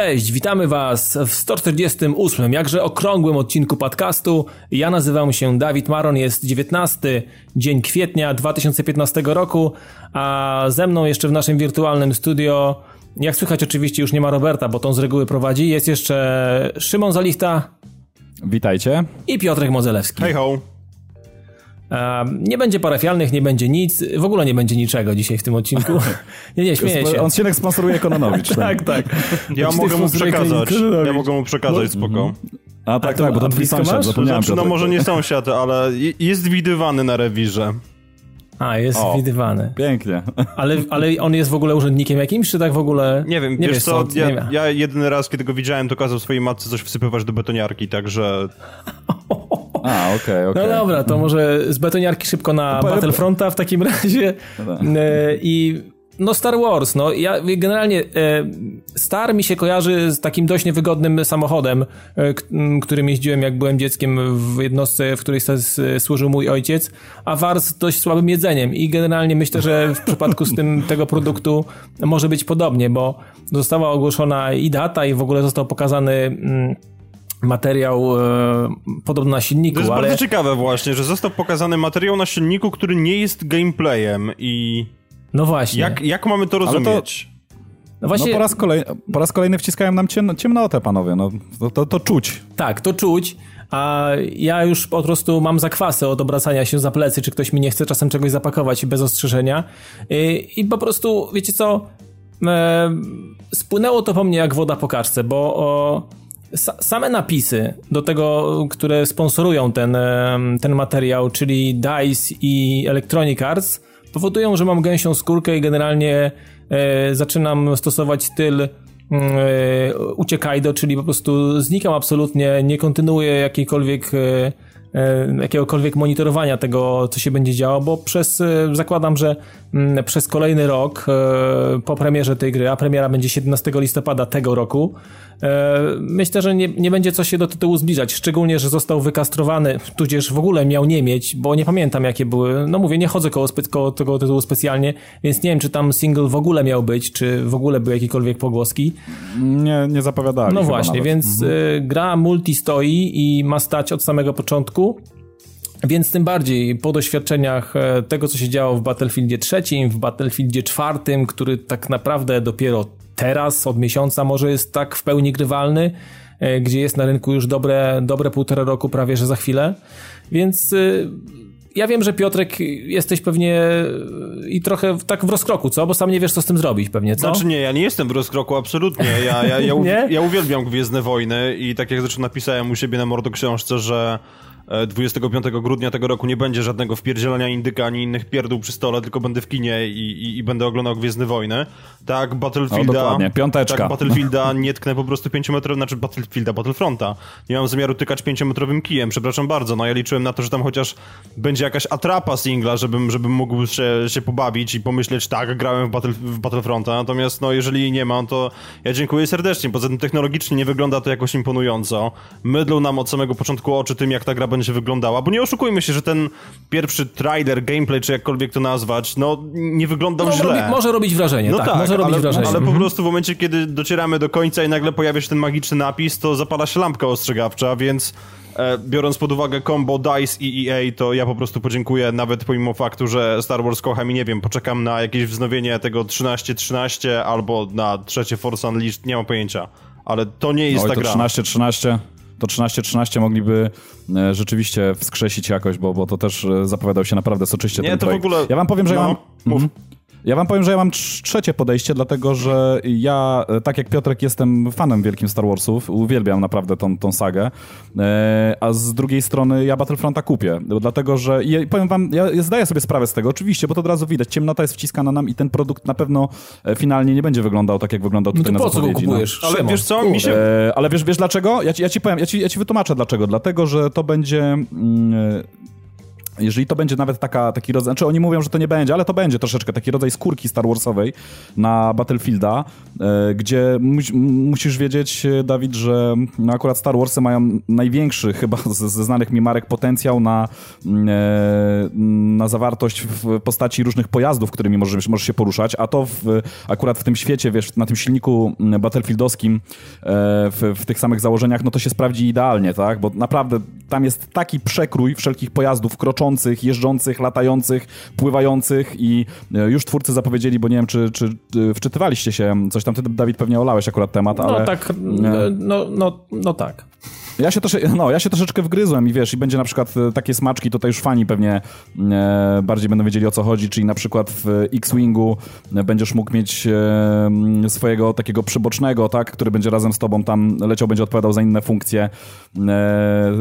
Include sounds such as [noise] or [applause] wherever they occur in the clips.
Cześć, witamy Was w 148, jakże okrągłym odcinku podcastu. Ja nazywam się Dawid Maron, jest 19 dzień kwietnia 2015 roku, a ze mną jeszcze w naszym wirtualnym studio, jak słychać oczywiście już nie ma Roberta, bo tą z reguły prowadzi, jest jeszcze Szymon Zalichta. Witajcie. I Piotrek Modzelewski. Hej ho. Nie będzie parafialnych, nie będzie nic, w ogóle nie będzie niczego dzisiaj w tym odcinku. [laughs] Nie, nie, śmieję się. Odcinek sponsoruje Kononowicz. [laughs] tak, tak. Ja mogę mu przekazać, ja mogę mu przekazać, spoko. A tak, tak, bo to twój sąsiad, zapomniałem. Znaczy, no może nie sąsiad, ale jest widywany na rewirze. A, jest o, widywany. Pięknie. Ale, ale on jest w ogóle urzędnikiem jakimś, czy tak w ogóle... Nie wiem, nie wiesz co, co ja, ja, jedyny raz, kiedy go widziałem, to kazał swojej matce coś wsypywać do betoniarki, także... [laughs] A, okej, okay, okej. Okay. No dobra, to może z betoniarki szybko na Battlefronta w takim razie. No tak. e, I no Star Wars, no ja generalnie e, Star mi się kojarzy z takim dość niewygodnym samochodem, e, którym jeździłem jak byłem dzieckiem w jednostce, w której służył mój ojciec, a Wars z dość słabym jedzeniem i generalnie myślę, że w przypadku z tym tego produktu może być podobnie, bo została ogłoszona i data i w ogóle został pokazany materiał e, podobno na silniku. To jest ale... bardzo ciekawe właśnie, że został pokazany materiał na silniku, który nie jest gameplayem i... No właśnie. Jak, jak mamy to rozumieć? To... No właśnie... No po, raz kolej... po raz kolejny wciskają nam ciemno, ciemnotę, panowie. No, to, to, to czuć. Tak, to czuć. A ja już po prostu mam zakwasy od obracania się za plecy, czy ktoś mi nie chce czasem czegoś zapakować bez ostrzeżenia. I, i po prostu, wiecie co, e, spłynęło to po mnie jak woda po kaczce, bo o, same napisy do tego, które sponsorują ten, ten materiał, czyli DICE i Electronic Arts, powodują, że mam gęsią skórkę i generalnie e, zaczynam stosować styl mm, e, uciekajdo, czyli po prostu znikam absolutnie, nie kontynuuję jakiejkolwiek e, E, jakiegokolwiek monitorowania tego, co się będzie działo, bo przez, e, zakładam, że przez kolejny rok e, po premierze tej gry, a premiera będzie 17 listopada tego roku, myślę, że nie, nie będzie co się do tytułu zbliżać, szczególnie, że został wykastrowany, tudzież w ogóle miał nie mieć, bo nie pamiętam jakie były, no mówię, nie chodzę koło, koło tego tytułu specjalnie, więc nie wiem, czy tam single w ogóle miał być, czy w ogóle były jakiekolwiek pogłoski. Nie, nie zapowiadali. No właśnie, nawet. więc mhm. gra multi stoi i ma stać od samego początku więc tym bardziej po doświadczeniach e, tego, co się działo w Battlefieldzie trzecim, w Battlefieldzie czwartym, który tak naprawdę dopiero teraz, od miesiąca może jest tak w pełni grywalny, e, gdzie jest na rynku już dobre, dobre półtora roku, prawie że za chwilę. Więc e, ja wiem, że Piotrek jesteś pewnie i trochę tak w rozkroku, co? Bo sam nie wiesz, co z tym zrobić pewnie, co? Znaczy nie, ja nie jestem w rozkroku, absolutnie. Ja, ja, ja, [laughs] ja, ja uwielbiam Gwiezdne Wojny i tak jak zresztą napisałem u siebie na Mordo książce, że 25 e, grudnia tego roku nie będzie żadnego wpierdzielania indyka ani innych pierdół przy stole, tylko będę w kinie i, i, i będę oglądał Gwiezdne Wojny. Tak, Battlefielda... Piąteczka. Tak, Battlefielda [laughs] nie tknę po prostu 5 metrów, znaczy Battlefielda, Battlefronta. Nie mam zamiaru tykać 5-metrowym kijem, przepraszam bardzo. No ja liczyłem na to, że tam chociaż będzie jakaś atrapa singla, żebym, żebym mógł się, się pobawić i pomyśleć, tak, grałem w, Battle, w Battlefronta, natomiast no jeżeli nie ma, to ja dziękuję serdecznie. Poza tym technologicznie nie wygląda to jakoś imponująco. Mydlą nam od samego początku oczy tym, jak ta gra będzie wyglądała, bo nie oszukujmy się, że ten pierwszy trailer, gameplay, czy jakkolwiek to nazwać, no nie wyglądał no, źle. Robi, może robić wrażenie, no tak, tak może robić ale, wrażenie. Ale po mhm. prostu w momencie, kiedy docieramy do końca i nagle pojawia się ten magiczny napis, to zapala się lampka ostrzegawcza, więc e, biorąc pod uwagę combo DICE i EA, to ja po prostu podziękuję, nawet pomimo faktu, że Star Wars kocham i nie wiem, poczekam na jakieś wznowienie tego 13-13 albo na trzecie Force Unleashed, nie mam pojęcia. Ale to nie jest Oj, ta to gra. 13-13 to 13-13 mogliby e, rzeczywiście wskrzesić jakoś, bo, bo to też e, zapowiadał się naprawdę soczyście Nie, ten to projekt. w ogóle... Ja wam powiem, że no, ja mam... Mów. Ja wam powiem, że ja mam trzecie podejście, dlatego że ja, e, tak jak Piotrek, jestem fanem wielkim Star Warsów, uwielbiam naprawdę tą, tą sagę, e, a z drugiej strony ja Battlefronta kupię, dlatego że ja, powiem wam, ja zdaję sobie sprawę z tego, oczywiście, bo to od razu widać, ciemnota jest wciskana nam i ten produkt na pewno e, finalnie nie będzie wyglądał tak, jak wyglądał tutaj no to na po co go no. kupujesz? No. Ale wiesz co, mi się... E, ale wiesz, wiesz dlaczego? Ja ci, ja ci powiem, ja ci, ja ci wytłumaczę dlaczego. Dlatego, że to będzie... Mm, jeżeli to będzie nawet taka, taki rodzaj, znaczy oni mówią, że to nie będzie, ale to będzie troszeczkę taki rodzaj skórki Star Warsowej na Battlefielda, e, gdzie musisz wiedzieć, e, Dawid, że no akurat Star Warsy mają największy chyba [laughs] ze znanych mi marek potencjał na, mm, e, na zawartość w postaci różnych pojazdów, którymi możesz, możesz się poruszać, a to w, akurat w tym świecie, wiesz, na tym silniku mm, battlefieldowskim w, w tych samych założeniach, no to się sprawdzi idealnie, tak? Bo naprawdę tam jest taki przekrój wszelkich pojazdów kroczących, jeżdżących, latających, pływających i e, już twórcy zapowiedzieli, bo nie wiem, czy, czy wczytywaliście się, coś tam ty, Dawid, pewnie olałeś akurat temat, no, ale... Tak, no, no, no tak. Ja się, trosze, no, ja się troszeczkę wgryzłem i wiesz, i będzie na przykład e, takie smaczki, tutaj już fani pewnie e, bardziej będą wiedzieli o co chodzi, czyli na przykład w X-Wingu e, będziesz mógł mieć e, swojego takiego przybocznego, tak, który będzie razem z tobą tam leciał, będzie odpowiadał za inne funkcje e,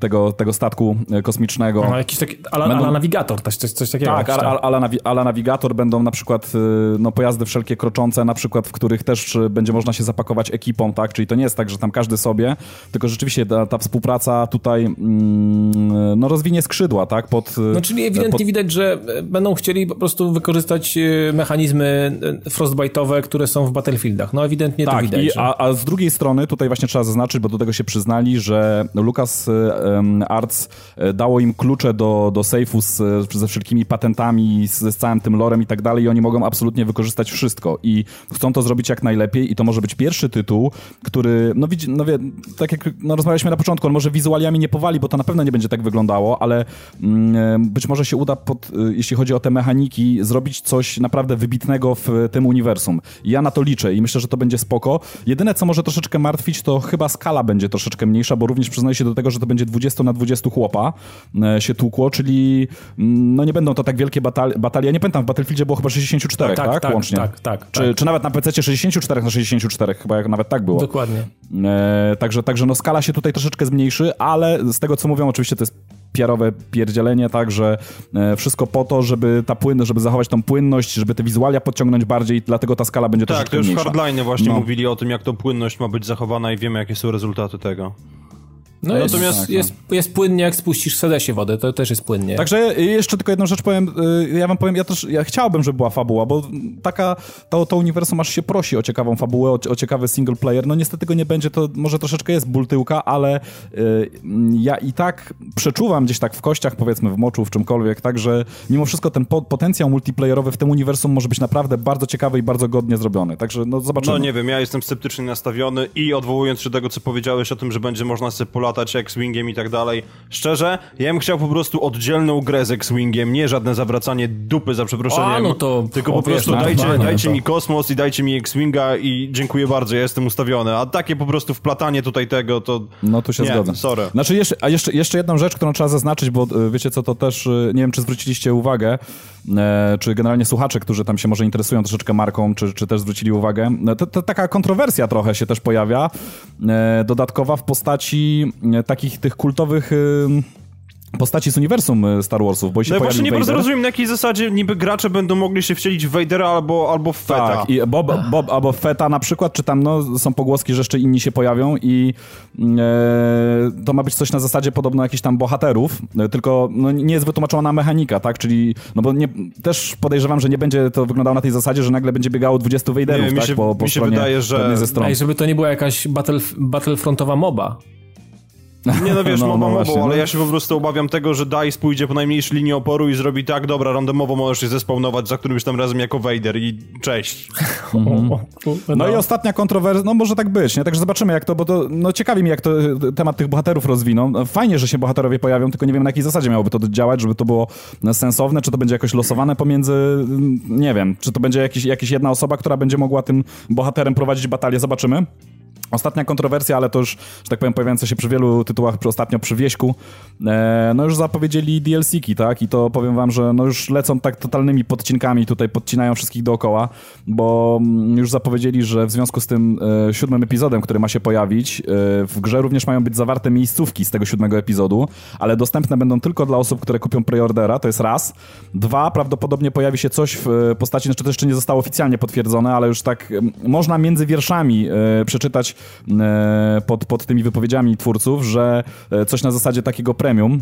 tego, tego statku kosmicznego. No, jakiś taki, ala, będą... ala nawigator, coś, coś takiego. Tak, ala, ala, nawi, ala nawigator będą na przykład e, no, pojazdy wszelkie kroczące, na przykład, w których też będzie można się zapakować ekipą, tak, czyli to nie jest tak, że tam każdy sobie, tylko rzeczywiście ta, ta współpraca tutaj mm, no, rozwinie skrzydła, tak? Pod, no czyli ewidentnie pod... widać, że będą chcieli po prostu wykorzystać e, mechanizmy e, frostbite'owe, które są w Battlefieldach. No ewidentnie tak, to widać. I, że... a, a z drugiej strony tutaj właśnie trzeba zaznaczyć, bo do tego się przyznali, że Lucas um, Arts dało im klucze do, do safe'u z, ze wszelkimi patentami, z, z całym tym lorem i tak dalej i oni mogą absolutnie wykorzystać wszystko i chcą to zrobić jak najlepiej i to może być pierwszy tytuł, który, no widzi, no wie, tak jak no, rozmawialiśmy na początku, on może wizualiami nie powali, bo to na pewno nie będzie tak wyglądało, ale mm, być może się uda, pod, y, jeśli chodzi o te mechaniki, zrobić coś naprawdę wybitnego w tym uniwersum. Ja na to liczę i myślę, że to będzie spoko. Jedyne, co może troszeczkę martwić, to chyba skala będzie troszeczkę mniejsza, bo również przyznaję się do tego, że to będzie 20 na 20 chłopa e, się tłukło, czyli mm, no nie będą to tak wielkie batalie. batalie. Ja nie pamiętam, w Battlefieldzie było chyba 64, tak? tak, tak łącznie. Tak, tak, czy, tak. czy nawet na PC 64 na 64, chyba jak nawet tak było. Dokładnie. E, także, także no skala się tutaj troszeczkę zmniejszy, ale z tego co mówią, oczywiście to jest piarowe pierdzielenie, tak, że e, wszystko po to, żeby ta płynność, żeby zachować tą płynność, żeby te wizualia podciągnąć bardziej, dlatego ta skala będzie tak, troszeczkę mniejsza. Tak, to już hardline właśnie no. mówili o tym, jak tą płynność ma być zachowana i wiemy, jakie są rezultaty tego. No jest, Natomiast tak, jest, no. jest płynnie, jak spuścisz w sedesie wodę, to też jest płynnie. Także jeszcze tylko jedną rzecz powiem, y, ja wam powiem, ja też ja chciałbym, żeby była fabuła, bo taka, to, to uniwersum aż się prosi o ciekawą fabułę, o, o ciekawy single player, no niestety go nie będzie, to może troszeczkę jest ból tyłka, ale y, ja i tak przeczuwam gdzieś tak w kościach, powiedzmy w moczu, w czymkolwiek, tak, że mimo wszystko ten po, potencjał multiplayerowy w tym uniwersum może być naprawdę bardzo ciekawy i bardzo godnie zrobiony, także no zobaczymy. No nie wiem, ja jestem sceptycznie nastawiony i odwołując się do tego, co powiedziałeś o tym, że będzie można sobie polatać X-Wingiem i tak dalej. Szczerze, ja bym chciał po prostu oddzielną grę z X-Wingiem, nie żadne zawracanie dupy za przeproszeniem. A, no to tylko po prostu dajcie, dajcie mi kosmos i dajcie mi X-Winga i dziękuję bardzo, ja jestem ustawiony. A takie po prostu wplatanie tutaj tego, to... No tu się nie, zgodzę. sorry. Znaczy jeszcze, a jeszcze, jeszcze jedną rzecz, którą trzeba zaznaczyć, bo e, wiecie co, to też, e, nie wiem czy zwróciliście uwagę, e, czy generalnie słuchacze, którzy tam się może interesują troszeczkę marką, czy, czy też zwrócili uwagę, to, to taka kontrowersja trochę się też pojawia, dodatkowa w postaci takich tych kultowych postaci z uniwersum e, Star Warsów, bo się No właśnie nie bardzo rozumiem, na jakiej zasadzie niby gracze będą mogli się wcielić w Vadera albo, albo w Feta. Tak, i Bob, Bob albo Feta na przykład, czy tam no, są pogłoski, że jeszcze inni się pojawią i e, to ma być coś na zasadzie podobno jakichś tam bohaterów, e, tylko no, nie jest wytłumaczona mechanika, tak, czyli, no bo nie, też podejrzewam, że nie będzie to wyglądało na tej zasadzie, że nagle będzie biegało 20 Vaderów, nie, tak, się, po, po mi się wydaje, że... ze stron. Ej, żeby to nie była jakaś battle, battlefrontowa moba. Nie no wiesz, [laughs] no, mowa no mową, ale no. ja się po prostu obawiam tego, że DICE pójdzie po najmniejszej linii oporu i zrobi tak, dobra, randomowo możesz się zespawnować za którymś tam razem jako Vader i cześć. [laughs] Mhm. No, i ostatnia kontrowersja, no może tak być, nie? Także zobaczymy jak to, bo to, no ciekawi mnie jak to temat tych bohaterów rozwiną. No, fajnie, że się bohaterowie pojawią, tylko nie wiem na jakiej zasadzie miałoby to działać, żeby to było sensowne, czy to będzie jakoś losowane pomiędzy, nie wiem, czy to będzie jakiś, jakiś jedna osoba, która będzie mogła tym bohaterem prowadzić batalię, zobaczymy. Ostatnia kontrowersja, ale to już, że tak powiem, pojawiająca się przy wielu tytułach przy ostatnio przy Wieśku, e, no już zapowiedzieli DLC-ki, tak? I to powiem wam, że no już lecą tak totalnymi podcinkami, tutaj podcinają wszystkich dookoła, bo mm, już zapowiedzieli, że w związku z tym e, siódmym epizodem, który ma się pojawić, e, w grze również mają być zawarte miejscówki z tego siódmego epizodu, ale dostępne będą tylko dla osób, które kupią preordera, to jest raz. Dwa, prawdopodobnie pojawi się coś w postaci, znaczy to jeszcze nie zostało oficjalnie potwierdzone, ale już tak można między wierszami e, przeczytać pod, pod tymi wypowiedziami twórców, że e, coś na zasadzie takiego premium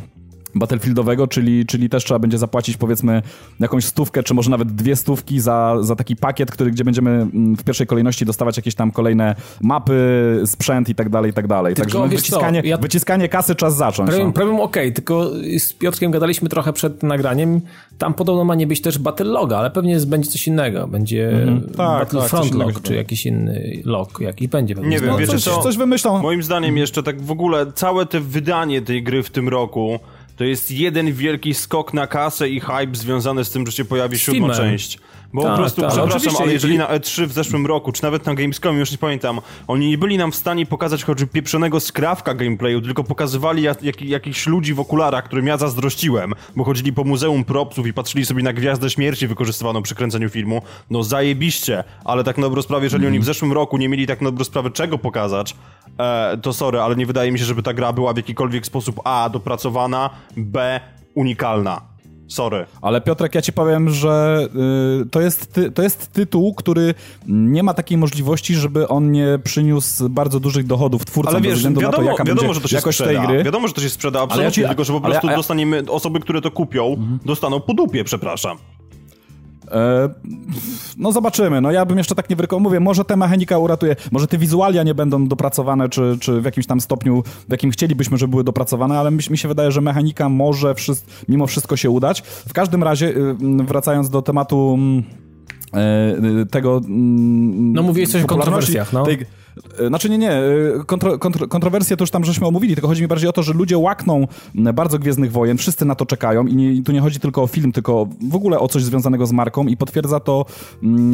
Battlefieldowego, czyli, czyli też trzeba będzie zapłacić powiedzmy jakąś stówkę, czy może nawet dwie stówki za, za taki pakiet, który, gdzie będziemy mm, w pierwszej kolejności dostawać jakieś tam kolejne mapy, sprzęt i tak dalej, i tak dalej. Tylko, Także no, wyciskanie, ja- wyciskanie kasy czas zacząć. Problem, No. problem okej, tylko z Piotrkiem gadaliśmy trochę przed nagraniem. Tam podobno ma nie być też Battle Loga, ale pewnie jest- będzie coś innego. Będzie Tak, tak, Battlefront coś innego Log, czy jakiś inny log, jaki będzie. Nie wiem, znowu. wiecie coś, co? coś wymyślą. Moim zdaniem jeszcze tak w ogóle całe te wydanie tej gry w tym roku to jest jeden wielki skok na kasę i hype związany z tym, że się pojawi siódma część. Bo Tak, po prostu, tak. przepraszam, ale jeżeli na E3 w zeszłym roku, czy nawet na Gamescomie, już nie pamiętam, oni nie byli nam w stanie pokazać choćby pieprzonego skrawka gameplayu, tylko pokazywali jak, jak, jakichś ludzi w okularach, którym ja zazdrościłem, bo chodzili po Muzeum Propsów i patrzyli sobie na Gwiazdę Śmierci wykorzystywaną przy kręceniu filmu. No zajebiście, ale tak na dobrą sprawę, jeżeli oni w zeszłym roku nie mieli tak na dobrą sprawę czego pokazać, e, to sorry, ale nie wydaje mi się, żeby ta gra była w jakikolwiek sposób A. dopracowana, B. unikalna. Sorry. Ale Piotrek, ja ci powiem, że y, to, jest ty, to jest tytuł, który nie ma takiej możliwości, żeby on nie przyniósł bardzo dużych dochodów twórcom Ale wiesz, względu wiadomo, na to, jaka wiadomo że to się jakość sprzeda. tej gry. Wiadomo, że to się sprzeda absolutnie, ja ci- tylko że po prostu a- dostaniemy, osoby, które to kupią, dostaną po dupie, przepraszam. E, no zobaczymy, no ja bym jeszcze tak nie wyrykował. Mówię, może ta mechanika uratuje, może te wizualia nie będą dopracowane, czy, czy w jakimś tam stopniu, w jakim chcielibyśmy, żeby były dopracowane, ale mi, się wydaje, że mechanika może wszys- mimo wszystko się udać. W każdym razie, y, wracając do tematu mm, e, tego... mm, No, mówiłeś coś o kontrowersjach, no. tej- Znaczy nie, nie, e, kontro, kontro, kontrowersje to już tam żeśmy omówili, tylko chodzi mi bardziej o to, że ludzie łakną bardzo Gwiezdnych Wojen, wszyscy na to czekają i, nie, i tu nie chodzi tylko o film, tylko w ogóle o coś związanego z marką i potwierdza to,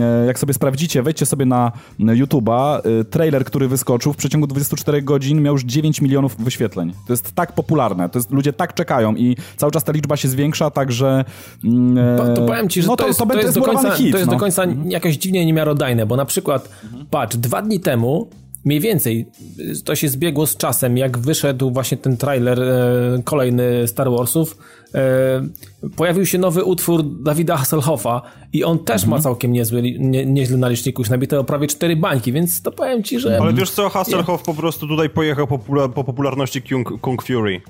e, jak sobie sprawdzicie, wejdźcie sobie na YouTube'a, e, trailer, który wyskoczył w przeciągu 24 godzin miał już 9 milionów wyświetleń. To jest tak popularne, to jest, ludzie tak czekają i cały czas ta liczba się zwiększa, także... e, To, to powiem ci, że no to, jest, to, będzie jest do końca, hit, to jest no. do końca jakoś dziwnie niemiarodajne, bo na przykład, patrz, dwa dni temu, mniej więcej, to się zbiegło z czasem, jak wyszedł właśnie ten trailer e, kolejny Star Warsów, e, pojawił się nowy utwór Dawida Hasselhoffa i on też Mhm. ma całkiem niezły, nie, nieźle na liczniku, już nabite o prawie cztery bańki, więc to powiem ci, że... Ale wiesz co, Hasselhoff po prostu tutaj pojechał po, po popularności Kung, Kung Fury.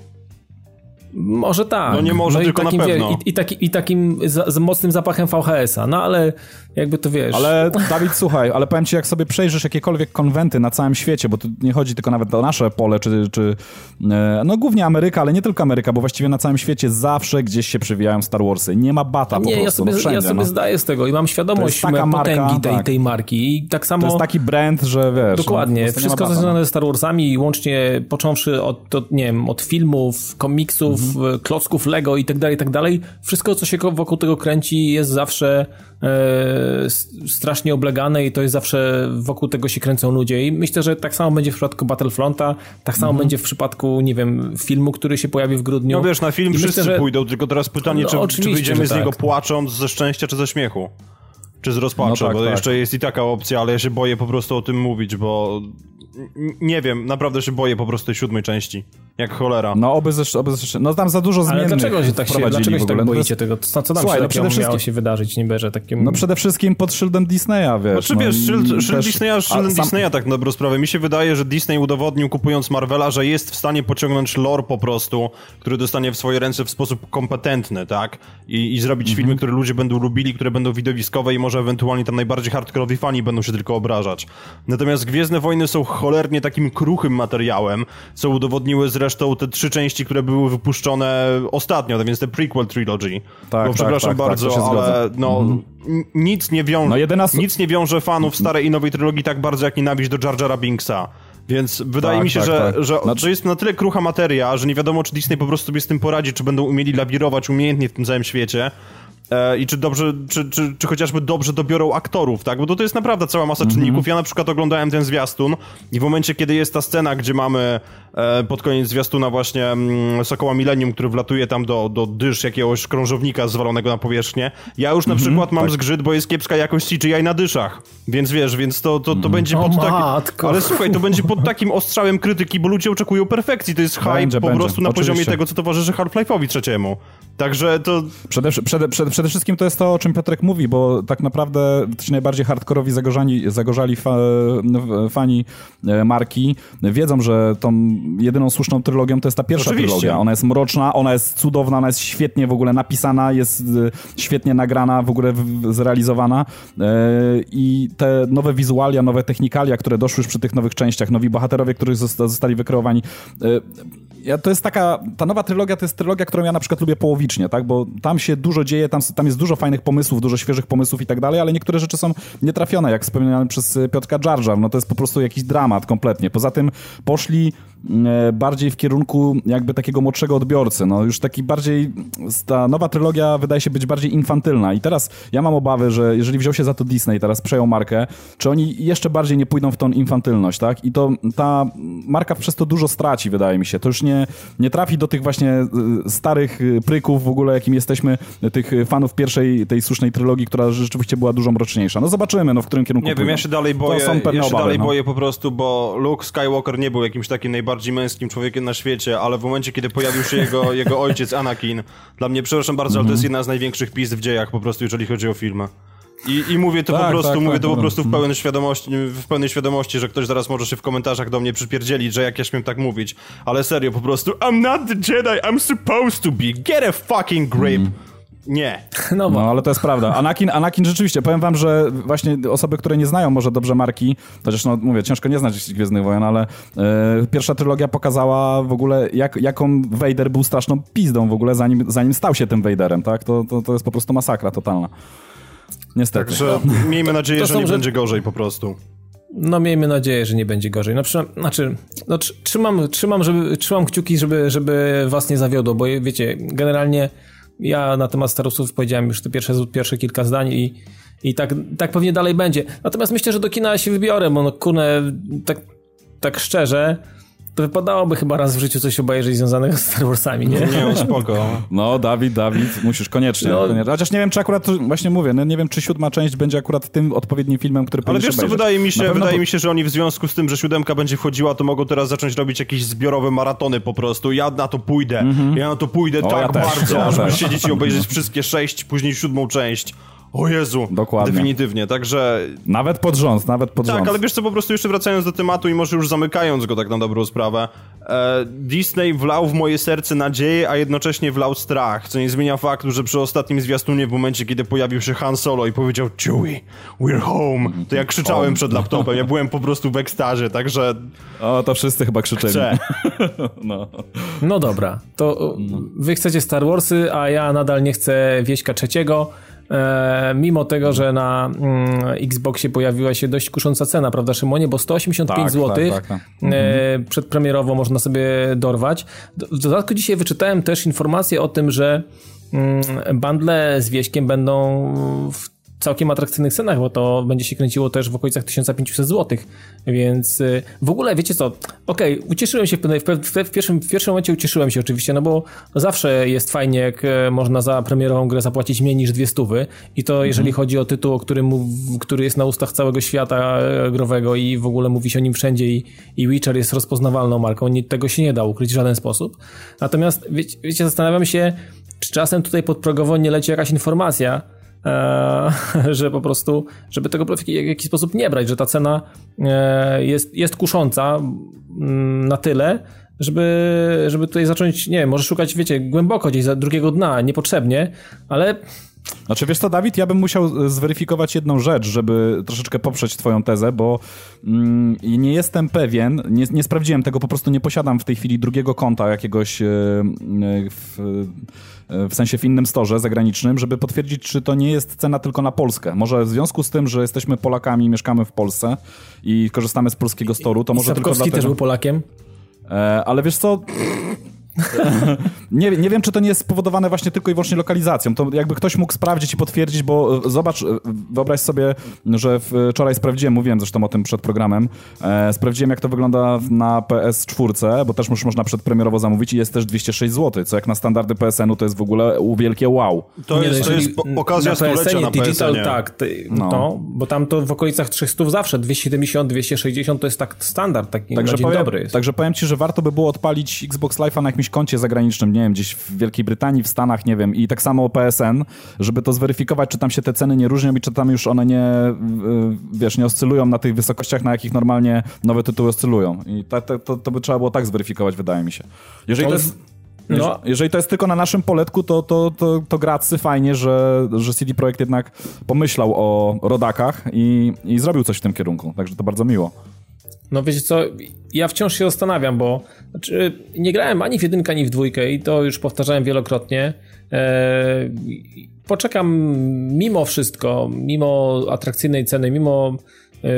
Może tak. No nie może, i tylko na takim, wie- pewno. I, i, taki, I takim za, z mocnym zapachem VHS-a, no ale jakby to wiesz... Ale Dawid, słuchaj, ale powiem ci, jak sobie przejrzysz jakiekolwiek konwenty na całym świecie, bo tu nie chodzi tylko nawet o nasze pole, czy, czy e, no głównie Ameryka, ale nie tylko Ameryka, bo właściwie na całym świecie zawsze gdzieś się przewijają Star Warsy. Nie ma bata po Nie, prostu, ja sobie, no wszędzie, ja sobie no. zdaję z tego i mam świadomość potęgi marka, tej, tak. tej marki i tak samo... To jest taki brand, że wiesz... Dokładnie, no, po nie wszystko bata, no. związane ze Star Warsami, łącznie począwszy od, od, nie wiem, od filmów, komiksów, Mhm. klocków Lego i tak dalej, i tak dalej. Wszystko, co się wokół tego kręci jest zawsze e, strasznie oblegane i to jest zawsze wokół tego się kręcą ludzie i myślę, że tak samo będzie w przypadku Battlefronta, tak samo Mhm. będzie w przypadku, nie wiem, filmu, który się pojawi w grudniu. No wiesz, na film I wszyscy myślę, że- pójdą, tylko teraz pytanie, No, czy, czy wyjdziemy z niego tak. płacząc ze szczęścia, czy ze śmiechu? Czy z rozpaczy, No tak, bo tak. jeszcze jest i taka opcja, ale ja się boję po prostu o tym mówić, bo nie wiem, naprawdę się boję po prostu tej siódmej części. Jak cholera. No oby ze, oby ze, no tam za dużo Ale zmiennych dlaczego się tak się, dlaczego się tak No boicie tego? Co, co tam Słuchaj, się no takiego przede miało wszystkim- się wydarzyć niby, że takim... No przede wszystkim pod szyldem Disneya, wiesz. Znaczy no, wiesz, szyld, szyld też- Disneya, szyldem a sam- Disneya tak na dobrą sprawę. Mi się wydaje, że Disney udowodnił kupując Marvela, że jest w stanie pociągnąć lore po prostu, który dostanie w swoje ręce w sposób kompetentny, tak? I, i zrobić Mhm. filmy, które ludzie będą lubili, które będą widowiskowe i może ewentualnie tam najbardziej hardkorowi fani będą się tylko obrażać. Natomiast Gwiezdne Wojny są cholernie takim kruchym materiałem, co udowodniły zresztą te trzy części, które były wypuszczone ostatnio, tak więc te prequel trilogy. Tak, Bo tak, przepraszam tak, tak, bardzo, się ale no, n- nic nie wiąże. No, 11 Nic nie wiąże fanów starej i nowej trylogii tak bardzo jak nienawiść do Jar Jara Binksa. Więc wydaje Tak, mi się, tak, że, tak. że, No- że jest na tyle krucha materia, że nie wiadomo, czy Disney po prostu sobie z tym poradzi, czy będą umieli lawirować umiejętnie w tym całym świecie. E, I czy dobrze, czy, czy, czy chociażby dobrze dobiorą aktorów, tak? Bo to, to jest naprawdę cała masa Mhm. czynników. Ja na przykład oglądałem ten zwiastun i w momencie, kiedy jest ta scena, gdzie mamy pod koniec zwiastuna właśnie mm, Sokoła Millennium, który wlatuje tam do, do dysz jakiegoś krążownika zwalonego na powierzchnię, ja już na Mhm, przykład mam tak. zgrzyt, bo jest kiepska jakość CGI na dyszach. Więc wiesz, więc to, to, to będzie O pod takim... Ale słuchaj, to będzie pod takim ostrzałem krytyki, bo ludzie oczekują perfekcji. To jest hype Będzie, po będzie. prostu na poziomie Oczywiście. tego, co towarzyszy Half-Life'owi trzeciemu. Także to... Przede, przede, przede, przede wszystkim to jest to, o czym Piotrek mówi, bo tak naprawdę ci najbardziej hardkorowi zagorzani, zagorzali fa, fani e, marki wiedzą, że tą jedyną słuszną trylogią to jest ta pierwsza Oczywiście. trylogia. Ona jest mroczna, ona jest cudowna, ona jest świetnie w ogóle napisana, jest e, świetnie nagrana, w ogóle zrealizowana e, i te nowe wizualia, nowe technikalia, które doszły już przy tych nowych częściach, nowi bohaterowie, którzy zosta- zostali wykreowani. e, Ja, to jest taka, ta nowa trylogia to jest trylogia, którą ja na przykład lubię połowicznie, tak, bo tam się dużo dzieje, tam, tam jest dużo fajnych pomysłów, dużo świeżych pomysłów i tak dalej, ale niektóre rzeczy są nietrafione, jak wspomniany przez y, Piotrka Jar, no to jest po prostu jakiś dramat kompletnie. Poza tym poszli bardziej w kierunku jakby takiego młodszego odbiorcy, no już taki bardziej, ta nowa trylogia wydaje się być bardziej infantylna. I teraz ja mam obawy, że jeżeli wziął się za to Disney, teraz przejął markę, czy oni jeszcze bardziej nie pójdą w tą infantylność, tak, i to ta marka przez to dużo straci, wydaje mi się, to już nie, nie trafi do tych właśnie y, starych y, pryków w ogóle, jakim jesteśmy, tych fanów pierwszej, tej słusznej trylogii, która rzeczywiście była dużo mroczniejsza. No zobaczymy, no w którym kierunku Nie wiem, ja się dalej boję, To są ja się obawy, dalej no. boję po prostu, bo Luke Skywalker nie był jakimś takim najbardziej męskim człowiekiem na świecie, ale w momencie, kiedy pojawił się jego, [laughs] jego ojciec Anakin, dla mnie, przepraszam bardzo, ale to jest Mhm. jedna z największych pizd w dziejach po prostu, jeżeli chodzi o filmy. I, I mówię to po Tak, prostu, tak, mówię tak, to po dobra. prostu w pełnej, świadomości, w pełnej świadomości, że ktoś zaraz może się w komentarzach do mnie przypierdzielić, że jak ja śmiem tak mówić. Ale serio, po prostu I'm not the Jedi I'm supposed to be. Get a fucking grip. Mhm. Nie. No No, ale to jest prawda. Anakin, Anakin rzeczywiście, powiem wam, że właśnie osoby, które nie znają może dobrze marki, chociaż no mówię, ciężko nie znać Gwiezdnych Wojen, ale e, pierwsza trylogia pokazała w ogóle, jak, jaką Vader był straszną pizdą w ogóle, zanim, zanim stał się tym Vaderem, tak? To, to, to jest po prostu masakra totalna. Niestety. Że miejmy nadzieję, To że są nie będzie gorzej po prostu. No miejmy nadzieję, że nie będzie gorzej. No, przy, znaczy, no, tr- trzymam, trzymam, żeby, trzymam kciuki, żeby, żeby was nie zawiodło, bo wiecie, generalnie ja na temat Starusów powiedziałem już te pierwsze, pierwsze kilka zdań i, i tak, tak pewnie dalej będzie. Natomiast myślę, że do kina się wybiorę, bo no kurne, tak, tak szczerze, to wypadałoby chyba raz w życiu coś obejrzeć związanego z Star Warsami, nie? Nie, no, spoko. No, Dawid, Dawid, musisz koniecznie. No. koniecznie. Chociaż nie wiem, czy akurat, właśnie mówię, no, nie wiem, czy siódma część będzie akurat tym odpowiednim filmem, który Ale wiesz co, wydaje mi się, pewno wydaje po- mi się, że oni w związku z tym, że siódemka będzie wchodziła, to mogą teraz zacząć robić jakieś zbiorowe maratony po prostu. Ja na to pójdę. Ja na to pójdę O, tak ja bardzo, Ja żeby siedzieć i obejrzeć wszystkie sześć, później siódmą część. O Jezu. Dokładnie. Definitywnie, także... Nawet pod rząd, nawet pod rząd. Tak, ale wiesz co, po prostu jeszcze wracając do tematu i może już zamykając go tak na dobrą sprawę, e, Disney wlał w moje serce nadzieję, a jednocześnie wlał strach, co nie zmienia faktu, że przy ostatnim zwiastunie w momencie, kiedy pojawił się Han Solo i powiedział Chewie, we're home, to ja krzyczałem przed laptopem, ja byłem po prostu w ekstazie, także O, to wszyscy chyba krzyczeli. chcę. [laughs] No. No dobra, to wy chcecie Star Warsy, a ja nadal nie chcę Wieśka trzeciego. E, mimo tego, że na mm, Xboxie pojawiła się dość kusząca cena, prawda Szymonie? Bo 185 Tak, zł tak, tak, tak. e, przedpremierowo można sobie dorwać. Do- W dodatku dzisiaj wyczytałem też informację o tym, że mm, bundle z Wieśkiem będą w całkiem atrakcyjnych cenach, bo to będzie się kręciło też w okolicach 1500 zł, więc y, w ogóle wiecie co, okej, ucieszyłem się w, w, w, pierwszym, w pierwszym momencie ucieszyłem się oczywiście, no bo zawsze jest fajnie, jak e, można za premierową grę zapłacić mniej niż dwie stówy. I to jeżeli chodzi o tytuł, o którym, który jest na ustach całego świata e, growego i w ogóle mówi się o nim wszędzie i, i Witcher jest rozpoznawalną marką, nie, tego się nie da ukryć w żaden sposób. Natomiast wiecie, wiecie zastanawiam się, czy czasem tutaj podprogowo nie leci jakaś informacja, [laughs] że po prostu, żeby tego w jaki- jakiś sposób nie brać, że ta cena e, jest, jest kusząca mm, na tyle, żeby, żeby tutaj zacząć, nie wiem, może szukać, wiecie, głęboko gdzieś za drugiego dna, niepotrzebnie, ale Znaczy, wiesz co, Dawid, ja bym musiał e, zweryfikować jedną rzecz, żeby troszeczkę poprzeć twoją tezę, bo mm, nie jestem pewien, nie, nie sprawdziłem tego, po prostu nie posiadam w tej chwili drugiego konta jakiegoś e, e, w, w sensie w innym storze zagranicznym, żeby potwierdzić, czy to nie jest cena tylko na Polskę. Może w związku z tym, że jesteśmy Polakami, mieszkamy w Polsce i korzystamy z polskiego storu, to może tylko Sapkowski dlatego... też był Polakiem. Ale wiesz co? Nie, nie wiem, czy to nie jest spowodowane właśnie tylko i wyłącznie lokalizacją. To jakby ktoś mógł sprawdzić i potwierdzić, bo e, zobacz, e, wyobraź sobie, że wczoraj sprawdziłem, mówiłem zresztą o tym przed programem, e, sprawdziłem jak to wygląda na PS4, bo też już można przedpremierowo zamówić i jest też 206 zł, co jak na standardy PSN-u to jest w ogóle wielkie wow. To Nie, jest, no, to jeżeli jest okazja na stulecia na Digital, PSN-ie. tak, ty, No. to, bo tam to w okolicach 300 zawsze, 270, 260 to jest tak standard, taki Także powiem, dobry jest. także powiem ci, że warto by było odpalić Xbox Live'a na jakimś jakimś koncie zagranicznym, nie wiem, gdzieś w Wielkiej Brytanii, w Stanach, nie wiem, i tak samo PSN, żeby to zweryfikować, czy tam się te ceny nie różnią i czy tam już one nie, y, wiesz, nie oscylują na tych wysokościach, na jakich normalnie nowe tytuły oscylują. I to, to, to, to by trzeba było tak zweryfikować, wydaje mi się. Jeżeli to jest... No. Jeżeli to jest tylko na naszym poletku, to, to, to, to gracy fajnie, że, że CD Projekt jednak pomyślał o rodakach i, i zrobił coś w tym kierunku. Także to bardzo miło. No wiecie co, ja wciąż się zastanawiam, bo znaczy, nie grałem ani w jedynkę, ani w dwójkę i to już powtarzałem wielokrotnie. Eee, poczekam mimo wszystko, mimo atrakcyjnej ceny, mimo e,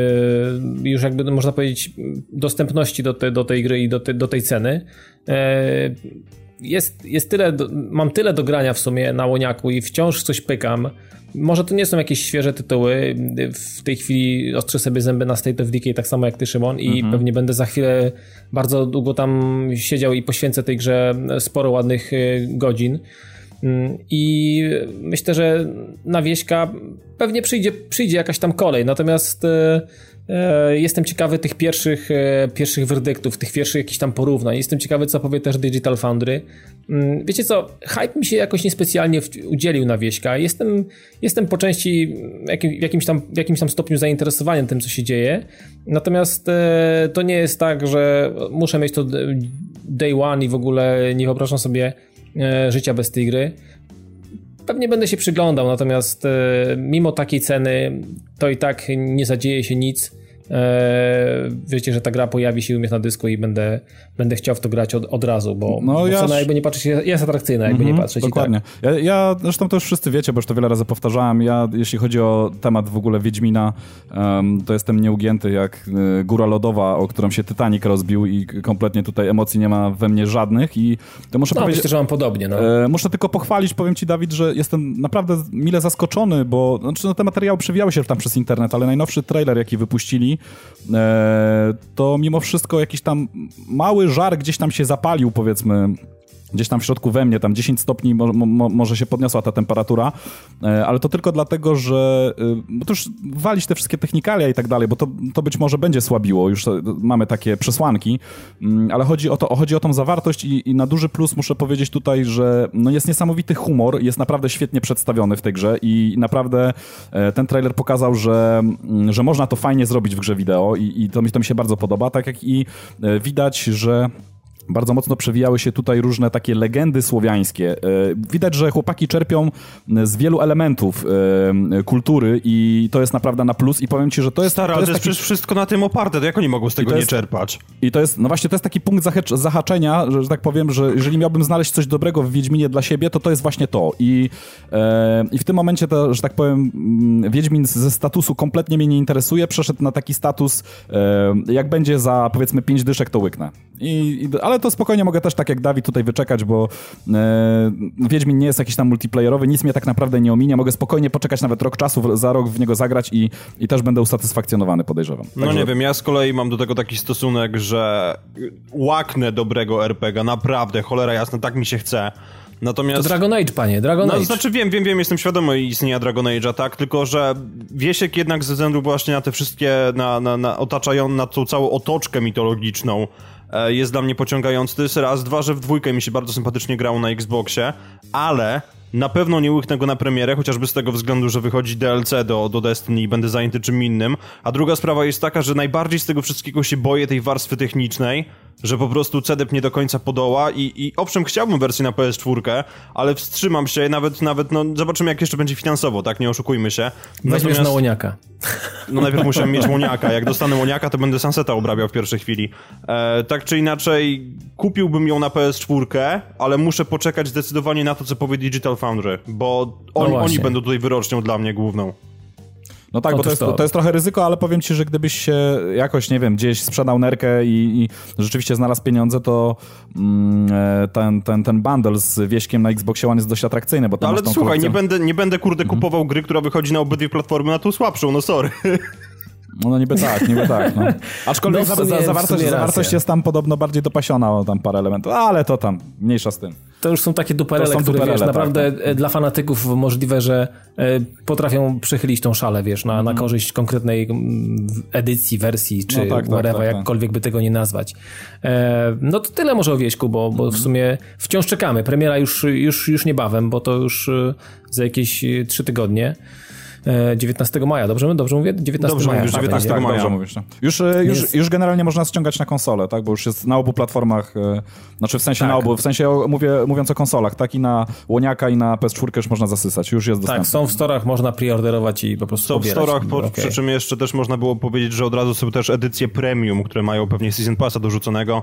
już jakby można powiedzieć dostępności do, te, do tej gry i do, te, do tej ceny. E, jest, jest tyle, mam tyle do grania w sumie na łoniaku i wciąż coś pykam. Może to nie są jakieś świeże tytuły. W tej chwili ostrzę sobie zęby na State of Decay, tak samo jak ty, Szymon, i mhm. pewnie będę za chwilę bardzo długo tam siedział i poświęcę tej grze sporo ładnych y, godzin. Mm, I myślę, że na wieśka pewnie przyjdzie, przyjdzie jakaś tam kolej, natomiast y, jestem ciekawy tych pierwszych, e, pierwszych werdyktów, tych pierwszych jakichś tam porównań. Jestem ciekawy, co powie też Digital Foundry. Mm, wiecie co, hype mi się jakoś niespecjalnie udzielił na wieśka. Jestem, jestem po części w jakimś, tam, jakimś tam stopniu zainteresowaniem tym, co się dzieje. Natomiast e, to nie jest tak, że muszę mieć to day one i w ogóle nie wyobrażam sobie życia bez tej gry pewnie będę się przyglądał, natomiast mimo takiej ceny to i tak nie zadzieje się nic. E, wiecie, że ta gra pojawi się u mnie na dysku i będę, będę chciał w to grać od, od razu, bo, no, bo ja... cena jakby nie patrzeć jest atrakcyjna, jakby nie mhm, patrzeć. Dokładnie. Tak. Ja, ja, zresztą to już wszyscy wiecie, bo już to wiele razy powtarzałem, ja jeśli chodzi o temat w ogóle Wiedźmina, um, to jestem nieugięty jak y, góra lodowa, o którą się Titanic rozbił i kompletnie tutaj emocji nie ma we mnie żadnych i to muszę no, powiedzieć... myślę, że mam podobnie. No. E, muszę tylko pochwalić, powiem ci Dawid, że jestem naprawdę mile zaskoczony, bo znaczy, no, te materiały przewijały się tam przez internet, ale najnowszy trailer, jaki wypuścili, E, to mimo wszystko jakiś tam mały żar gdzieś tam się zapalił, powiedzmy, gdzieś tam w środku we mnie, tam 10 stopni mo, mo, może się podniosła ta temperatura, e, ale to tylko dlatego, że e, bo to już walić te wszystkie technikalia i tak dalej, bo to, to być może będzie słabiło, już mamy takie przesłanki, mm, ale chodzi o to, chodzi o tą zawartość i, i na duży plus muszę powiedzieć tutaj, że no jest niesamowity humor, jest naprawdę świetnie przedstawiony w tej grze i naprawdę e, ten trailer pokazał, że, mm, że można to fajnie zrobić w grze wideo i, i to, mi, to mi się bardzo podoba, tak jak i widać, że bardzo mocno przewijały się tutaj różne takie legendy słowiańskie. E, widać, że chłopaki czerpią z wielu elementów e, kultury i to jest naprawdę na plus i powiem ci, że to jest... Stara, to jest, to jest taki... wszystko na tym oparte, to jak oni mogą z tego nie jest... czerpać? I to jest, no właśnie, to jest taki punkt zahaczenia, że, że, tak powiem, że jeżeli miałbym znaleźć coś dobrego w Wiedźminie dla siebie, to to jest właśnie to. I, e, i w tym momencie to, że tak powiem, mm, Wiedźmin ze statusu kompletnie mnie nie interesuje, przeszedł na taki status, e, jak będzie za powiedzmy pięć dyszek, to łyknę. I, i, ale to spokojnie mogę też tak jak Dawid tutaj wyczekać, bo e, Wiedźmin nie jest jakiś tam multiplayerowy, nic mnie tak naprawdę nie ominie. Mogę spokojnie poczekać nawet rok czasu, za rok w niego zagrać i, i też będę usatysfakcjonowany, podejrzewam. No Także... nie wiem, ja z kolei mam do tego taki stosunek, że łaknę dobrego RPG, naprawdę, cholera jasna, tak mi się chce. Natomiast... To Dragon Age, panie, Dragon no, Age. Znaczy wiem, wiem, wiem, jestem świadomy istnienia Dragon Age'a, tak, tylko że Wiesiek jednak ze względu właśnie na te wszystkie, na, na, na otaczają, na tą całą otoczkę mitologiczną, jest dla mnie pociągający. To jest raz, dwa, że w dwójkę mi się bardzo sympatycznie grało na Xboxie, ale na pewno nie łyknę go na premierę, chociażby z tego względu, że wychodzi DLC do, do Destiny i będę zajęty czym innym. A druga sprawa jest taka, że najbardziej z tego wszystkiego się boję tej warstwy technicznej, że po prostu CDEP nie do końca podoła i, i owszem, chciałbym wersję na PS4, ale wstrzymam się, nawet, nawet, no zobaczymy jak jeszcze będzie finansowo, tak, nie oszukujmy się. Weźmiesz Natomiast, na łoniaka. No najpierw musiałem mieć [laughs] łoniaka, jak dostanę łoniaka, to będę Sunseta obrabiał w pierwszej chwili. E, tak czy inaczej, kupiłbym ją na PS4, ale muszę poczekać zdecydowanie na to, co powie Digital Foundry, bo oni, no oni będą tutaj wyrocznią dla mnie główną. No tak, bo to jest, to jest trochę ryzyko, ale powiem ci, że gdybyś się jakoś, nie wiem, gdzieś sprzedał nerkę i, i rzeczywiście znalazł pieniądze, to mm, e, ten, ten, ten bundle z wieśkiem na Xboxie One jest dość atrakcyjny, bo tam Ale słuchaj, kolekcją... nie będę, nie będę kurde mhm. kupował gry, która wychodzi na obydwie platformy na tą słabszą, no sorry. [laughs] No niby tak, niby tak. No. [laughs] Aczkolwiek No sumie- za, zawartość, zawartość jest tam podobno bardziej dopasiona tam parę elementów, ale to tam, mniejsza z tym. To już są takie duperele, są które duperele, wiesz, tak, naprawdę e, dla fanatyków możliwe, że e, potrafią przechylić tą szalę, wiesz, na, na korzyść konkretnej mm, edycji, wersji, czy Mhm. No tak, tak, whatever, tak, tak. jakkolwiek by tego nie nazwać. E, no to tyle może o Wieśku, bo, bo Mhm. w sumie wciąż czekamy. Premiera już, już, już niebawem, bo to już za jakieś trzy tygodnie. E, 19 maja, dobrze, dobrze mówię? 19 Dobrze maja. mówisz, tak, 19 będzie. maja. dobrze mówisz. no. Już, e, już, już generalnie można ściągać na konsolę, tak? Bo już jest na obu platformach, e, znaczy w sensie Tak. na obu, w sensie mówię, mówiąc o konsolach, tak? I na Łoniaka i na PS4 już można zasysać, już jest dostępny. Tak, są w storach, można preorderować i po prostu Są w storach, po, Okej. przy czym jeszcze też można było powiedzieć, że od razu są też edycje premium, które mają pewnie Season Passa dorzuconego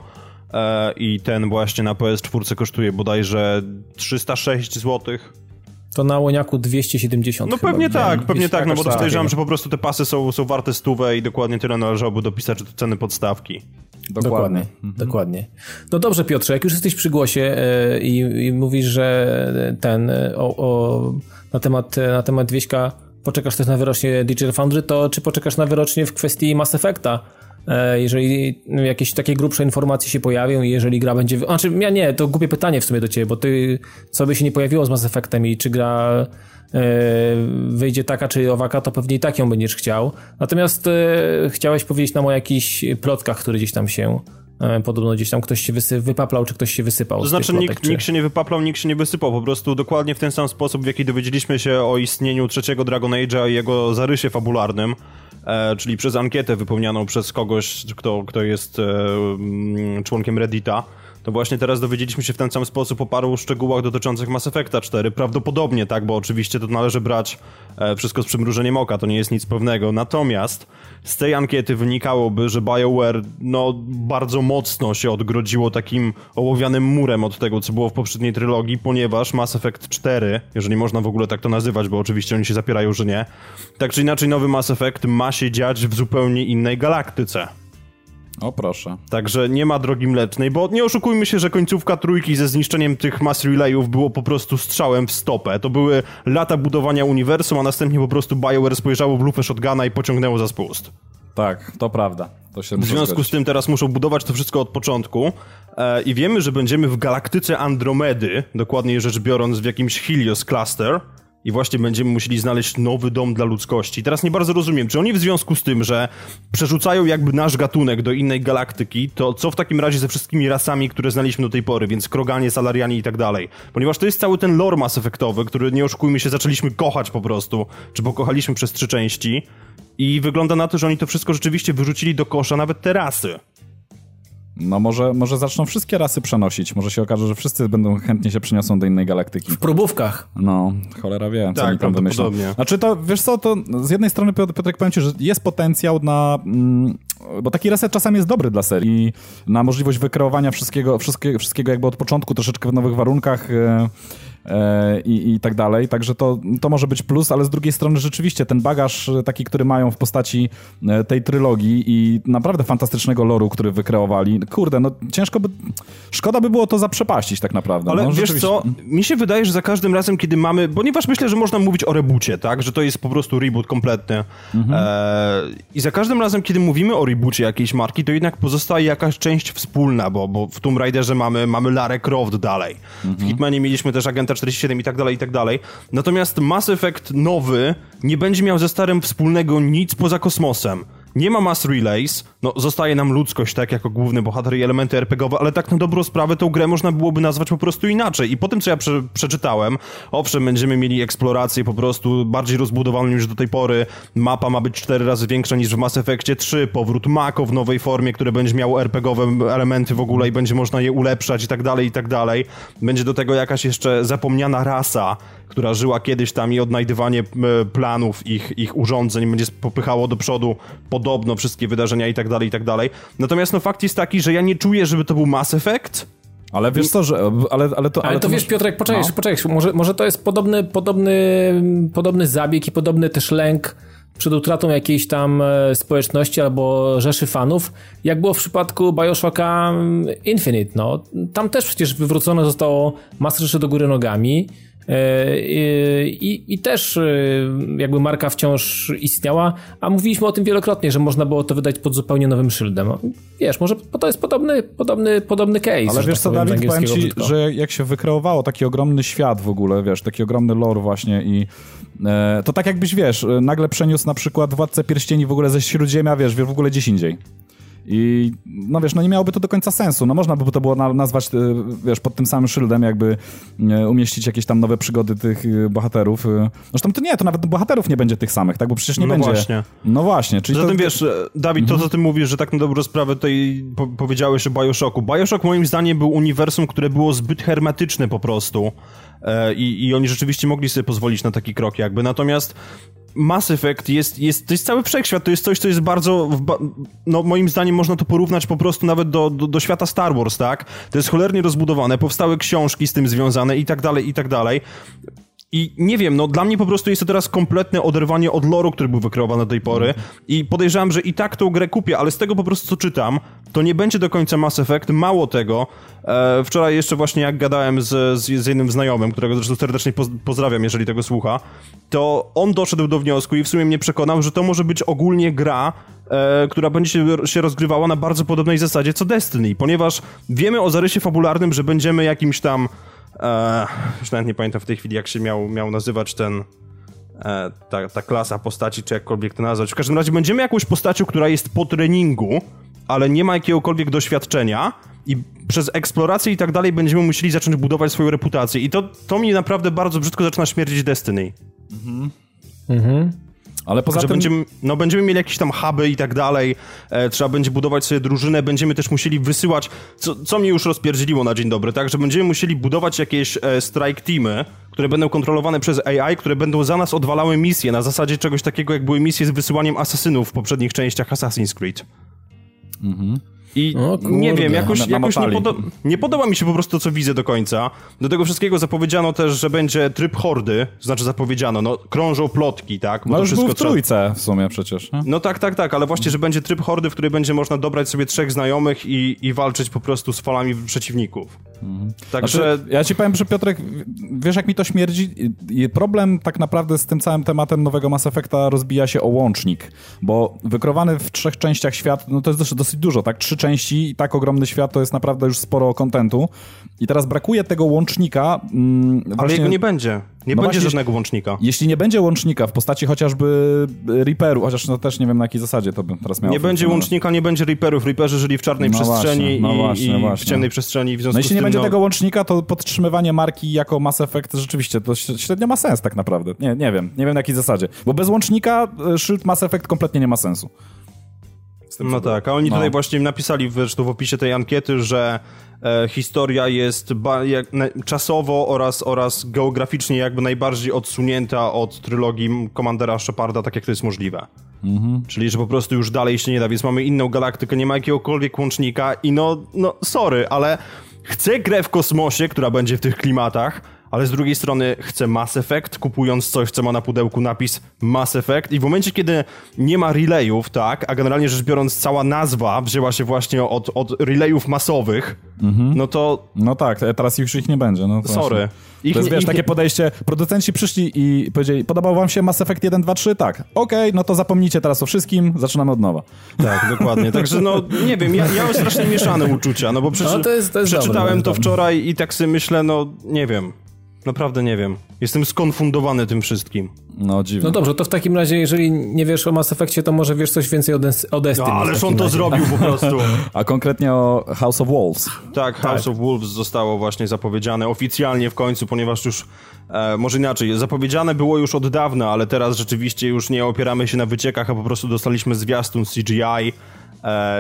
e, i ten właśnie na PS4 kosztuje bodajże 306 zł. To na Łoniaku 270 No chyba pewnie tak, pewnie tak, no bo jakoś podejrzewam, że po prostu te pasy są, są warte stówę i dokładnie tyle należałoby dopisać do ceny podstawki. Dokładnie, Mhm. dokładnie. No dobrze Piotrze, jak już jesteś przy głosie e, i, i mówisz, że ten e, o, o, na, temat, e, na temat Wieśka poczekasz też na wyrocznie Digital Foundry, to czy poczekasz na wyrocznie w kwestii Mass Effecta? E, Jeżeli jakieś takie grubsze informacje się pojawią i jeżeli gra będzie... Znaczy, ja nie, to głupie pytanie w sumie do ciebie, bo ty, co by się nie pojawiło z Mass Effectem i czy gra e, wyjdzie taka czy owaka, to pewnie i tak ją będziesz chciał. Natomiast e, chciałeś powiedzieć nam o jakichś plotkach, które gdzieś tam się podobno gdzieś tam ktoś się wysy- wypaplał, czy ktoś się wysypał To znaczy plotek, nikt, czy... nikt się nie wypaplał, nikt się nie wysypał, po prostu dokładnie w ten sam sposób, w jaki dowiedzieliśmy się o istnieniu trzeciego Dragon Age'a i jego zarysie fabularnym, e, czyli przez ankietę wypełnianą przez kogoś, kto, kto jest e, mm, członkiem Reddita, to właśnie teraz dowiedzieliśmy się w ten sam sposób o paru szczegółach dotyczących Mass Effecta 4. Prawdopodobnie tak, bo oczywiście to należy brać e, wszystko z przymrużeniem oka, to nie jest nic pewnego. Natomiast z tej ankiety wynikałoby, że BioWare no, bardzo mocno się odgrodziło takim ołowianym murem od tego, co było w poprzedniej trylogii, ponieważ Mass Effect 4, jeżeli można w ogóle tak to nazywać, bo oczywiście oni się zapierają, że nie, tak czy inaczej nowy Mass Effect ma się dziać w zupełnie innej galaktyce. O proszę. Także nie ma drogi mlecznej, bo nie oszukujmy się, że końcówka trójki ze zniszczeniem tych mass relayów było po prostu strzałem w stopę. To były lata budowania uniwersum, a następnie po prostu BioWare spojrzało w lufę shotguna i pociągnęło za spust. Tak, to prawda. To się W związku zgodzić. z tym teraz muszą budować to wszystko od początku e, i wiemy, że będziemy w galaktyce Andromedy, dokładniej rzecz biorąc w jakimś Helios Cluster i właśnie będziemy musieli znaleźć nowy dom dla ludzkości. Teraz nie bardzo rozumiem, czy oni w związku z tym, że przerzucają jakby nasz gatunek do innej galaktyki, to co w takim razie ze wszystkimi rasami, które znaliśmy do tej pory, więc Kroganie, Salarianie i tak dalej. Ponieważ to jest cały ten lore Mass Effectowy, który nie oszukujmy się, zaczęliśmy kochać po prostu, czy pokochaliśmy przez trzy części i wygląda na to, że oni to wszystko rzeczywiście wyrzucili do kosza, nawet te rasy. No może, może zaczną wszystkie rasy przenosić. Może się okaże, że wszyscy będą chętnie się przeniosą do innej galaktyki. W próbówkach. No, cholera wie, co Tak, oni tam wymyślą. Znaczy to, wiesz co, to z jednej strony, Piotr- Piotrek, powiem ci, że jest potencjał na... Mm, bo taki reset czasami jest dobry dla serii. Na możliwość wykreowania wszystkiego, wszystkiego, wszystkiego jakby od początku, troszeczkę w nowych warunkach e, i, i tak dalej. Także to, to może być plus, ale z drugiej strony rzeczywiście ten bagaż e, taki, który mają w postaci e, tej trylogii i naprawdę fantastycznego loru, który wykreowali. Kurde, no ciężko by... Szkoda by było to zaprzepaścić tak naprawdę. Ale no, wiesz co, mi się wydaje, że za każdym razem, kiedy mamy, ponieważ myślę, że można mówić o reboocie, tak, że to jest po prostu reboot kompletny e, i za każdym razem, kiedy mówimy o reboocie jakiejś marki, to jednak pozostaje jakaś część wspólna, bo, bo w Tomb Raiderze mamy, mamy Lara Croft dalej, w Hitmanie mieliśmy też Agenta 47 i tak dalej, i tak dalej, natomiast Mass Effect nowy nie będzie miał ze starym wspólnego nic poza kosmosem. Nie ma Mass Relays, no zostaje nam ludzkość, tak, jako główny bohater i elementy RPGowe, ale tak na dobrą sprawę tą grę można byłoby nazwać po prostu inaczej. I po tym, co ja prze, przeczytałem, owszem, będziemy mieli eksplorację po prostu bardziej rozbudowaną niż do tej pory. Mapa ma być cztery razy większa niż w Mass Effectie 3, powrót Mako w nowej formie, które będzie miało RPGowe elementy w ogóle i będzie można je ulepszać i tak dalej, i tak dalej. Będzie do tego jakaś jeszcze zapomniana rasa, która żyła kiedyś tam i odnajdywanie planów ich, ich urządzeń będzie popychało do przodu podobno wszystkie wydarzenia i tak dalej, i tak dalej. Natomiast no fakt jest taki, że ja nie czuję, żeby to był Mass Effect. Ale wiesz co, że... Ale, ale to, Ale to wiesz, masz- Piotrek, poczekaj, No. poczekaj, może, może to jest podobny, podobny, podobny zabieg i podobny też lęk przed utratą jakiejś tam e, społeczności albo rzeszy fanów, jak było w przypadku Bioshocka mm, Infinite, no. Tam też przecież wywrócone zostało masę rzeczy do góry nogami, I, I, też e, jakby marka wciąż istniała, a mówiliśmy o tym wielokrotnie, że można było to wydać pod zupełnie nowym szyldem. Wiesz, może to jest podobny, podobny, podobny case. Ale wiesz tak co, powiem, Dawid, powiem ci, że jak się wykreowało taki ogromny świat w ogóle, wiesz, taki ogromny lore właśnie i e, to tak jakbyś, wiesz, nagle przeniósł na przykład Władcę Pierścieni w ogóle ze Śródziemia, wiesz, w ogóle gdzieś indziej. I no wiesz, no nie miałoby to do końca sensu. No można by to było nazwać, e, wiesz, pod tym samym szyldem jakby e, umieścić jakieś tam nowe przygody tych e, bohaterów. Zresztą to nie, to nawet bohaterów nie będzie tych samych, tak? Bo przecież nie no będzie. Właśnie. No właśnie. Czyli Zatem to... wiesz, Dawid, mhm. to co ty mówisz, że tak na dobrą sprawę tutaj po powiedziałeś o Bioshocku. Bioshock moim zdaniem był uniwersum, które było zbyt hermetyczne po prostu. I, I oni rzeczywiście mogli sobie pozwolić na taki krok jakby. Natomiast Mass Effect jest, jest, to jest cały wszechświat, to jest coś, co jest bardzo, no moim zdaniem można to porównać po prostu nawet do, do, do, świata Star Wars, tak? To jest cholernie rozbudowane, powstały książki z tym związane i tak dalej, i tak dalej. I nie wiem, no dla mnie po prostu jest to teraz kompletne oderwanie od loru, który był wykreowany do tej pory i podejrzewam, że i tak tą grę kupię, ale z tego po prostu co czytam, to nie będzie do końca Mass Effect, mało tego. E, wczoraj jeszcze właśnie jak gadałem z, z, z jednym znajomym, którego zresztą serdecznie poz, pozdrawiam, jeżeli tego słucha, to on doszedł do wniosku i w sumie mnie przekonał, że to może być ogólnie gra, e, która będzie się, się rozgrywała na bardzo podobnej zasadzie co Destiny, ponieważ wiemy o zarysie fabularnym, że będziemy jakimś tam E, już nawet nie pamiętam w tej chwili, jak się miał, miał nazywać ten e, ta, ta klasa postaci, czy jakkolwiek to nazwać. W każdym razie będziemy jakąś postacią, która jest po treningu, ale nie ma jakiegokolwiek doświadczenia i przez eksplorację i tak dalej będziemy musieli zacząć budować swoją reputację. I to, to mi naprawdę bardzo brzydko zaczyna śmierdzić Destiny. Mhm. Mhm. Ale poza że tym... Będziemy, no, będziemy mieli jakieś tam huby i tak dalej, e, trzeba będzie budować sobie drużynę, będziemy też musieli wysyłać, co, co mnie już rozpierdzieliło na dzień dobry, tak, że będziemy musieli budować jakieś e, strike teamy, które będą kontrolowane przez AI, które będą za nas odwalały misje na zasadzie czegoś takiego, jak były misje z wysyłaniem asasynów w poprzednich częściach Assassin's Creed. Mhm. I nie wiem, jakoś, jakoś nie, podo nie, podoba mi się po prostu to, co widzę do końca. Do tego wszystkiego zapowiedziano też, że będzie tryb hordy, to znaczy zapowiedziano, no krążą plotki, tak? Bo no to już wszystko był w trójce w sumie przecież. Nie? No tak, tak, tak, ale właśnie, że będzie tryb hordy, w której będzie można dobrać sobie trzech znajomych i, i walczyć po prostu z falami przeciwników. Mhm. Także... Znaczy, ja ci powiem, że Piotrek, wiesz jak mi to śmierdzi? Problem tak naprawdę z tym całym tematem nowego Mass Effecta rozbija się o łącznik, bo wykrowany w trzech częściach świat, no to jest dosyć, dosyć dużo, tak? Trzy części i tak ogromny świat to jest naprawdę już sporo kontentu. I teraz brakuje tego łącznika. Mm, Ale właśnie... jego nie będzie. Nie no będzie właśnie, żadnego łącznika. Jeśli nie będzie łącznika w postaci chociażby Reaperu, chociaż no też nie wiem na jakiej zasadzie to bym teraz miał. Nie będzie łącznika, nie będzie Reaperów. Reaperzy żyli w czarnej no przestrzeni właśnie, no i, właśnie, i właśnie. w ciemnej przestrzeni. W no jeśli nie tym, będzie no... tego łącznika, to podtrzymywanie marki jako Mass Effect rzeczywiście to średnio ma sens tak naprawdę. Nie, nie wiem. Nie wiem na jakiej zasadzie. Bo bez łącznika e, szyld Mass Effect kompletnie nie ma sensu. No tak, a oni no. tutaj właśnie napisali zresztą w opisie tej ankiety, że e, historia jest jak, na, czasowo oraz, oraz geograficznie jakby najbardziej odsunięta od trylogii Komandera Sheparda, tak jak to jest możliwe. Mhm. Czyli, że po prostu już dalej się nie da, więc mamy inną galaktykę, nie ma jakiegokolwiek łącznika i no, no sorry, ale chcę grę w kosmosie, która będzie w tych klimatach, ale z drugiej strony chcę Mass Effect, kupując coś, co ma na pudełku napis Mass Effect i w momencie, kiedy nie ma relayów, tak, a generalnie rzecz biorąc cała nazwa wzięła się właśnie od, od relayów masowych, mhm. no to... No tak, teraz już ich nie będzie, no Sorry. Ich, to jest, wiesz, ich... takie podejście, producenci przyszli i powiedzieli, podobał wam się Mass Effect 1, 2, 3? Tak. Okej, okay, no to zapomnijcie teraz o wszystkim, zaczynamy od nowa. Tak, dokładnie. Także no, nie wiem, ja, ja mam strasznie mieszane uczucia, no bo przeczy... no, to jest, to jest przeczytałem dobre, to wczoraj i tak sobie myślę, no nie wiem. Naprawdę nie wiem. Jestem skonfundowany tym wszystkim. No dziwne. No dobrze, to w takim razie, jeżeli nie wiesz o Mass Effectie, to może wiesz coś więcej o, Des o Destiny. No, ależ on to razie. zrobił po prostu. [laughs] A konkretnie o House of Wolves. Tak, House tak. of Wolves zostało właśnie zapowiedziane oficjalnie w końcu, ponieważ już, e, może inaczej, zapowiedziane było już od dawna, ale teraz rzeczywiście już nie opieramy się na wyciekach, a po prostu dostaliśmy zwiastun CGI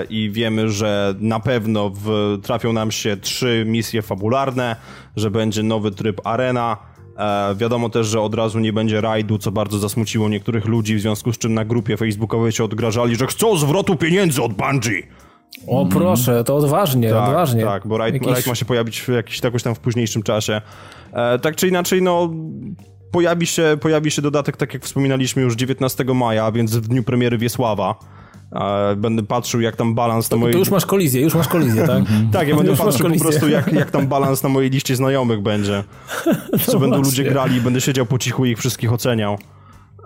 i wiemy, że na pewno w, trafią nam się trzy misje fabularne, że będzie nowy tryb arena. E, wiadomo też, że od razu nie będzie rajdu, co bardzo zasmuciło niektórych ludzi, w związku z czym na grupie facebookowej się odgrażali, że chcą zwrotu pieniędzy od Bungie. O mm. proszę, to odważnie, tak, odważnie. Tak, bo rajd, Jakiś... rajd ma się pojawić w jakiś, jakoś tam w późniejszym czasie. E, tak czy inaczej, no pojawi się, pojawi się dodatek, tak jak wspominaliśmy już 19 maja, więc w dniu premiery Wiesława. Będę patrzył, jak tam balans na mojej... To już masz kolizję, już masz kolizję, tak? [laughs] tak, ja będę już patrzył po prostu, jak, jak tam [laughs] balans na mojej liście znajomych będzie. Co [laughs] no będą ludzie grali, będę siedział po cichu i ich wszystkich oceniał.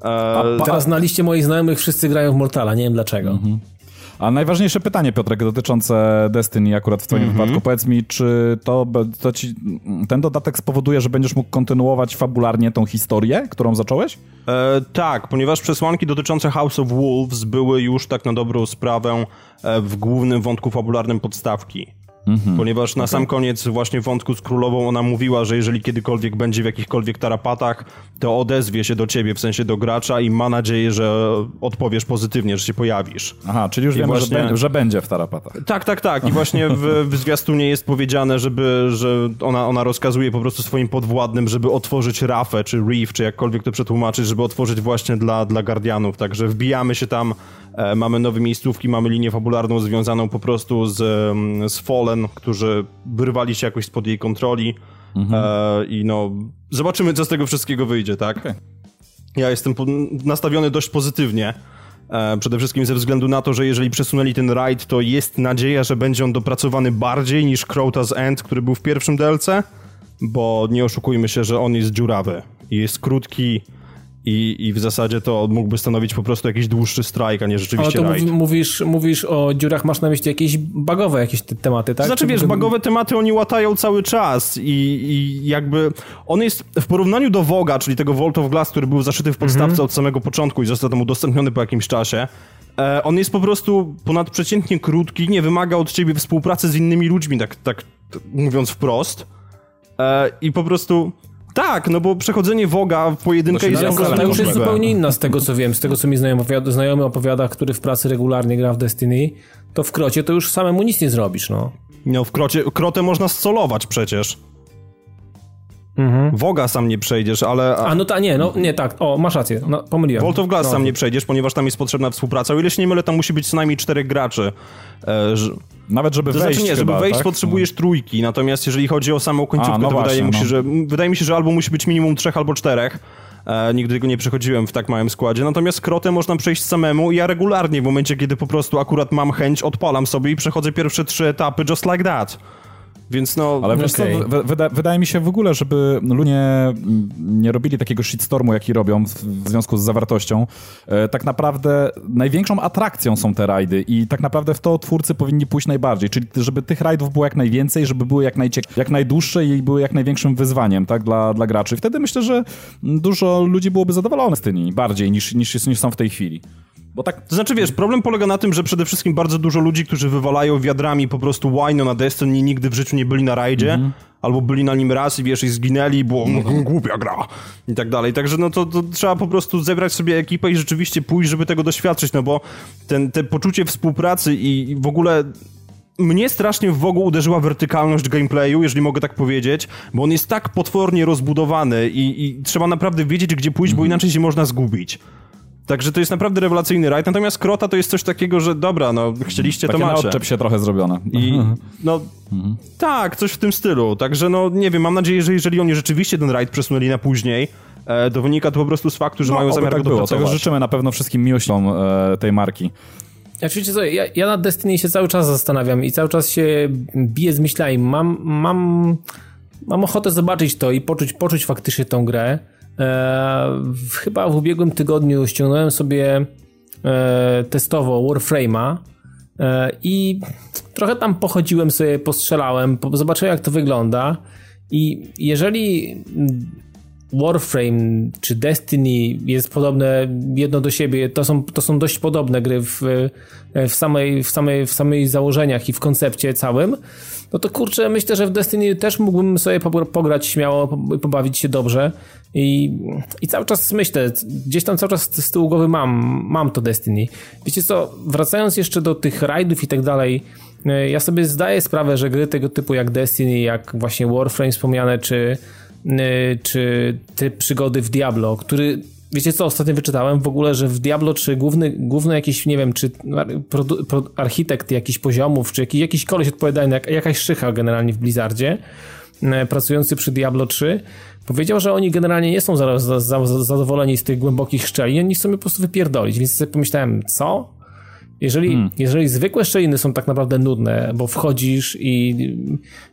E... Teraz na liście moich znajomych wszyscy grają w Mortala, nie wiem dlaczego. Mhm. A najważniejsze pytanie, Piotrek, dotyczące Destiny akurat w twoim mm -hmm. wypadku. Powiedz mi, czy to, to ci, ten dodatek spowoduje, że będziesz mógł kontynuować fabularnie tą historię, którą zacząłeś? E, tak, ponieważ przesłanki dotyczące House of Wolves były już tak na dobrą sprawę e, w głównym wątku fabularnym podstawki. Mhm. Ponieważ na okay. sam koniec właśnie wątku z królową ona mówiła, że jeżeli kiedykolwiek będzie w jakichkolwiek tarapatach, to odezwie się do ciebie, w sensie do gracza i ma nadzieję, że odpowiesz pozytywnie, że się pojawisz. Aha, czyli już I wiemy, właśnie... że, be że, będzie w tarapatach. Tak, tak, tak. I właśnie w, w zwiastunie jest powiedziane, żeby, że ona, ona rozkazuje po prostu swoim podwładnym, żeby otworzyć rafę, czy reef, czy jakkolwiek to przetłumaczyć, żeby otworzyć właśnie dla, dla Guardianów. Także wbijamy się tam mamy nowe miejscówki, mamy linię fabularną związaną po prostu z, mm, z Fallen, którzy wyrwali się jakoś spod jej kontroli mhm. e, i no zobaczymy, co z tego wszystkiego wyjdzie, tak? Okay. Ja jestem nastawiony dość pozytywnie. E, przede wszystkim ze względu na to, że jeżeli przesunęli ten raid, to jest nadzieja, że będzie on dopracowany bardziej niż Crota's End, który był w pierwszym DLC, bo nie oszukujmy się, że on jest dziurawy. Jest krótki, i, i w zasadzie to mógłby stanowić po prostu jakiś dłuższy strajk, a nie rzeczywiście Ale to mówisz, mówisz o dziurach, masz na myśli jakieś bagowe jakieś te tematy, tak? Znaczy, Czy wiesz, bagowe tematy oni łatają cały czas i, i jakby on jest w porównaniu do Woga, czyli tego Vault of Glass, który był zaszyty w podstawce mhm. od samego początku i został tam udostępniony po jakimś czasie, e, on jest po prostu ponadprzeciętnie krótki, nie wymaga od ciebie współpracy z innymi ludźmi, tak, tak mówiąc wprost. E, I po prostu tak, no bo przechodzenie Woga w pojedynkę jest... No, to już jest zupełnie inna z tego, co wiem, z tego, co mi znajomy opowiada, znajomy opowiada, który w pracy regularnie gra w Destiny, to w krocie to już samemu nic nie zrobisz, no. No, w krocie, krotę można scolować przecież. Mhm. Woga sam nie przejdziesz, ale... A no ta, nie, no nie, tak, o, masz rację, no, pomyliłem. Vault of Glass no. sam nie przejdziesz, ponieważ tam jest potrzebna współpraca. O ile się nie mylę, tam musi być co najmniej czterech graczy. E, nawet żeby to wejść znaczy nie, żeby wejść tak? potrzebujesz no. trójki, natomiast jeżeli chodzi o samą końcówkę, A, no to właśnie, wydaje, mi się, no. że, wydaje mi się, że albo musi być minimum trzech albo czterech. E, nigdy go nie przechodziłem w tak małym składzie. Natomiast krotę można przejść samemu i ja regularnie w momencie, kiedy po prostu akurat mam chęć, odpalam sobie i przechodzę pierwsze trzy etapy just like that. Więc no... Ale wiesz okay. co, wyda, wydaje mi się w ogóle, żeby ludzie nie robili takiego shitstormu, jaki robią w, w związku z zawartością. E, tak naprawdę największą atrakcją są te rajdy i tak naprawdę w to twórcy powinni pójść najbardziej, czyli żeby tych rajdów było jak najwięcej, żeby były jak, najciek- jak najdłuższe i były jak największym wyzwaniem tak, dla, dla graczy. Wtedy myślę, że dużo ludzi byłoby zadowolonych z tymi bardziej niż, niż, niż są w tej chwili. Bo tak, to znaczy wiesz, problem polega na tym, że przede wszystkim bardzo dużo ludzi, którzy wywalają wiadrami po prostu wino na Destiny, nigdy w życiu nie byli na rajdzie, mm -hmm. albo byli na nim raz i wiesz, i zginęli, bo mm, głupia gra i tak dalej. Także no to, to, trzeba po prostu zebrać sobie ekipę i rzeczywiście pójść, żeby tego doświadczyć, no bo ten, te poczucie współpracy i, i w ogóle mnie strasznie w ogóle uderzyła wertykalność gameplayu, jeżeli mogę tak powiedzieć, bo on jest tak potwornie rozbudowany i, i trzeba naprawdę wiedzieć, gdzie pójść, mm -hmm. bo mhm. inaczej się można zgubić. Także to jest naprawdę rewelacyjny rajd, natomiast Krota to jest coś takiego, że dobra, no chcieliście Takie to macie. odczep się trochę zrobione. I no mhm. tak, coś w tym stylu. Także no nie wiem, mam nadzieję, że jeżeli oni rzeczywiście ten rajd przesunęli na później, e, to wynika to po prostu z faktu, że no, mają zamiar tak go dopracować. Tego życzymy na pewno wszystkim miłościom e, tej marki. Co, ja, ja nad Destiny się cały czas zastanawiam i cały czas się biję z myślami. Mam, mam, mam ochotę zobaczyć to i poczuć, poczuć faktycznie tą grę. E, chyba w ubiegłym tygodniu ściągnąłem sobie e, testowo Warframe'a e, i trochę tam pochodziłem sobie, postrzelałem, zobaczyłem jak to wygląda. I jeżeli Warframe czy Destiny jest podobne jedno do siebie, to są, to są dość podobne gry w, w, samej, w, samej, w samej założeniach i w koncepcie całym, no to kurczę, myślę, że w Destiny też mógłbym sobie pograć śmiało, pobawić się dobrze. I, i cały czas myślę, gdzieś tam cały czas z tyłu głowy mam, mam to Destiny. Wiecie co, wracając jeszcze do tych rajdów i tak dalej, e, ja sobie zdaję sprawę, że gry tego typu jak Destiny, jak właśnie Warframe wspomniane, czy, czy te przygody w Diablo, który Wiecie co, ostatnio wyczytałem w ogóle, że w Diablo 3 główny, główny jakiś, nie wiem, czy produ, pro, architekt jakichś poziomów, czy jakiś, jakiś koleś odpowiadający, jak, jakaś szycha generalnie w Blizzardzie, e, pracujący przy Diablo 3, powiedział, że oni generalnie nie są za, za, za, zadowoleni z tych głębokich szczelin, oni chcą je po prostu wypierdolić, więc sobie pomyślałem, co? Jeżeli, hmm. jeżeli zwykłe szczeliny są tak naprawdę nudne, bo wchodzisz i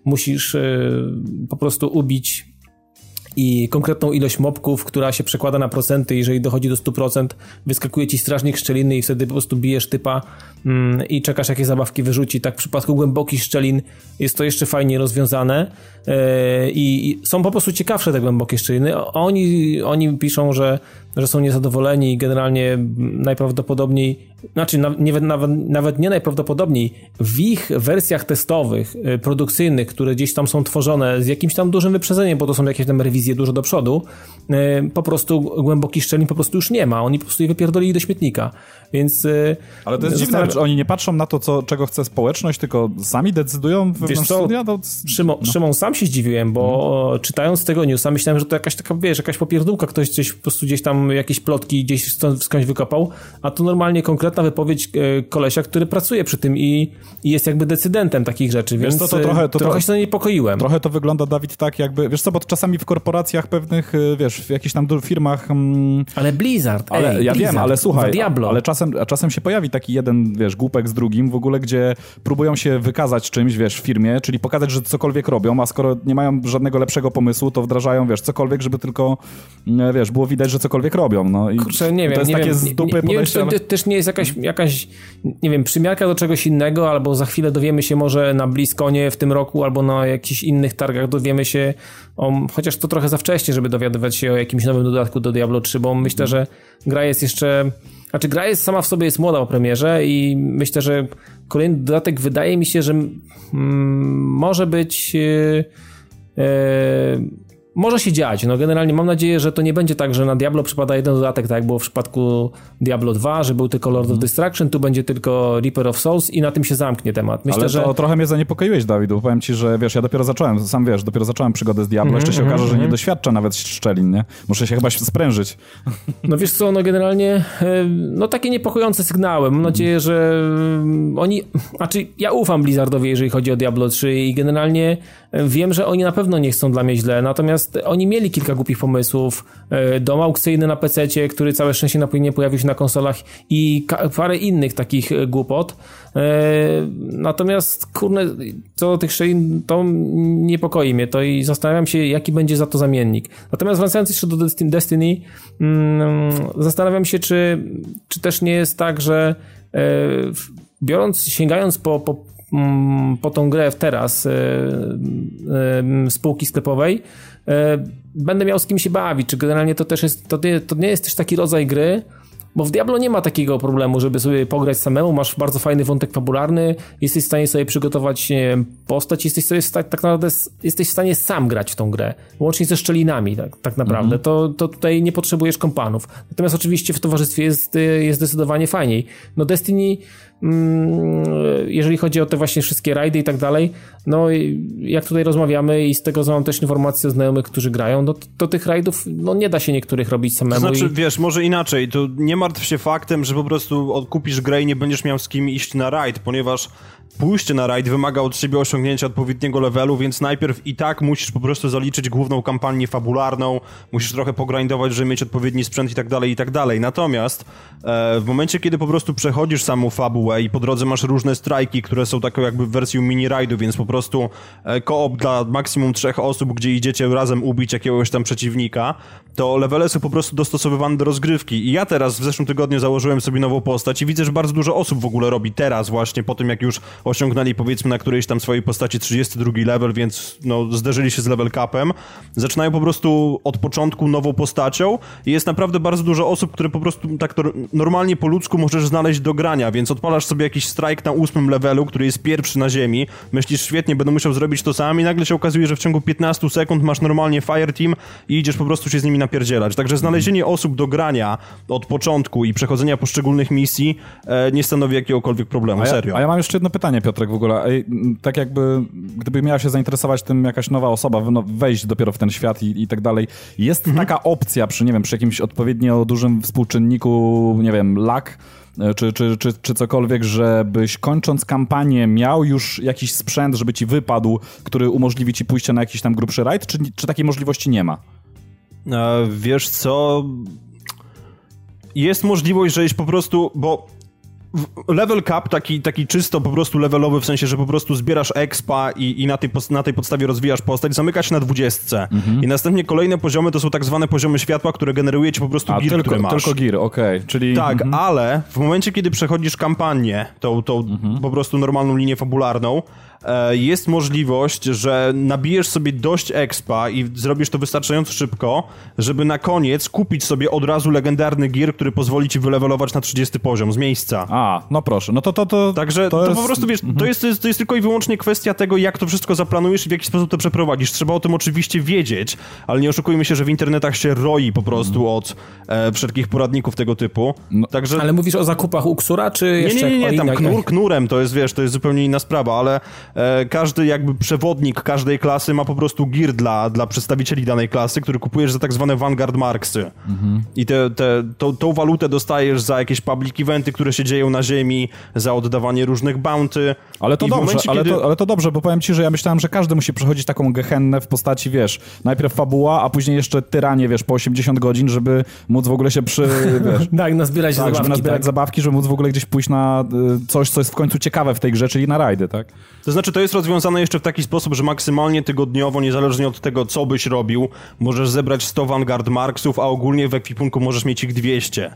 musisz y, po prostu ubić i konkretną ilość mobków, która się przekłada na procenty, jeżeli dochodzi do 100%, wyskakuje ci strażnik szczeliny i wtedy po prostu bijesz typa mm, i czekasz jakie zabawki wyrzuci. Tak w przypadku głębokich szczelin jest to jeszcze fajnie rozwiązane yy, i, są po prostu ciekawsze te głębokie szczeliny. Oni, oni piszą, że, że są niezadowoleni i generalnie najprawdopodobniej znaczy nawet, nawet, nawet nie najprawdopodobniej, w ich wersjach testowych, y, produkcyjnych, które gdzieś tam są tworzone z jakimś tam dużym wyprzedzeniem, bo to są jakieś tam rewizje dużo do przodu, y, po prostu głęboki szczelin po prostu już nie ma. Oni po prostu je wypierdolili do śmietnika. Więc... Y, Ale to jest dziwne, że oni nie patrzą na to, co, czego chce społeczność, tylko sami decydują Wiesz co, to... Szymon, no. Szymon, sam się zdziwiłem, bo hmm. czytając tego newsa myślałem, że to jakaś taka, wiesz, jakaś popierdółka, ktoś coś po prostu gdzieś tam, jakieś plotki gdzieś skądś wykopał, a to normalnie konkretna wypowiedź e, kolesia, który pracuje przy tym i, i jest jakby decydentem takich rzeczy, więc co, to trochę, to, trochę się to niepokoiłem. Trochę to wygląda, Dawid, tak jakby, wiesz co, bo czasami w korporacjach pewnych, e, wiesz, w jakichś tam firmach... Mm, ale Blizzard, ale ej, Ja Blizzard, wiem, ale słuchaj, Diablo. ale czasem, czasem się pojawi taki jeden, wiesz, głupek z drugim w ogóle, gdzie próbują się wykazać czymś, wiesz, w firmie, czyli pokazać, że cokolwiek robią, a skoro nie mają żadnego lepszego pomysłu, to wdrażają, wiesz, cokolwiek, żeby tylko, mm, wiesz, było widać, że cokolwiek robią, no. I Kurczę, nie wiem, to jest nie takie wiem, z dupy nie, nie, wiem, czy to ale... też nie jest jakaś, jakaś, nie wiem, przymiarka do czegoś innego, albo za chwilę dowiemy się może na Bliskonie w tym roku, albo na jakichś innych targach dowiemy się o, chociaż to trochę za wcześnie, żeby dowiadywać się o jakimś nowym dodatku do Diablo 3, bo myślę, że gra jest jeszcze znaczy, gra jest sama w sobie jest młoda o premierze i myślę, że kolejny dodatek wydaje mi się, że mm, może być. Yy, yy, może się dziać. No generalnie mam nadzieję, że to nie będzie tak, że na Diablo przypada jeden dodatek, tak jak było w przypadku Diablo 2, że był tylko Lord mm. of mhm. Destruction, tu będzie tylko Reaper of Souls i na tym się zamknie temat. Myślę, Ale to że... trochę mnie zaniepokoiłeś, Dawid, bo powiem ci, że wiesz, ja dopiero zacząłem, sam wiesz, dopiero zacząłem przygodę z Diablo, mm, jeszcze się mm, okaże, że nie mhm. doświadczę nawet szczelin, nie? Muszę się chyba sprężyć. No wiesz co, no generalnie e, no takie niepokojące sygnały. Mam nadzieję, że mm, oni, znaczy ja ufam Blizzardowi, jeżeli chodzi o Diablo 3 i generalnie wiem, że oni na pewno nie chcą dla mnie źle, natomiast oni mieli kilka głupich pomysłów. E, dom aukcyjny na PC, który całe szczęście nie pojawił się na konsolach i parę innych takich e, głupot. E, natomiast, kurne, co do tych szczelin, to niepokoi mnie to i zastanawiam się, jaki będzie za to zamiennik. Natomiast wracając jeszcze do Destiny, mm, zastanawiam się, czy, czy też nie jest tak, że biorąc, sięgając po, po po tą grę teraz spółki sklepowej, będę miał z kim się bawić, czy generalnie to też jest, to nie, to nie jest też taki rodzaj gry, bo w Diablo nie ma takiego problemu, żeby sobie pograć samemu, masz bardzo fajny wątek fabularny, jesteś w stanie sobie przygotować wiem, postać, jesteś sobie tak, tak naprawdę jesteś w stanie sam grać w tą grę, łącznie ze szczelinami tak, tak naprawdę, -hmm. to, to tutaj nie potrzebujesz kompanów. Natomiast oczywiście w towarzystwie jest, jest zdecydowanie fajniej. No Destiny Mm, jeżeli chodzi o te właśnie wszystkie rajdy i tak dalej, no jak tutaj rozmawiamy i z tego co mam też informacje o znajomych, którzy grają, no to, to tych rajdów no nie da się niektórych robić samemu. To znaczy, i... wiesz, może inaczej, to nie martw się faktem, że po prostu odkupisz grę i nie będziesz miał z kim iść na rajd, ponieważ pójście na raid wymaga od siebie osiągnięcia odpowiedniego levelu, więc najpierw i tak musisz po prostu zaliczyć główną kampanię fabularną, musisz trochę pogrindować, żeby mieć odpowiedni sprzęt i tak dalej, i tak dalej. Natomiast e, w momencie, kiedy po prostu przechodzisz samą fabułę i po drodze masz różne strajki, które są taką jakby wersją mini raidu, więc po prostu e, koop dla maksimum trzech osób, gdzie idziecie razem ubić jakiegoś tam przeciwnika, to levele są po prostu dostosowywane do rozgrywki. I ja teraz w zeszłym tygodniu założyłem sobie nową postać i widzę, że bardzo dużo osób w ogóle robi teraz właśnie, po tym jak już osiągnęli powiedzmy na którejś tam swojej postaci 32 level, więc no zderzyli się z level capem. Zaczynają po prostu od początku nową postacią i jest naprawdę bardzo dużo osób, które po prostu tak normalnie po ludzku możesz znaleźć do grania, więc odpalasz sobie jakiś strike na ósmym levelu, który jest pierwszy na ziemi, myślisz świetnie, będę musiał zrobić to sam i nagle się okazuje, że w ciągu 15 sekund masz normalnie fire team i idziesz po prostu się z nimi napierdzielać. Także znalezienie osób do grania od początku i przechodzenia poszczególnych misji e, nie stanowi jakiegokolwiek problemu, a ja, serio. A ja mam jeszcze jedno pytanie pytanie, Piotrek, w ogóle. Tak jakby, gdyby miała się zainteresować tym jakaś nowa osoba, no, wejść dopiero w ten świat i, i tak dalej, jest mhm. taka opcja przy, nie wiem, przy jakimś odpowiednio dużym współczynniku, nie wiem, lak, e, czy, czy, czy, czy cokolwiek, żebyś kończąc kampanię miał już jakiś sprzęt, żeby ci wypadł, który umożliwi ci pójście na jakiś tam grubszy rajd, czy, czy takiej możliwości nie ma? E, wiesz co... Jest możliwość, żeś po prostu, bo level cap, taki, taki czysto po prostu levelowy, w sensie, że po prostu zbierasz expa i, i na, tej, na tej podstawie rozwijasz postać, zamyka się na dwudziestce. Mhm. I następnie kolejne poziomy to są tak zwane poziomy światła, które generuje ci po prostu A, gear, tylko, który masz. tylko gear, okej. Czyli... Tak, mhm. ale w momencie, kiedy przechodzisz kampanię, tą, tą po prostu normalną linię fabularną, jest możliwość, że nabijesz sobie dość expa i zrobisz to wystarczająco szybko, żeby na koniec kupić sobie od razu legendarny gear, który pozwoli ci wylewelować na 30 poziom z miejsca. A, no proszę, no to to... to Także to, jest- Mhm. po prostu, wiesz, to, jest, to, jest, to jest tylko i wyłącznie kwestia tego, jak to wszystko zaplanujesz i w jaki sposób to przeprowadzisz. Trzeba o tym oczywiście wiedzieć, ale nie oszukujmy się, że w internetach się roi po prostu Mhm. od e, wszelkich poradników tego typu. No, Także Ale mówisz o zakupach u Ksura, czy nie, jeszcze nie, nie, o nie, tam knur knurem to jest, wiesz, to jest zupełnie inna sprawa, ale e, każdy jakby przewodnik każdej klasy ma po prostu gear dla, dla przedstawicieli danej klasy, który kupujesz za tak zwane Vanguard Marksy. I te, te, tą, tą walutę dostajesz za jakieś public eventy, które się dzieją na ziemi, za oddawanie różnych bounty. Ale to I dobrze, momencie, ale, kiedy- to, ale to dobrze, bo powiem ci, że ja myślałem, że każdy musi przechodzić taką gehennę w postaci, wiesz, najpierw fabuła, a później jeszcze tyranie, wiesz, po 80 godzin, żeby móc w ogóle się przy, [laughs] wiesz, Tak, nazbierać tak, żeby zabawki, nazbierać tak. zabawki, żeby móc w ogóle gdzieś pójść na y, coś, co jest w końcu ciekawe w tej grze, czyli na rajdy, tak? To znaczy, to jest rozwiązane jeszcze w taki sposób, że maksymalnie tygodniowo, niezależnie od tego, co byś robił, możesz zebrać 100 Vanguard Marksów, a ogólnie w ekwipunku możesz mieć ich 200.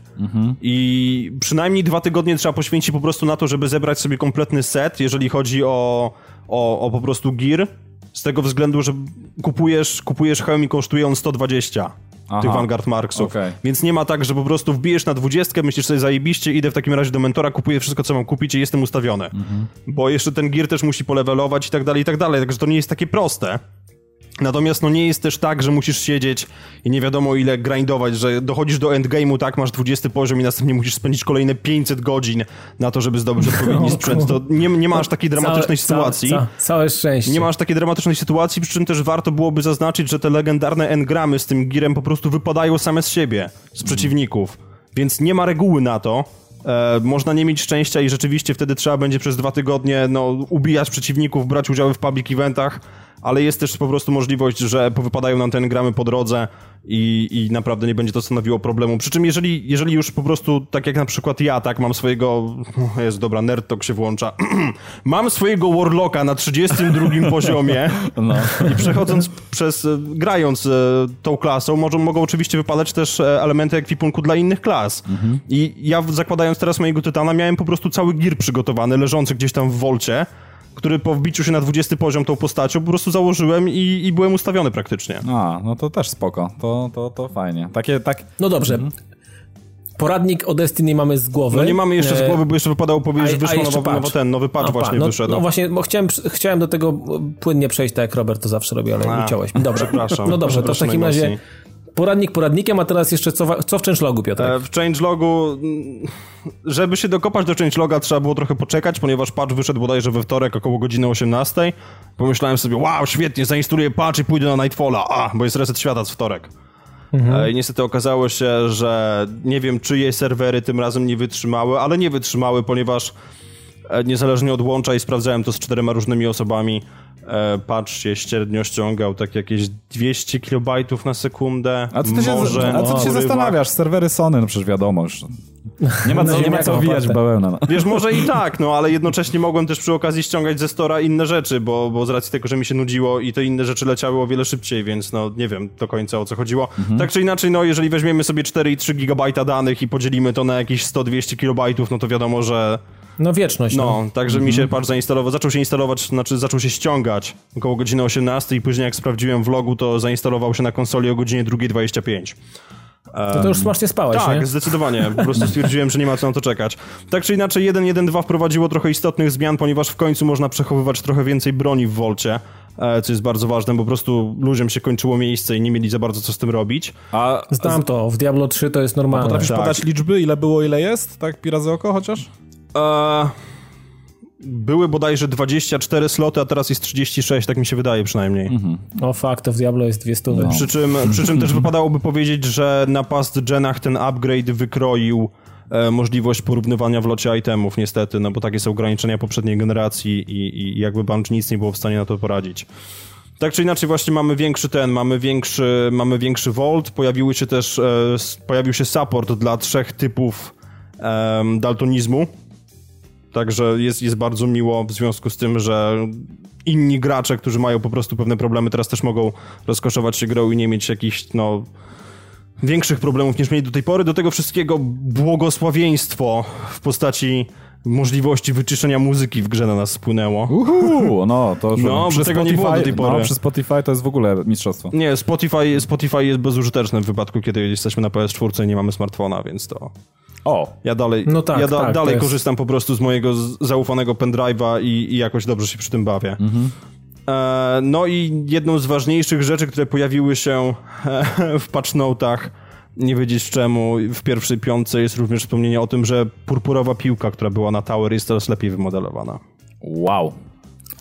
I przynajmniej dwa tygodnie trzeba poświęcić po prostu na to, żeby zebrać sobie kompletny set, jeżeli chodzi o, o, o po prostu gear. Z tego względu, że kupujesz, kupujesz hełm i kosztuje on 120 Aha. tych Vanguard Marksów. Okej. Więc nie ma tak, że po prostu wbijesz na dwudziestkę, myślisz sobie zajebiście, idę w takim razie do mentora, kupuję wszystko, co mam kupić i jestem ustawiony. Bo jeszcze ten gear też musi polewelować i tak dalej, i tak dalej. Także to nie jest takie proste. Natomiast no nie jest też tak, że musisz siedzieć i nie wiadomo ile grindować, że dochodzisz do endgame'u, tak, masz 20 poziom i następnie musisz spędzić kolejne 500 godzin na to, żeby zdobyć odpowiedni sprzęt. To nie, nie ma aż takiej dramatycznej Całe- sytuacji. Całe, całe szczęście. Nie ma aż takiej dramatycznej sytuacji, przy czym też warto byłoby zaznaczyć, że te legendarne engramy z tym girem po prostu wypadają same z siebie, z przeciwników. Więc nie ma reguły na to. E, można nie mieć szczęścia i rzeczywiście wtedy trzeba będzie przez dwa tygodnie no, ubijać przeciwników, brać udziały w public eventach, ale jest też po prostu możliwość, że powypadają nam te engramy po drodze i, i naprawdę nie będzie to stanowiło problemu. Przy czym jeżeli, jeżeli już po prostu, tak jak na przykład ja, tak, mam swojego, jest dobra, nerd talk się włącza, [clears throat] mam swojego Warlocka na 32 [laughs] poziomie No. i przechodząc przez, e, grając e, tą klasą, mogą, mogą oczywiście wypadać też e, elementy ekwipunku dla innych klas. I ja zakładając teraz mojego Tytana, miałem po prostu cały gear przygotowany, leżący gdzieś tam w wolcie, który po wbiciu się na 20 poziom tą postacią po prostu założyłem i, i byłem ustawiony praktycznie. A, no to też spoko, to, to, to fajnie. Takie, tak... No dobrze. Poradnik o Destiny mamy z głowy. No nie mamy jeszcze z E, głowy, bo jeszcze wypadało powiedzieć, że wyszło nowa, patch. nowa, ten nowy patch pa, właśnie no, wyszedł. No właśnie, bo chciałem, chciałem do tego płynnie przejść, tak jak Robert to zawsze robi, ale A, uciąłeś mi. Dobrze. przepraszam. No dobrze, to w takim razie. Poradnik poradnikiem, a teraz jeszcze co, co w changelogu, Piotr? E, W changelogu, mm, żeby się dokopać do changeloga, trzeba było trochę poczekać, ponieważ patch wyszedł bodajże we wtorek około godziny 18. Pomyślałem sobie, wow, świetnie, zainstaluję patch i pójdę na Nightfalla, a, bo jest reset świata z wtorek. E, I niestety okazało się, że nie wiem, czyje serwery tym razem nie wytrzymały, ale nie wytrzymały, ponieważ e, niezależnie od łącza i sprawdzałem to z czterema różnymi osobami, e, patch się średnio ściągał tak jakieś 200 kilobajtów na sekundę. A co ty się, może a co ty się zastanawiasz? Serwery Sony, no przecież wiadomo. Nie ma co, No, nie ma co wijać. No. Wiesz, może i tak, no ale jednocześnie mogłem też przy okazji ściągać ze Stora inne rzeczy, bo, bo z racji tego, że mi się nudziło i te inne rzeczy leciały o wiele szybciej, więc no nie wiem do końca o co chodziło. Tak czy inaczej, no jeżeli weźmiemy sobie 4,3 GB danych i podzielimy to na jakieś 100-200 kilobajtów, no to wiadomo, że No wieczność. No. no, także mi się patch zainstalował, zaczął się instalować, znaczy zaczął się ściągać około godziny 18 i później jak sprawdziłem w logu, to zainstalował się na konsoli o godzinie 2.25. To, to już smacznie spałeś, Tak, nie? zdecydowanie. Po [laughs] prostu stwierdziłem, że nie ma co na to czekać. Tak czy inaczej, 1.1.2 wprowadziło trochę istotnych zmian, ponieważ w końcu można przechowywać trochę więcej broni w Wolcie, e, co jest bardzo ważne, bo po prostu ludziom się kończyło miejsce i nie mieli za bardzo co z tym robić. A Znam to, w Diablo 3 to jest normalne. potrafisz Tak. podać liczby, ile było, ile jest? Tak, pi razy oko chociaż? E, były bodajże 24 sloty, a teraz jest 36, tak mi się wydaje przynajmniej. O fakt, to w Diablo jest dwie stówy. Przy czym, przy czym też [laughs] wypadałoby powiedzieć, że na past genach ten upgrade wykroił e, możliwość porównywania w locie itemów, niestety, no bo takie są ograniczenia poprzedniej generacji i, i jakby Bungie nic nie było w stanie na to poradzić. Tak czy inaczej właśnie mamy większy ten, mamy większy, mamy większy Vault, pojawiły się też, e, pojawił się support dla trzech typów daltonizmu, Także jest, jest bardzo miło w związku z tym, że inni gracze, którzy mają po prostu pewne problemy, teraz też mogą rozkoszować się grą i nie mieć jakichś, no, większych problemów niż mieli do tej pory. Do tego wszystkiego błogosławieństwo w postaci możliwości wyczyszczenia muzyki w grze na nas spłynęło. Uhu, no, to [laughs] No, przy tego nie było do tej pory. No, przy Spotify to jest w ogóle mistrzostwo. Nie, Spotify, Spotify jest bezużyteczne w wypadku, kiedy jesteśmy na PS4 i nie mamy smartfona, więc to... O, Ja dalej, No tak, ja da, tak, dalej jest- korzystam po prostu z mojego zaufanego pendrive'a i, i jakoś dobrze się przy tym bawię. Mhm. E, no i jedną z ważniejszych rzeczy, które pojawiły się e, w patch notach, nie wiedzieć czemu, w pierwszej piątce jest również wspomnienie o tym, że purpurowa piłka, która była na Tower jest teraz lepiej wymodelowana. wow.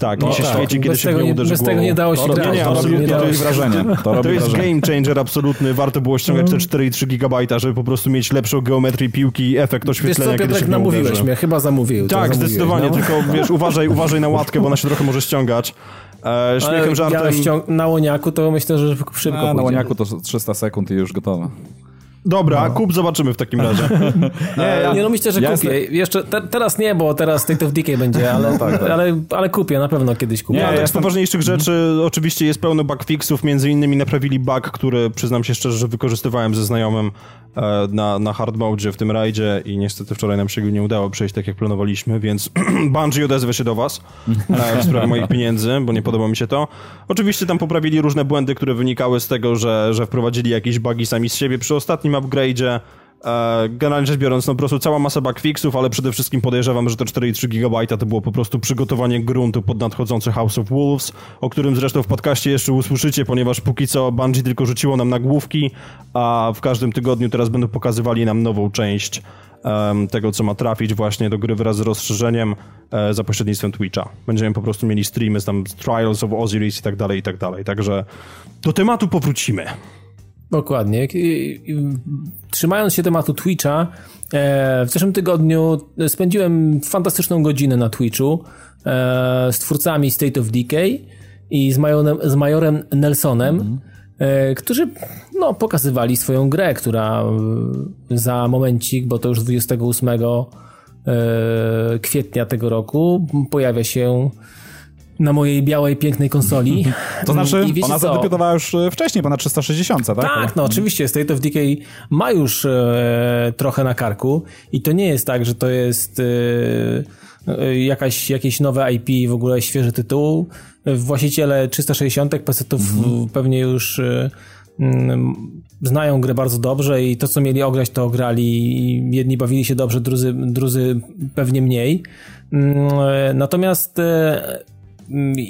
Tak, No i się tak, świeci, kiedy bez się w nie- uderzy bez tego nie dało się To- grać, Nie, nie, to robi- to dało jest się wrażenie. To To jest wrażenie. game changer absolutny, warto było ściągać te 4,3 GB, żeby po prostu mieć lepszą geometrię piłki i efekt Wiesz co, oświetlenia, kiedy się Piotrek, namówiłeś uderzy. mnie, chyba zamówił. Tak, zdecydowanie, no. tylko wiesz, uważaj, uważaj na łatkę, bo ona się trochę może ściągać. E, Ale śmiechem, żartem... ja ściąg- na łoniaku to myślę, że szybko A, pójdzie. na łoniaku to 300 sekund i już gotowe. Dobra, kup, zobaczymy w takim razie. [laughs] Nie, ja, Nie no myślę, że ja kupię. Jeszcze te, teraz nie, bo teraz State of Decay będzie, ale, [laughs] tak, tak. ale, ale kupię, na pewno kiedyś kupię. Nie, ja tak z jestem- poważniejszych rzeczy oczywiście jest pełno bugfixów, między innymi naprawili bug, który przyznam się szczerze, że wykorzystywałem ze znajomym na, na hard mode w tym rajdzie i niestety wczoraj nam się nie udało przejść tak jak planowaliśmy, więc [clears throat] Bungie odezwę się do was e, w sprawie moich pieniędzy, bo nie podoba mi się to. Oczywiście tam poprawili różne błędy, które wynikały z tego, że, że wprowadzili jakieś bugi sami z siebie przy ostatnim upgrade'zie. E, Generalnie rzecz biorąc, no po prostu cała masa bugfixów, ale przede wszystkim podejrzewam, że te 4,3 GB to było po prostu przygotowanie gruntu pod nadchodzący House of Wolves, o którym zresztą w podcaście jeszcze usłyszycie, ponieważ póki co Bungie tylko rzuciło nam nagłówki, a w każdym tygodniu teraz będą pokazywali nam nową część em, tego, co ma trafić właśnie do gry wraz z rozszerzeniem e, za pośrednictwem Twitcha. Będziemy po prostu mieli streamy z tam Trials of Osiris i tak dalej, i tak dalej. Także do tematu powrócimy. Dokładnie. Trzymając się tematu Twitcha, e, w zeszłym tygodniu spędziłem fantastyczną godzinę na Twitchu e, z twórcami State of Decay i z majorem, z majorem Nelsonem, e, którzy no, pokazywali swoją grę, która za momencik, bo to już 28 e, kwietnia tego roku pojawia się na mojej białej, pięknej konsoli. [laughs] to znaczy, I wiecie ona zadebiutowała już e, wcześniej, bo na 360, tak? Tak, no oczywiście State of Decay ma już e, trochę na karku i to nie jest tak, że to jest e, e, jakaś, jakieś nowe IP, w ogóle świeży tytuł. Właściciele 360 PC-ów pewnie już e, mm, znają grę bardzo dobrze i to, co mieli ograć, to ograli. Jedni bawili się dobrze, drudzy, drudzy pewnie mniej. Mm, e, Natomiast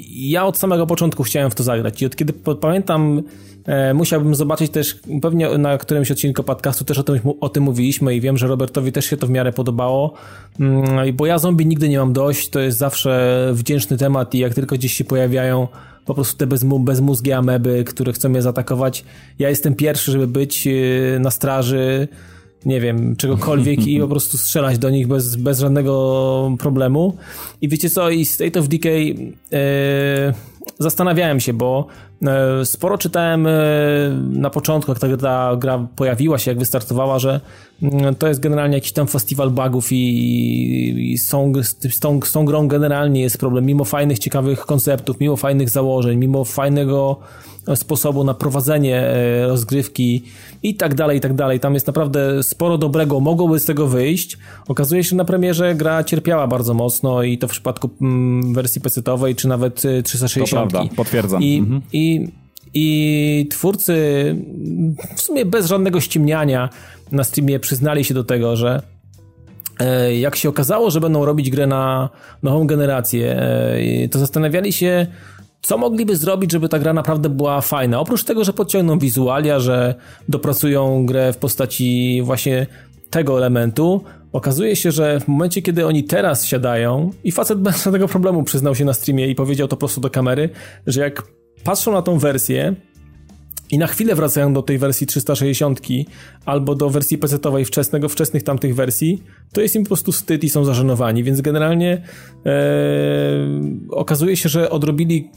ja od samego początku chciałem w to zagrać i od kiedy pamiętam, e, musiałbym zobaczyć też, pewnie na którymś odcinku podcastu też o tym, o tym mówiliśmy i wiem, że Robertowi też się to w miarę podobało, Mm, bo ja zombie nigdy nie mam dość, to jest zawsze wdzięczny temat i jak tylko gdzieś się pojawiają po prostu te bezmu, bezmózgie ameby, które chcą mnie zaatakować, ja jestem pierwszy, żeby być e, na straży, nie wiem, czegokolwiek i po [laughs] prostu strzelać do nich bez, bez żadnego problemu. I wiecie co, i State of Decay e, zastanawiałem się, bo e, sporo czytałem e, na początku, jak ta, ta gra pojawiła się, jak wystartowała, że mm, to jest generalnie jakiś tam festiwal bugów i, i z, tą, z, tą, z tą grą generalnie jest problem, mimo fajnych, ciekawych konceptów, mimo fajnych założeń, mimo fajnego sposobu na prowadzenie e, rozgrywki i tak dalej, i tak dalej. Tam jest naprawdę sporo dobrego, mogłoby z tego wyjść. Okazuje się, że na premierze gra cierpiała bardzo mocno i to w przypadku mm, wersji PC-owej, czy nawet e, 360. To prawda, potwierdzam. I, Mhm. i, I twórcy mm, w sumie bez żadnego ściemniania na streamie przyznali się do tego, że e, jak się okazało, że będą robić grę na nową generację, e, to zastanawiali się, co mogliby zrobić, żeby ta gra naprawdę była fajna. Oprócz tego, że podciągną wizualia, że dopracują grę w postaci właśnie tego elementu, okazuje się, że w momencie, kiedy oni teraz siadają i facet [laughs] bez żadnego problemu przyznał się na streamie i powiedział to po prostu do kamery, że jak patrzą na tą wersję, i na chwilę wracają do tej wersji 360 albo do wersji PC-owej wczesnego, wczesnych tamtych wersji, to jest im po prostu wstyd i są zażenowani, więc generalnie e, okazuje się, że odrobili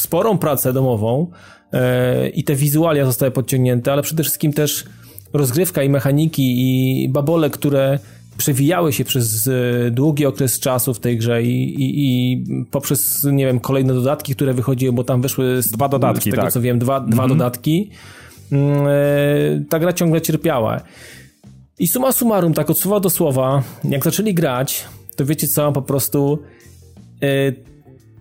sporą pracę domową e, i te wizualia zostały podciągnięte, ale przede wszystkim też rozgrywka i mechaniki i babole, które przewijały się przez długi okres czasu w tej grze i, i, i poprzez, nie wiem, kolejne dodatki, które wychodziły, bo tam wyszły z, dwa dodatki, z tego tak. co wiem, dwa, dwa mhm. dodatki. Mm, ta gra ciągle cierpiała. I suma summarum, tak od słowa do słowa, jak zaczęli grać, to wiecie co, po prostu yy,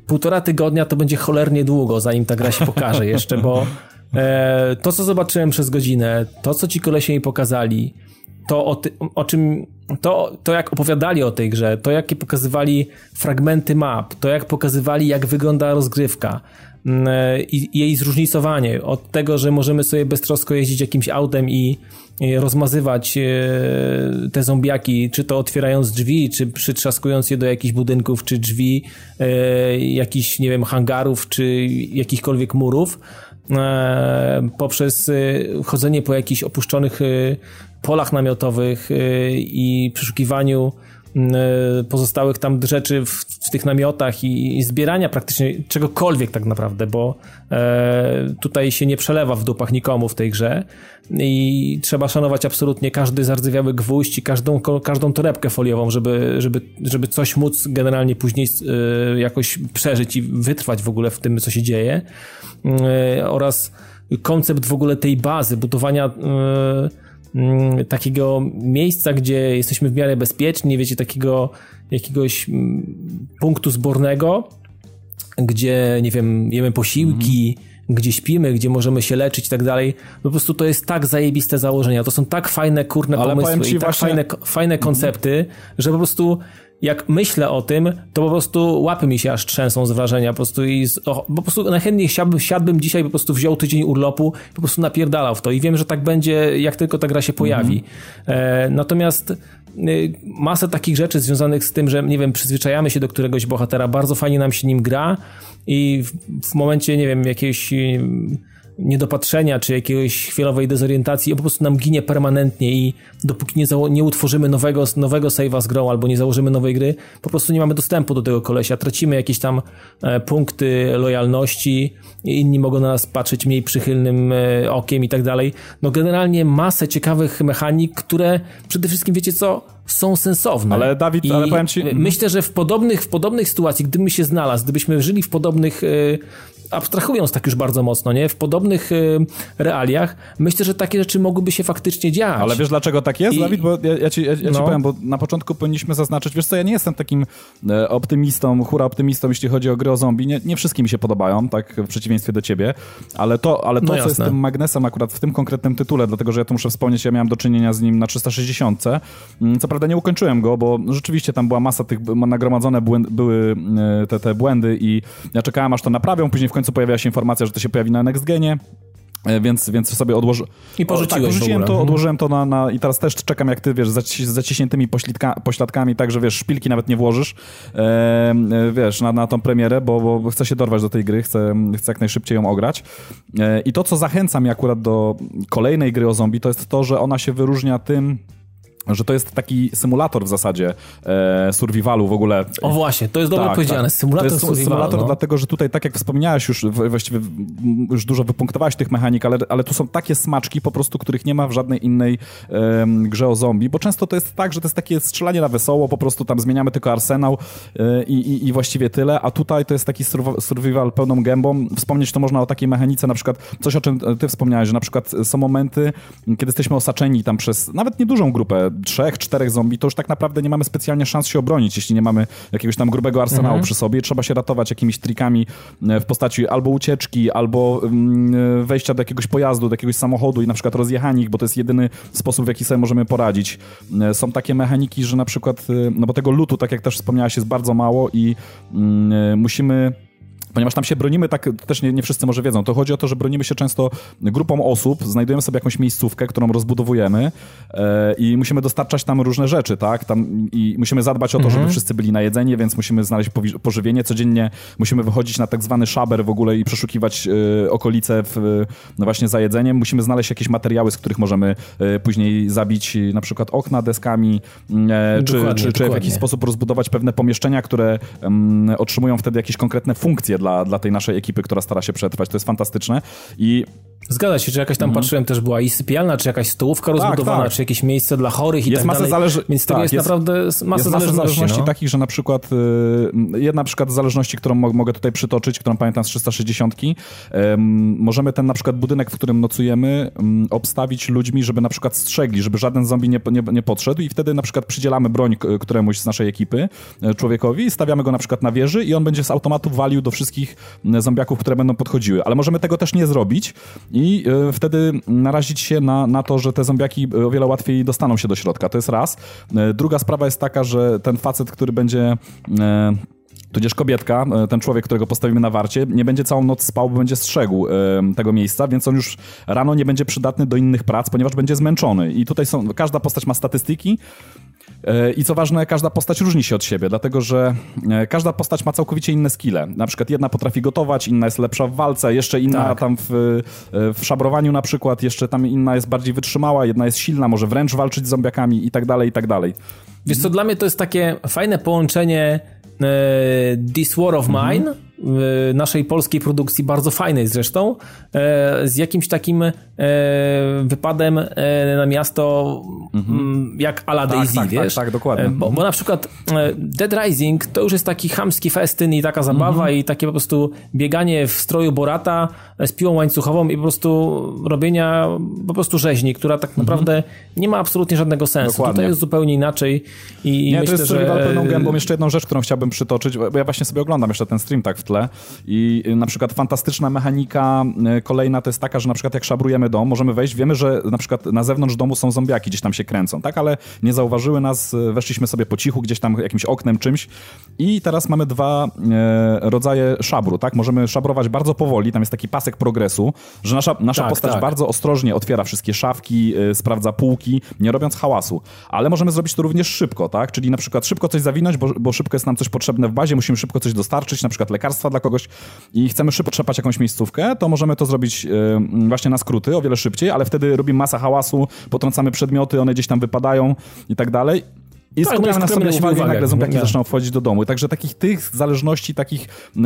półtora tygodnia to będzie cholernie długo, zanim ta gra się pokaże [laughs] jeszcze, bo e, to, co zobaczyłem przez godzinę, to, co ci kolesie mi pokazali, to o, ty, o czym, to, to jak opowiadali o tej grze, to jakie pokazywali fragmenty map, to jak pokazywali, jak wygląda rozgrywka, i jej zróżnicowanie od tego, że możemy sobie beztrosko jeździć jakimś autem i rozmazywać e, te zombiaki, czy to otwierając drzwi, czy przytrzaskując je do jakichś budynków, czy drzwi, e, jakichś, nie wiem, hangarów, czy jakichkolwiek murów, e, poprzez chodzenie po jakichś opuszczonych polach namiotowych i przeszukiwaniu pozostałych tam rzeczy w, w tych namiotach i, i, zbierania praktycznie czegokolwiek tak naprawdę, bo e, tutaj się nie przelewa w dupach nikomu w tej grze i trzeba szanować absolutnie każdy zardzewiały gwóźdź i każdą, każdą torebkę foliową, żeby, żeby, żeby coś móc generalnie później e, jakoś przeżyć i wytrwać w ogóle w tym, co się dzieje. E, oraz koncept w ogóle tej bazy, budowania e, Mm, takiego miejsca, gdzie jesteśmy w miarę bezpieczni, wiecie, takiego jakiegoś mm, punktu zbornego, gdzie, nie wiem, jemy posiłki, mhm. gdzie śpimy, gdzie możemy się leczyć i tak dalej. Po prostu to jest tak zajebiste założenia. To są tak fajne, kurne Ale pomysły i tak właśnie... fajne, fajne koncepty, mhm. że po prostu jak myślę o tym, to po prostu łapy mi się aż trzęsą z wrażenia po prostu i z, po prostu najchętniej siadłbym, siadłbym dzisiaj, po prostu wziął tydzień urlopu po prostu napierdalał w to i wiem, że tak będzie, jak tylko ta gra się pojawi. E, natomiast y, masę takich rzeczy związanych z tym, że nie wiem, przyzwyczajamy się do któregoś bohatera, bardzo fajnie nam się nim gra i w, w momencie, nie wiem, jakiejś niedopatrzenia czy jakiejś chwilowej dezorientacji, po prostu nam ginie permanentnie i dopóki nie, nie utworzymy nowego, nowego save'a z grą albo nie założymy nowej gry, po prostu nie mamy dostępu do tego kolesia. Tracimy jakieś tam e, punkty lojalności, inni mogą na nas patrzeć mniej przychylnym e, okiem i tak dalej. No generalnie masę ciekawych mechanik, które przede wszystkim wiecie co? są sensowne. Ale Dawid, I ale powiem ci... Myślę, że w podobnych, w podobnych sytuacji, gdybym się znalazł, gdybyśmy żyli w podobnych e, abstrahując tak już bardzo mocno, nie? W podobnych y, realiach, myślę, że takie rzeczy mogłyby się faktycznie dziać. Ale wiesz dlaczego tak jest, I... Dawid? Bo ja, ja, ci, ja, ja no. ci powiem, bo na początku powinniśmy zaznaczyć, wiesz co, ja nie jestem takim e, optymistą, hura optymistą, jeśli chodzi o gry o zombie. Nie, nie wszystkie mi się podobają, tak, w przeciwieństwie do ciebie, ale to, ale to no co jest tym magnesem akurat w tym konkretnym tytule, dlatego, że ja tu muszę wspomnieć, ja miałem do czynienia z nim na 360. Mm, co prawda nie ukończyłem go, bo rzeczywiście tam była masa tych, nagromadzone były e, te, te błędy i ja czekałem, aż to naprawią, później w końcu pojawiła się informacja, że to się pojawi na Next Genie. E, więc, więc sobie odłożyłem. I porzuciłeś tak, porzuciłem to, odłożyłem to na, na, i teraz też czekam jak ty, wiesz, z zaciśniętymi pośladka, pośladkami, tak, że wiesz, szpilki nawet nie włożysz, e, e, wiesz, na, na tą premierę, bo, bo chcę się dorwać do tej gry, chcę, chcę jak najszybciej ją ograć. E, I to, co zachęca mnie akurat do kolejnej gry o zombie, to jest to, że ona się wyróżnia tym, że to jest taki symulator w zasadzie e, survivalu w ogóle. O właśnie, to jest dobrze tak, powiedziane, tak. symulator to jest survivalu. Symulator no. dlatego, że tutaj, tak jak wspomniałeś już, właściwie już dużo wypunktowałeś tych mechanik, ale, ale tu są takie smaczki po prostu, których nie ma w żadnej innej e, grze o zombie, bo często to jest tak, że to jest takie strzelanie na wesoło, po prostu tam zmieniamy tylko arsenał e, i, i, właściwie tyle, a tutaj to jest taki survival pełną gębą. Wspomnieć to można o takiej mechanice, na przykład coś, o czym ty wspomniałeś, że na przykład są momenty, kiedy jesteśmy osaczeni tam przez nawet niedużą grupę trzech, czterech zombie, to już tak naprawdę nie mamy specjalnie szans się obronić, jeśli nie mamy jakiegoś tam grubego arsenału mhm. przy sobie. Trzeba się ratować jakimiś trikami e, w postaci albo ucieczki, albo mm, e, wejścia do jakiegoś pojazdu, do jakiegoś samochodu i na przykład rozjechanie ich, bo to jest jedyny sposób, w jaki sobie możemy poradzić. E, są takie mechaniki, że na przykład, no bo tego lutu, tak jak też wspomniałaś, jest bardzo mało i mm, musimy ponieważ tam się bronimy, tak też nie, nie, wszyscy może wiedzą, to chodzi o to, że bronimy się często grupą osób, znajdujemy sobie jakąś miejscówkę, którą rozbudowujemy e, i musimy dostarczać tam różne rzeczy, tak? Tam, I musimy zadbać o to, mhm. żeby wszyscy byli na jedzenie, więc musimy znaleźć pożywienie. Codziennie musimy wychodzić na tak zwany szaber w ogóle i przeszukiwać e, okolice w, no właśnie za jedzeniem. Musimy znaleźć jakieś materiały, z których możemy e, później zabić na przykład okna deskami, e, czy, czy, czy, w jakiś sposób rozbudować pewne pomieszczenia, które otrzymują wtedy jakieś konkretne funkcje dla, dla tej naszej ekipy, która stara się przetrwać. To jest fantastyczne i Zgadza się, czy jakaś tam patrzyłem też była i sypialna, czy jakaś stołówka rozbudowana, tak. czy jakieś miejsce dla chorych i Jest tak masa dalej. zależy- Więc tego tak, jest, jest- naprawdę masa Jest masa zależności. zależności no. takich, że na przykład y, jedna na przykład zależności, którą mo- mogę tutaj przytoczyć, którą pamiętam z 360, em, możemy ten na przykład budynek, w którym nocujemy, em, obstawić ludźmi, żeby na przykład strzegli, żeby żaden zombie nie, nie, nie podszedł i wtedy na przykład przydzielamy broń któremuś z naszej ekipy, e, człowiekowi stawiamy go na przykład na wieży i on będzie z automatu walił do wszystkich zombiaków, które będą podchodziły. Ale możemy tego też nie zrobić i e, wtedy narazić się na, na to, że te zombiaki e, o wiele łatwiej dostaną się do środka. To jest raz. E, Druga sprawa jest taka, że ten facet, który będzie... Tudzież kobietka, ten człowiek, którego postawimy na warcie, nie będzie całą noc spał, bo będzie strzegł tego miejsca, więc on już rano nie będzie przydatny do innych prac, ponieważ będzie zmęczony. I tutaj są, każda postać ma statystyki i co ważne, każda postać różni się od siebie, dlatego że e, każda postać ma całkowicie inne skille. Na przykład jedna potrafi gotować, inna jest lepsza w walce, jeszcze inna Tak. tam w, e, w szabrowaniu na przykład, jeszcze tam inna jest bardziej wytrzymała, jedna jest silna, może wręcz walczyć z zombiakami i tak dalej, i tak dalej. Wiesz co, dla mnie to jest takie fajne połączenie e, This War of Mine, e, naszej polskiej produkcji, bardzo fajnej zresztą, e, z jakimś takim e, wypadem e, na miasto m, jak ala Daisy, tak, tak, wiesz? tak, dokładnie. E, Bo, bo na przykład e, Dead Rising to już jest taki chamski festyn i taka zabawa i takie po prostu bieganie w stroju Borata z piłą łańcuchową i po prostu robienia po prostu rzeźni, która tak naprawdę nie ma absolutnie żadnego sensu. Dokładnie. Tutaj jest zupełnie inaczej i Nie, myślę, to jest że... pełną gębą. Jeszcze jedną rzecz, którą chciałbym przytoczyć, bo ja właśnie sobie oglądam jeszcze ten stream tak w tle i y, na przykład fantastyczna mechanika y, kolejna to jest taka, że na przykład jak szabrujemy dom, możemy wejść, wiemy, że na przykład na zewnątrz domu są zombiaki, gdzieś tam się kręcą, tak, ale nie zauważyły nas, y, weszliśmy sobie po cichu, gdzieś tam jakimś oknem, czymś i teraz mamy dwa rodzaje szabru, tak, możemy szabrować bardzo powoli, tam jest taki pasek progresu, że nasza, nasza Tak, postać tak. bardzo ostrożnie otwiera wszystkie szafki, sprawdza półki, nie robiąc hałasu. Ale możemy zrobić to również szybko, tak? Czyli na przykład szybko coś zawinąć, bo, bo szybko jest nam coś potrzebne w bazie, musimy szybko coś dostarczyć, na przykład dla kogoś i chcemy szybko trzepać jakąś miejscówkę, to możemy to zrobić y, właśnie na skróty, o wiele szybciej, ale wtedy robimy masę hałasu, potrącamy przedmioty, one gdzieś tam wypadają i tak dalej. I Tak, skupiamy i na sobie na siebie uwagę i uwagę. nagle Nie. zaczną wchodzić do domu. Także takich tych zależności, takich y,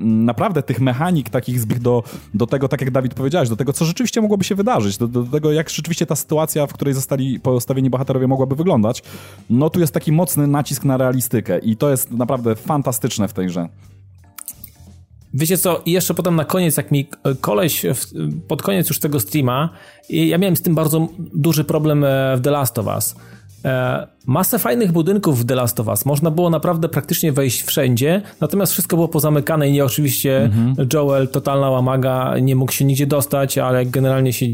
naprawdę tych mechanik, takich zbich do, do tego, tak jak Dawid powiedziałeś, do tego, co rzeczywiście mogłoby się wydarzyć, do, do tego, jak rzeczywiście ta sytuacja, w której zostali postawieni bohaterowie, mogłaby wyglądać, no tu jest taki mocny nacisk na realistykę i to jest naprawdę fantastyczne w tej grze. Wiecie co, i jeszcze potem na koniec, jak mi e, koleś w, pod koniec już tego streama, ja miałem z tym bardzo duży problem e, w The Last of Us. E, masę fajnych budynków w The Last of Us. Można było naprawdę praktycznie wejść wszędzie, natomiast wszystko było pozamykane i nie oczywiście Joel, totalna łamaga, nie mógł się nigdzie dostać, ale generalnie się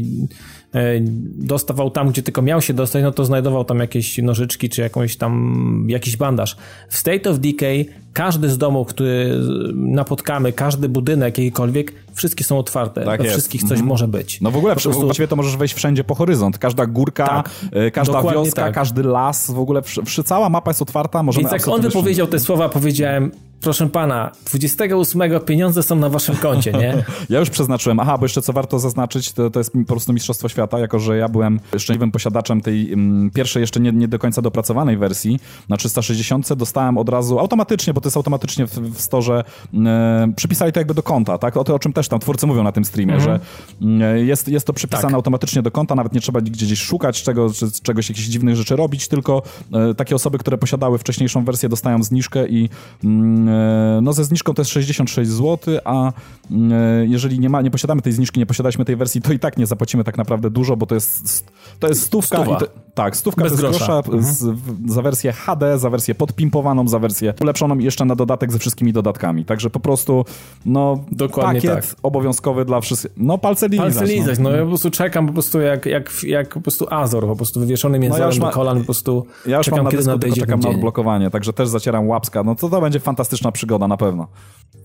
dostawał tam, gdzie tylko miał się dostać, no to znajdował tam jakieś nożyczki, czy jakąś tam, jakiś bandaż. W State of Decay każdy z domów, który napotkamy, każdy budynek jakikolwiek, wszystkie są otwarte. Tak We jest. wszystkich coś może być. No w ogóle Po prostu- właściwie to możesz wejść wszędzie po horyzont. Każda górka, Tak, e, każda dokładnie wioska, tak. każdy las, w ogóle wszy, cała mapa jest otwarta, możemy Więc jak on wypowiedział te słowa, powiedziałem, proszę pana, 28 pieniądze są na waszym koncie, nie? [laughs] Ja już przeznaczyłem. Aha, bo jeszcze co warto zaznaczyć, to, to jest po prostu Mistrzostwo Świata, jako że ja byłem szczęśliwym posiadaczem tej mm, pierwszej, jeszcze nie, nie do końca dopracowanej wersji na 360. Dostałem od razu automatycznie, bo to jest automatycznie w, w storze, mm, przypisali to jakby do konta, tak? O to, o czym też tam twórcy mówią na tym streamie, że mm, jest, jest to przypisane Tak. automatycznie do konta, nawet nie trzeba gdzieś gdzieś szukać czego, czegoś, jakichś dziwnych rzeczy robić, tylko e, takie osoby, które posiadały wcześniejszą wersję dostają zniżkę i mm, e, no ze zniżką to jest 66 zł, a mm, e, jeżeli nie, ma, nie posiadamy tej zniżki, nie posiadaliśmy tej wersji, to i tak nie zapłacimy tak naprawdę dużo, bo to jest, to jest stówka. Stuwa. I to, tak, stówka Bez bez grosza, grosza. Mhm. z, za wersję HD, za wersję podpimpowaną, za wersję ulepszoną i jeszcze na dodatek ze wszystkimi dodatkami. Także po prostu, no, Dokładnie pakiet tak. obowiązkowy dla wszystkich. No, palce lizać. Palce lizać, no. no ja po prostu czekam po prostu jak, jak, jak po prostu Azor, po prostu wywieszony międzorem już do ma- kolan, po prostu Ja już czekam, mam na kiedy dysku, czekam na odblokowanie, także też zacieram łapska. No to to będzie fantastyczna przygoda na pewno.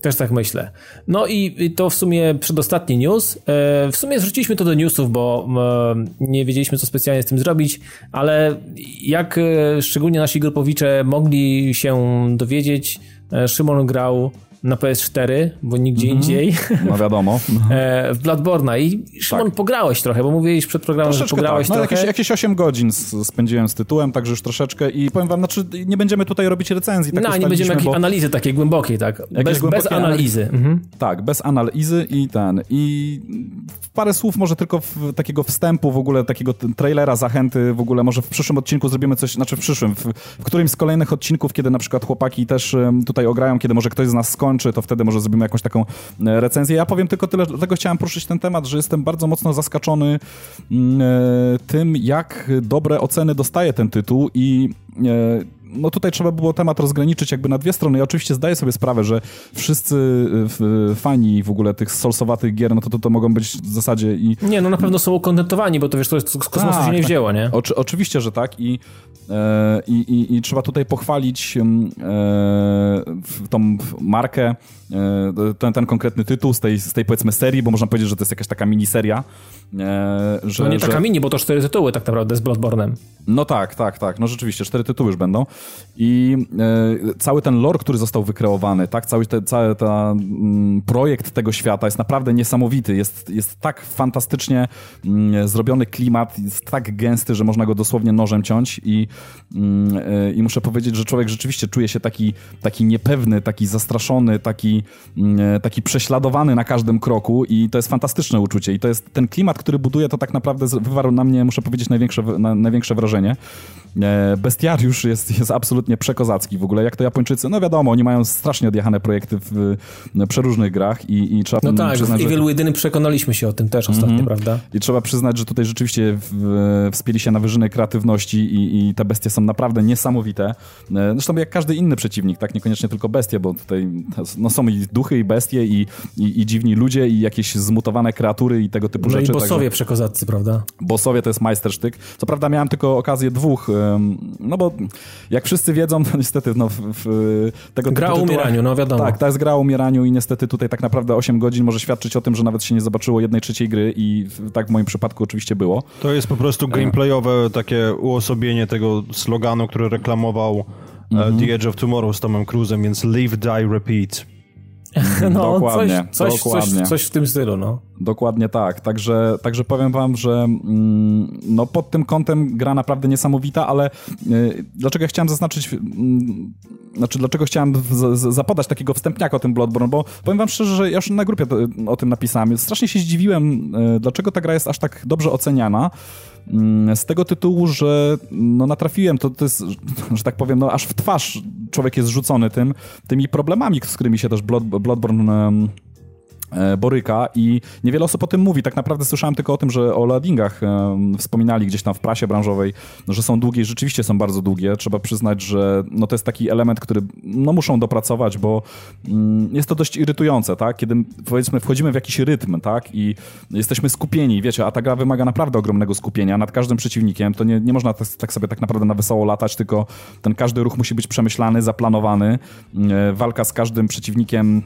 Też tak myślę. No i i to w sumie przedostatni news. E, W sumie zrzuciliśmy to do newsów, bo e, nie wiedzieliśmy, co specjalnie z tym zrobić, ale jak e, szczególnie nasi grupowicze mogli się dowiedzieć, e, Szymon grał na PS4, bo nigdzie Mhm. indziej, No wiadomo. [laughs] e, w Bloodborne'a i Szymon pograłeś trochę, bo mówiłeś przed programem, że Troszeczkę pograłeś tak. No, trochę. jakieś, jakieś 8 godzin spędziłem z tytułem, także już troszeczkę i powiem wam, znaczy nie będziemy tutaj robić recenzji. Tak no, nie będziemy jakiejś bo- analizy takiej głębokiej, tak? Bez, bez analizy. Mhm. Tak, bez analizy i ten. I parę słów może tylko w, takiego wstępu w ogóle, takiego trailera, zachęty w ogóle, może w przyszłym odcinku zrobimy coś, znaczy w przyszłym, w, w którymś z kolejnych odcinków, kiedy na przykład chłopaki też tutaj ograją, kiedy może ktoś z nas skończy, to wtedy może zrobimy jakąś taką e, recenzję. Ja powiem tylko tyle, dlatego chciałem poruszyć ten temat, że jestem bardzo mocno zaskoczony mm, e, tym, jak dobre oceny dostaje ten tytuł i e, no tutaj trzeba było temat rozgraniczyć jakby na dwie strony. Ja oczywiście zdaję sobie sprawę, że wszyscy fani w ogóle tych solsowatych gier, no to, to to mogą być w zasadzie i... Nie, no na pewno są ukontentowani, bo to wiesz, to jest, z kosmosu tak, się nie tak. wzięło, nie? Oczy, oczywiście, że tak i, e, i, i, i, trzeba tutaj pochwalić e, tą markę, ten, ten konkretny tytuł z tej, z tej powiedzmy serii, bo można powiedzieć, że to jest jakaś taka miniseria. E, że, no nie że... taka mini, bo to cztery tytuły tak naprawdę z Bloodborne'em. No tak, tak, tak. No rzeczywiście, cztery tytuły już będą. I e, cały ten lore, który został wykreowany, tak, cały, te, cały ten mm, projekt tego świata jest naprawdę niesamowity. Jest, jest tak fantastycznie mm, zrobiony klimat, jest tak gęsty, że można go dosłownie nożem ciąć i, mm, e, i muszę powiedzieć, że człowiek rzeczywiście czuje się taki, taki niepewny, taki zastraszony, taki, mm, e, taki prześladowany na każdym kroku i to jest fantastyczne uczucie i to jest ten klimat, który buduje, to tak naprawdę wywarł na mnie, muszę powiedzieć, największe, na, największe wrażenie. E, bestiariusz jest, jest absolutnie przekozacki w ogóle. Jak to Japończycy, no wiadomo, oni mają strasznie odjechane projekty w, przeróżnych grach i, i trzeba No tak, przyznać, w Evil Within przekonaliśmy się o tym też ostatnio, mm -hmm. prawda? I trzeba przyznać, że tutaj rzeczywiście w, wspięli się na wyżyny kreatywności i, i te bestie są naprawdę niesamowite. E, zresztą jak każdy inny przeciwnik, tak? Niekoniecznie tylko bestie, bo tutaj no, są i duchy, i bestie, i, i, i dziwni ludzie, i jakieś zmutowane kreatury i tego typu no rzeczy. No i bossowie także... przekozaccy, prawda? Bossowie to jest majstersztyk. Co prawda miałem tylko okazję dwóch no bo jak wszyscy wiedzą, to niestety no, w, w tego Gra o umieraniu, no wiadomo. Tak, to jest gra o umieraniu i niestety tutaj tak naprawdę 8 godzin może świadczyć o tym, że nawet się nie zobaczyło jednej trzeciej gry i tak w moim przypadku oczywiście było. To jest po prostu gameplayowe takie uosobienie tego sloganu, który reklamował mm -hmm. The Edge of Tomorrow z Tomem Cruise'em, więc live, die, repeat. No, dokładnie, coś, coś, dokładnie. Coś, coś, w tym stylu, no. Dokładnie tak. Także, także powiem wam, że mm, no pod tym kątem gra naprawdę niesamowita, ale y, dlaczego ja chciałem zaznaczyć, y, znaczy dlaczego chciałem z, z, zapodać takiego wstępniaka o tym Bloodborne, bo powiem wam szczerze, że ja już na grupie to, o tym napisałem. Strasznie się zdziwiłem, y, dlaczego ta gra jest aż tak dobrze oceniana. Mm, z tego tytułu, że no, natrafiłem, to, to jest, że tak powiem, no, aż w twarz człowiek jest rzucony tym, tymi problemami, z którymi się też Blood, Bloodborne boryka i niewiele osób o tym mówi. Tak naprawdę słyszałem tylko o tym, że o loadingach e, wspominali gdzieś tam w prasie branżowej, że są długie i rzeczywiście są bardzo długie. Trzeba przyznać, że no to jest taki element, który no muszą dopracować, bo mm, jest to dość irytujące, tak? Kiedy powiedzmy wchodzimy w jakiś rytm, tak? I jesteśmy skupieni, wiecie, a ta gra wymaga naprawdę ogromnego skupienia nad każdym przeciwnikiem. To nie, nie można tak, tak sobie tak naprawdę na wesoło latać, tylko ten każdy ruch musi być przemyślany, zaplanowany. E, walka z każdym przeciwnikiem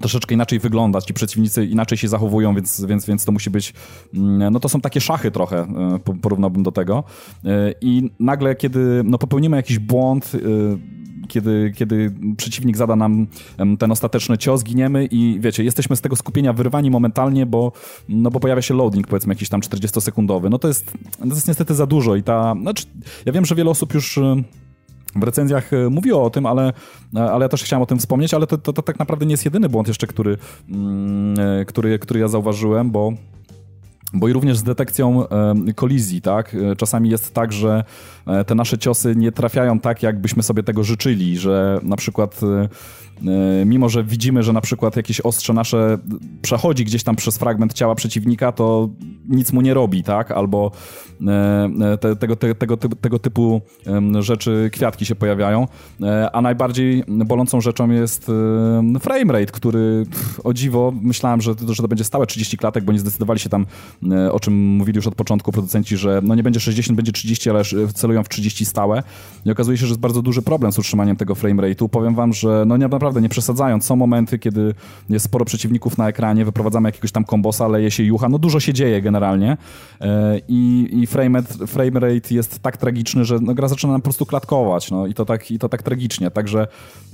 troszeczkę inaczej wygląda, ci przeciwnicy inaczej się zachowują, więc, więc, więc to musi być, mm, no to są takie szachy trochę, e, porównałbym do tego. E, I nagle, kiedy no, popełnimy jakiś błąd, e, kiedy, kiedy przeciwnik zada nam ten ostateczny cios, giniemy i wiecie, jesteśmy z tego skupienia wyrwani momentalnie, bo, no bo pojawia się loading, powiedzmy jakiś tam 40-sekundowy. No to jest, to jest niestety za dużo i ta, znaczy, ja wiem, że wiele osób już w recenzjach e, mówiło o tym, ale, e, ale ja też chciałem o tym wspomnieć, ale to, to, to tak naprawdę nie jest jedyny błąd jeszcze, który, mm, e, który, który ja zauważyłem, bo bo i również z detekcją kolizji, tak? Czasami jest tak, że te nasze ciosy nie trafiają tak, jakbyśmy sobie tego życzyli, że na przykład mimo że widzimy, że na przykład jakieś ostrze nasze przechodzi gdzieś tam przez fragment ciała przeciwnika, to nic mu nie robi, tak? Albo e, e, te, tego, te, tego, tego typu rzeczy, kwiatki się pojawiają. A najbardziej bolącą rzeczą jest framerate, który o dziwo myślałem, że, że to będzie stałe 30 klatek, bo nie zdecydowali się tam, o czym mówili już od początku producenci, że no nie będzie 60, będzie 30, ale celują w 30 stałe. I okazuje się, że jest bardzo duży problem z utrzymaniem tego framerate'u. Powiem wam, że no nie, naprawdę nie przesadzając, są momenty, kiedy jest sporo przeciwników na ekranie, wyprowadzamy jakiegoś tam kombosa, leje się jucha, no dużo się dzieje generalnie. E, i, i frame, frame rate jest tak tragiczny, że no, gra zaczyna nam po prostu klatkować, no i to tak, i to tak tragicznie, także...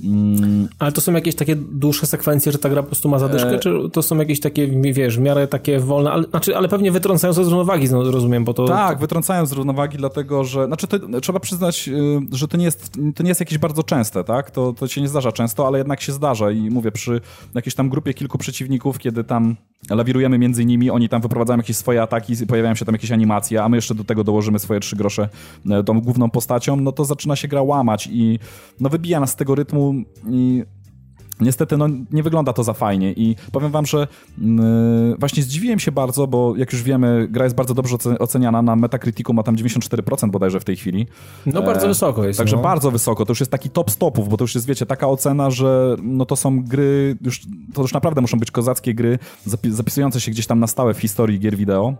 Mm... Ale to są jakieś takie dłuższe sekwencje, że ta gra po prostu ma zadyszkę, e... czy to są jakieś takie, wiesz, w miarę takie wolne, ale, znaczy, ale pewnie wytrącają z równowagi, no, rozumiem, bo to... Tak, wytrącają z równowagi, dlatego, że, znaczy to, trzeba przyznać, y, że to nie jest, to nie jest jakieś bardzo częste, tak, to, to się nie zdarza często, ale jednak się zdarza i mówię, przy jakiejś tam grupie kilku przeciwników, kiedy tam lawirujemy między nimi, oni tam wyprowadzają jakieś swoje ataki, pojawiają się tam jakieś animacje, a my jeszcze do tego dołożymy swoje trzy grosze e, tą główną postacią, no to zaczyna się gra łamać i no wybija nas z tego rytmu i Niestety, no, nie wygląda to za fajnie i powiem wam, że yy, właśnie zdziwiłem się bardzo, bo jak już wiemy, gra jest bardzo dobrze oceniana, na Metacriticu ma tam 94% bodajże w tej chwili. No bardzo e, wysoko jest. Także no. bardzo wysoko, to już jest taki top stopów, bo to już jest, wiecie, taka ocena, że no to są gry, już, to już naprawdę muszą być kozackie gry, zapisujące się gdzieś tam na stałe w historii gier wideo,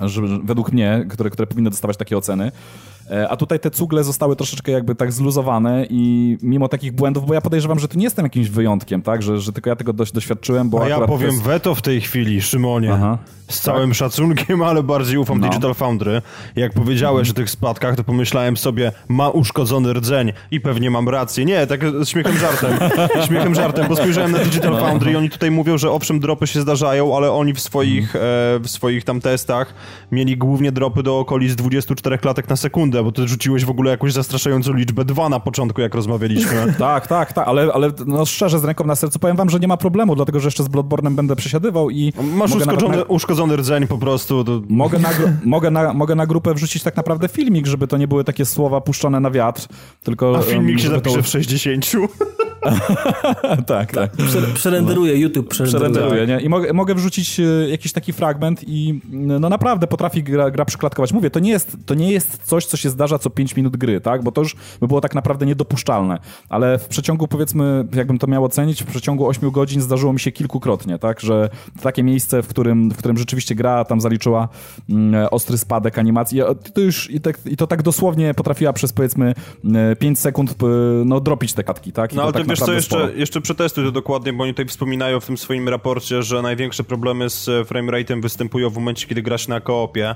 że, według mnie, które, które powinny dostawać takie oceny. E, a tutaj te cugle zostały troszeczkę jakby tak zluzowane i mimo takich błędów, bo ja podejrzewam, że tu nie jestem jakimś wyjątkiem, tak? Że, że tylko ja tego dość doświadczyłem, bo A ja powiem jest... weto w tej chwili, Szymonie. Aha. Z całym tak? szacunkiem, [laughs] ale bardziej ufam no. Digital Foundry. Jak powiedziałeś mhm. o tych spadkach, to pomyślałem sobie, ma uszkodzony rdzeń i pewnie mam rację. Nie, tak z śmiechem żartem. śmiechem żartem, bo spojrzałem na Digital no. Foundry i oni tutaj mówią, że owszem, dropy się zdarzają, ale oni w swoich, mhm. e, w swoich tam testach mieli głównie dropy do okolic 24 klatek na sekundę, bo ty rzuciłeś w ogóle jakąś zastraszającą liczbę dwa na początku, jak rozmawialiśmy. [laughs] tak, tak, tak, ale, ale no szczerze, z ręką na sercu powiem wam, że nie ma problemu, dlatego że jeszcze z Bloodborne'em będę przesiadywał i... Masz uszkodzony, na... uszkodzony rdzeń po prostu. To... Mogę, na, [laughs] mogę, na, mogę na grupę wrzucić tak naprawdę filmik, żeby to nie były takie słowa puszczone na wiatr, tylko... A filmik um, się zapisze to... w 60. [laughs] tak, tak. Przerenderuje, no. YouTube przerenderuje. przerenderuje nie? I mogę, mogę wrzucić e, jakiś taki fragment i no naprawdę potrafi gra, gra przykładkować. Mówię, to nie, jest, to nie jest coś, co się zdarza co 5 minut gry, tak? Bo to już by było tak naprawdę niedopuszczalne. Ale w przeciągu, powiedzmy, jakbym to miał ocenić, w przeciągu 8 godzin zdarzyło mi się kilkukrotnie, tak? Że takie miejsce, w którym, w którym rzeczywiście gra tam zaliczyła mm, ostry spadek animacji, to już i, tak, i to tak dosłownie potrafiła przez, powiedzmy, 5 sekund no, dropić te katki, tak? I no ale tak wiesz co, jeszcze, jeszcze przetestuj to dokładnie, bo oni tutaj wspominają w tym swoim raporcie, że największe problemy z framerate'em występują w momencie, kiedy grasz na koopie.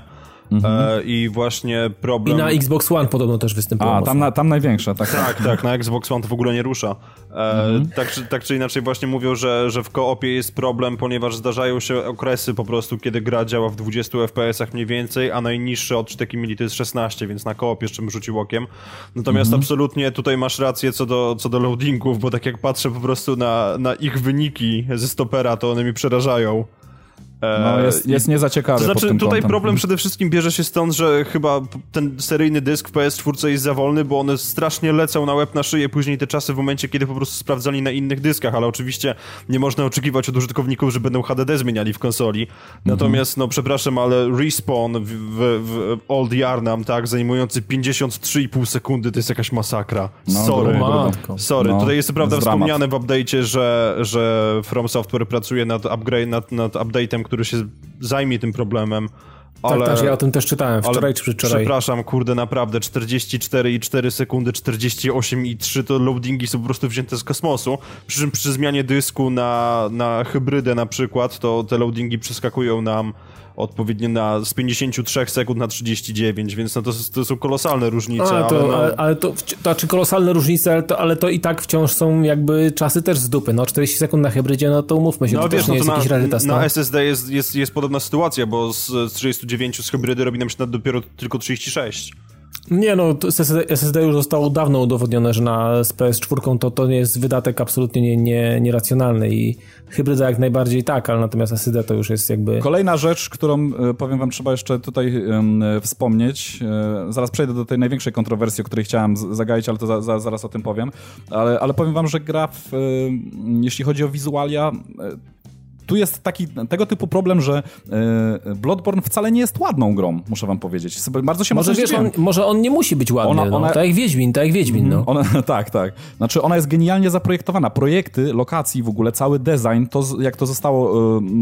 Mhm. E, I właśnie problem... I na Xbox One podobno też występuje. A, tam, na, tam największe, tak. Tak, tak, na Xbox One to w ogóle nie rusza. E, mhm. tak, czy, tak czy inaczej właśnie mówią, że, że w koopie jest problem, ponieważ zdarzają się okresy po prostu, kiedy gra działa w 20 FPS-ach mniej więcej, a najniższy odczytek mili to jest 16, więc na koop jeszcze bym rzucił okiem. Natomiast mhm. absolutnie tutaj masz rację co do, co do loadingów, bo tak jak patrzę po prostu na, na ich wyniki ze stopera, to one mi przerażają. No, jest, jest nie za ciekawy. To znaczy, tutaj kątem. problem przede wszystkim bierze się stąd, że chyba ten seryjny dysk w PS4 jest za wolny, bo one strasznie lecą na łeb na szyję później te czasy w momencie, kiedy po prostu sprawdzali na innych dyskach, ale oczywiście nie można oczekiwać od użytkowników, że będą HDD zmieniali w konsoli. Natomiast, mhm. no przepraszam, ale respawn w, w, w Old Yarnam, tak, zajmujący 53,5 sekundy, to jest jakaś masakra. No, Sorry. Sorry. No, Tutaj jest co prawda wspomniane w update'cie, że, że From Software pracuje nad, upgrade, nad, nad update'em, który się zajmie tym problemem. Tak, ale, tak, tak, ja o tym też czytałem wczoraj czy wczoraj. Przepraszam, kurde, naprawdę 44,4 sekundy, 48,3 to loadingi są po prostu wzięte z kosmosu. Przy czym przy zmianie dysku na, na hybrydę na przykład, to te loadingi przeskakują nam odpowiednio na, z 53 sekund na 39, więc no to, to są kolosalne różnice. A, to, ale, no... ale, ale, to, to znaczy kolosalne różnice, ale to, ale to i tak wciąż są jakby czasy też z dupy. No 40 sekund na hybrydzie, no to umówmy się, no, to wiesz, też nie no to jest na, jakiś Na no. SSD jest, jest, jest podobna sytuacja, bo z, z 39 z hybrydy robi nam się dopiero tylko 36. Nie no, SSD już zostało dawno udowodnione, że na z PS4 to, to nie jest wydatek absolutnie nie, nie, nieracjonalny i hybryda jak najbardziej tak, ale natomiast SSD to już jest jakby... Kolejna rzecz, którą e, powiem wam trzeba jeszcze tutaj wspomnieć, e, zaraz przejdę do tej największej kontrowersji, o której chciałem zagaić, ale to za, za, zaraz o tym powiem, ale, ale powiem wam, że gra, w, jeśli chodzi o wizualia, tu jest taki, tego typu problem, że yy, Bloodborne wcale nie jest ładną grą, muszę wam powiedzieć. Bardzo się może wiesz, on, może on nie musi być ładny, ona, no. ona... tak jak Wiedźmin, tak jak Wiedźmin, no. Ona, [laughs] tak, tak. Znaczy ona jest genialnie zaprojektowana. Projekty, lokacji w ogóle, cały design, to jak to zostało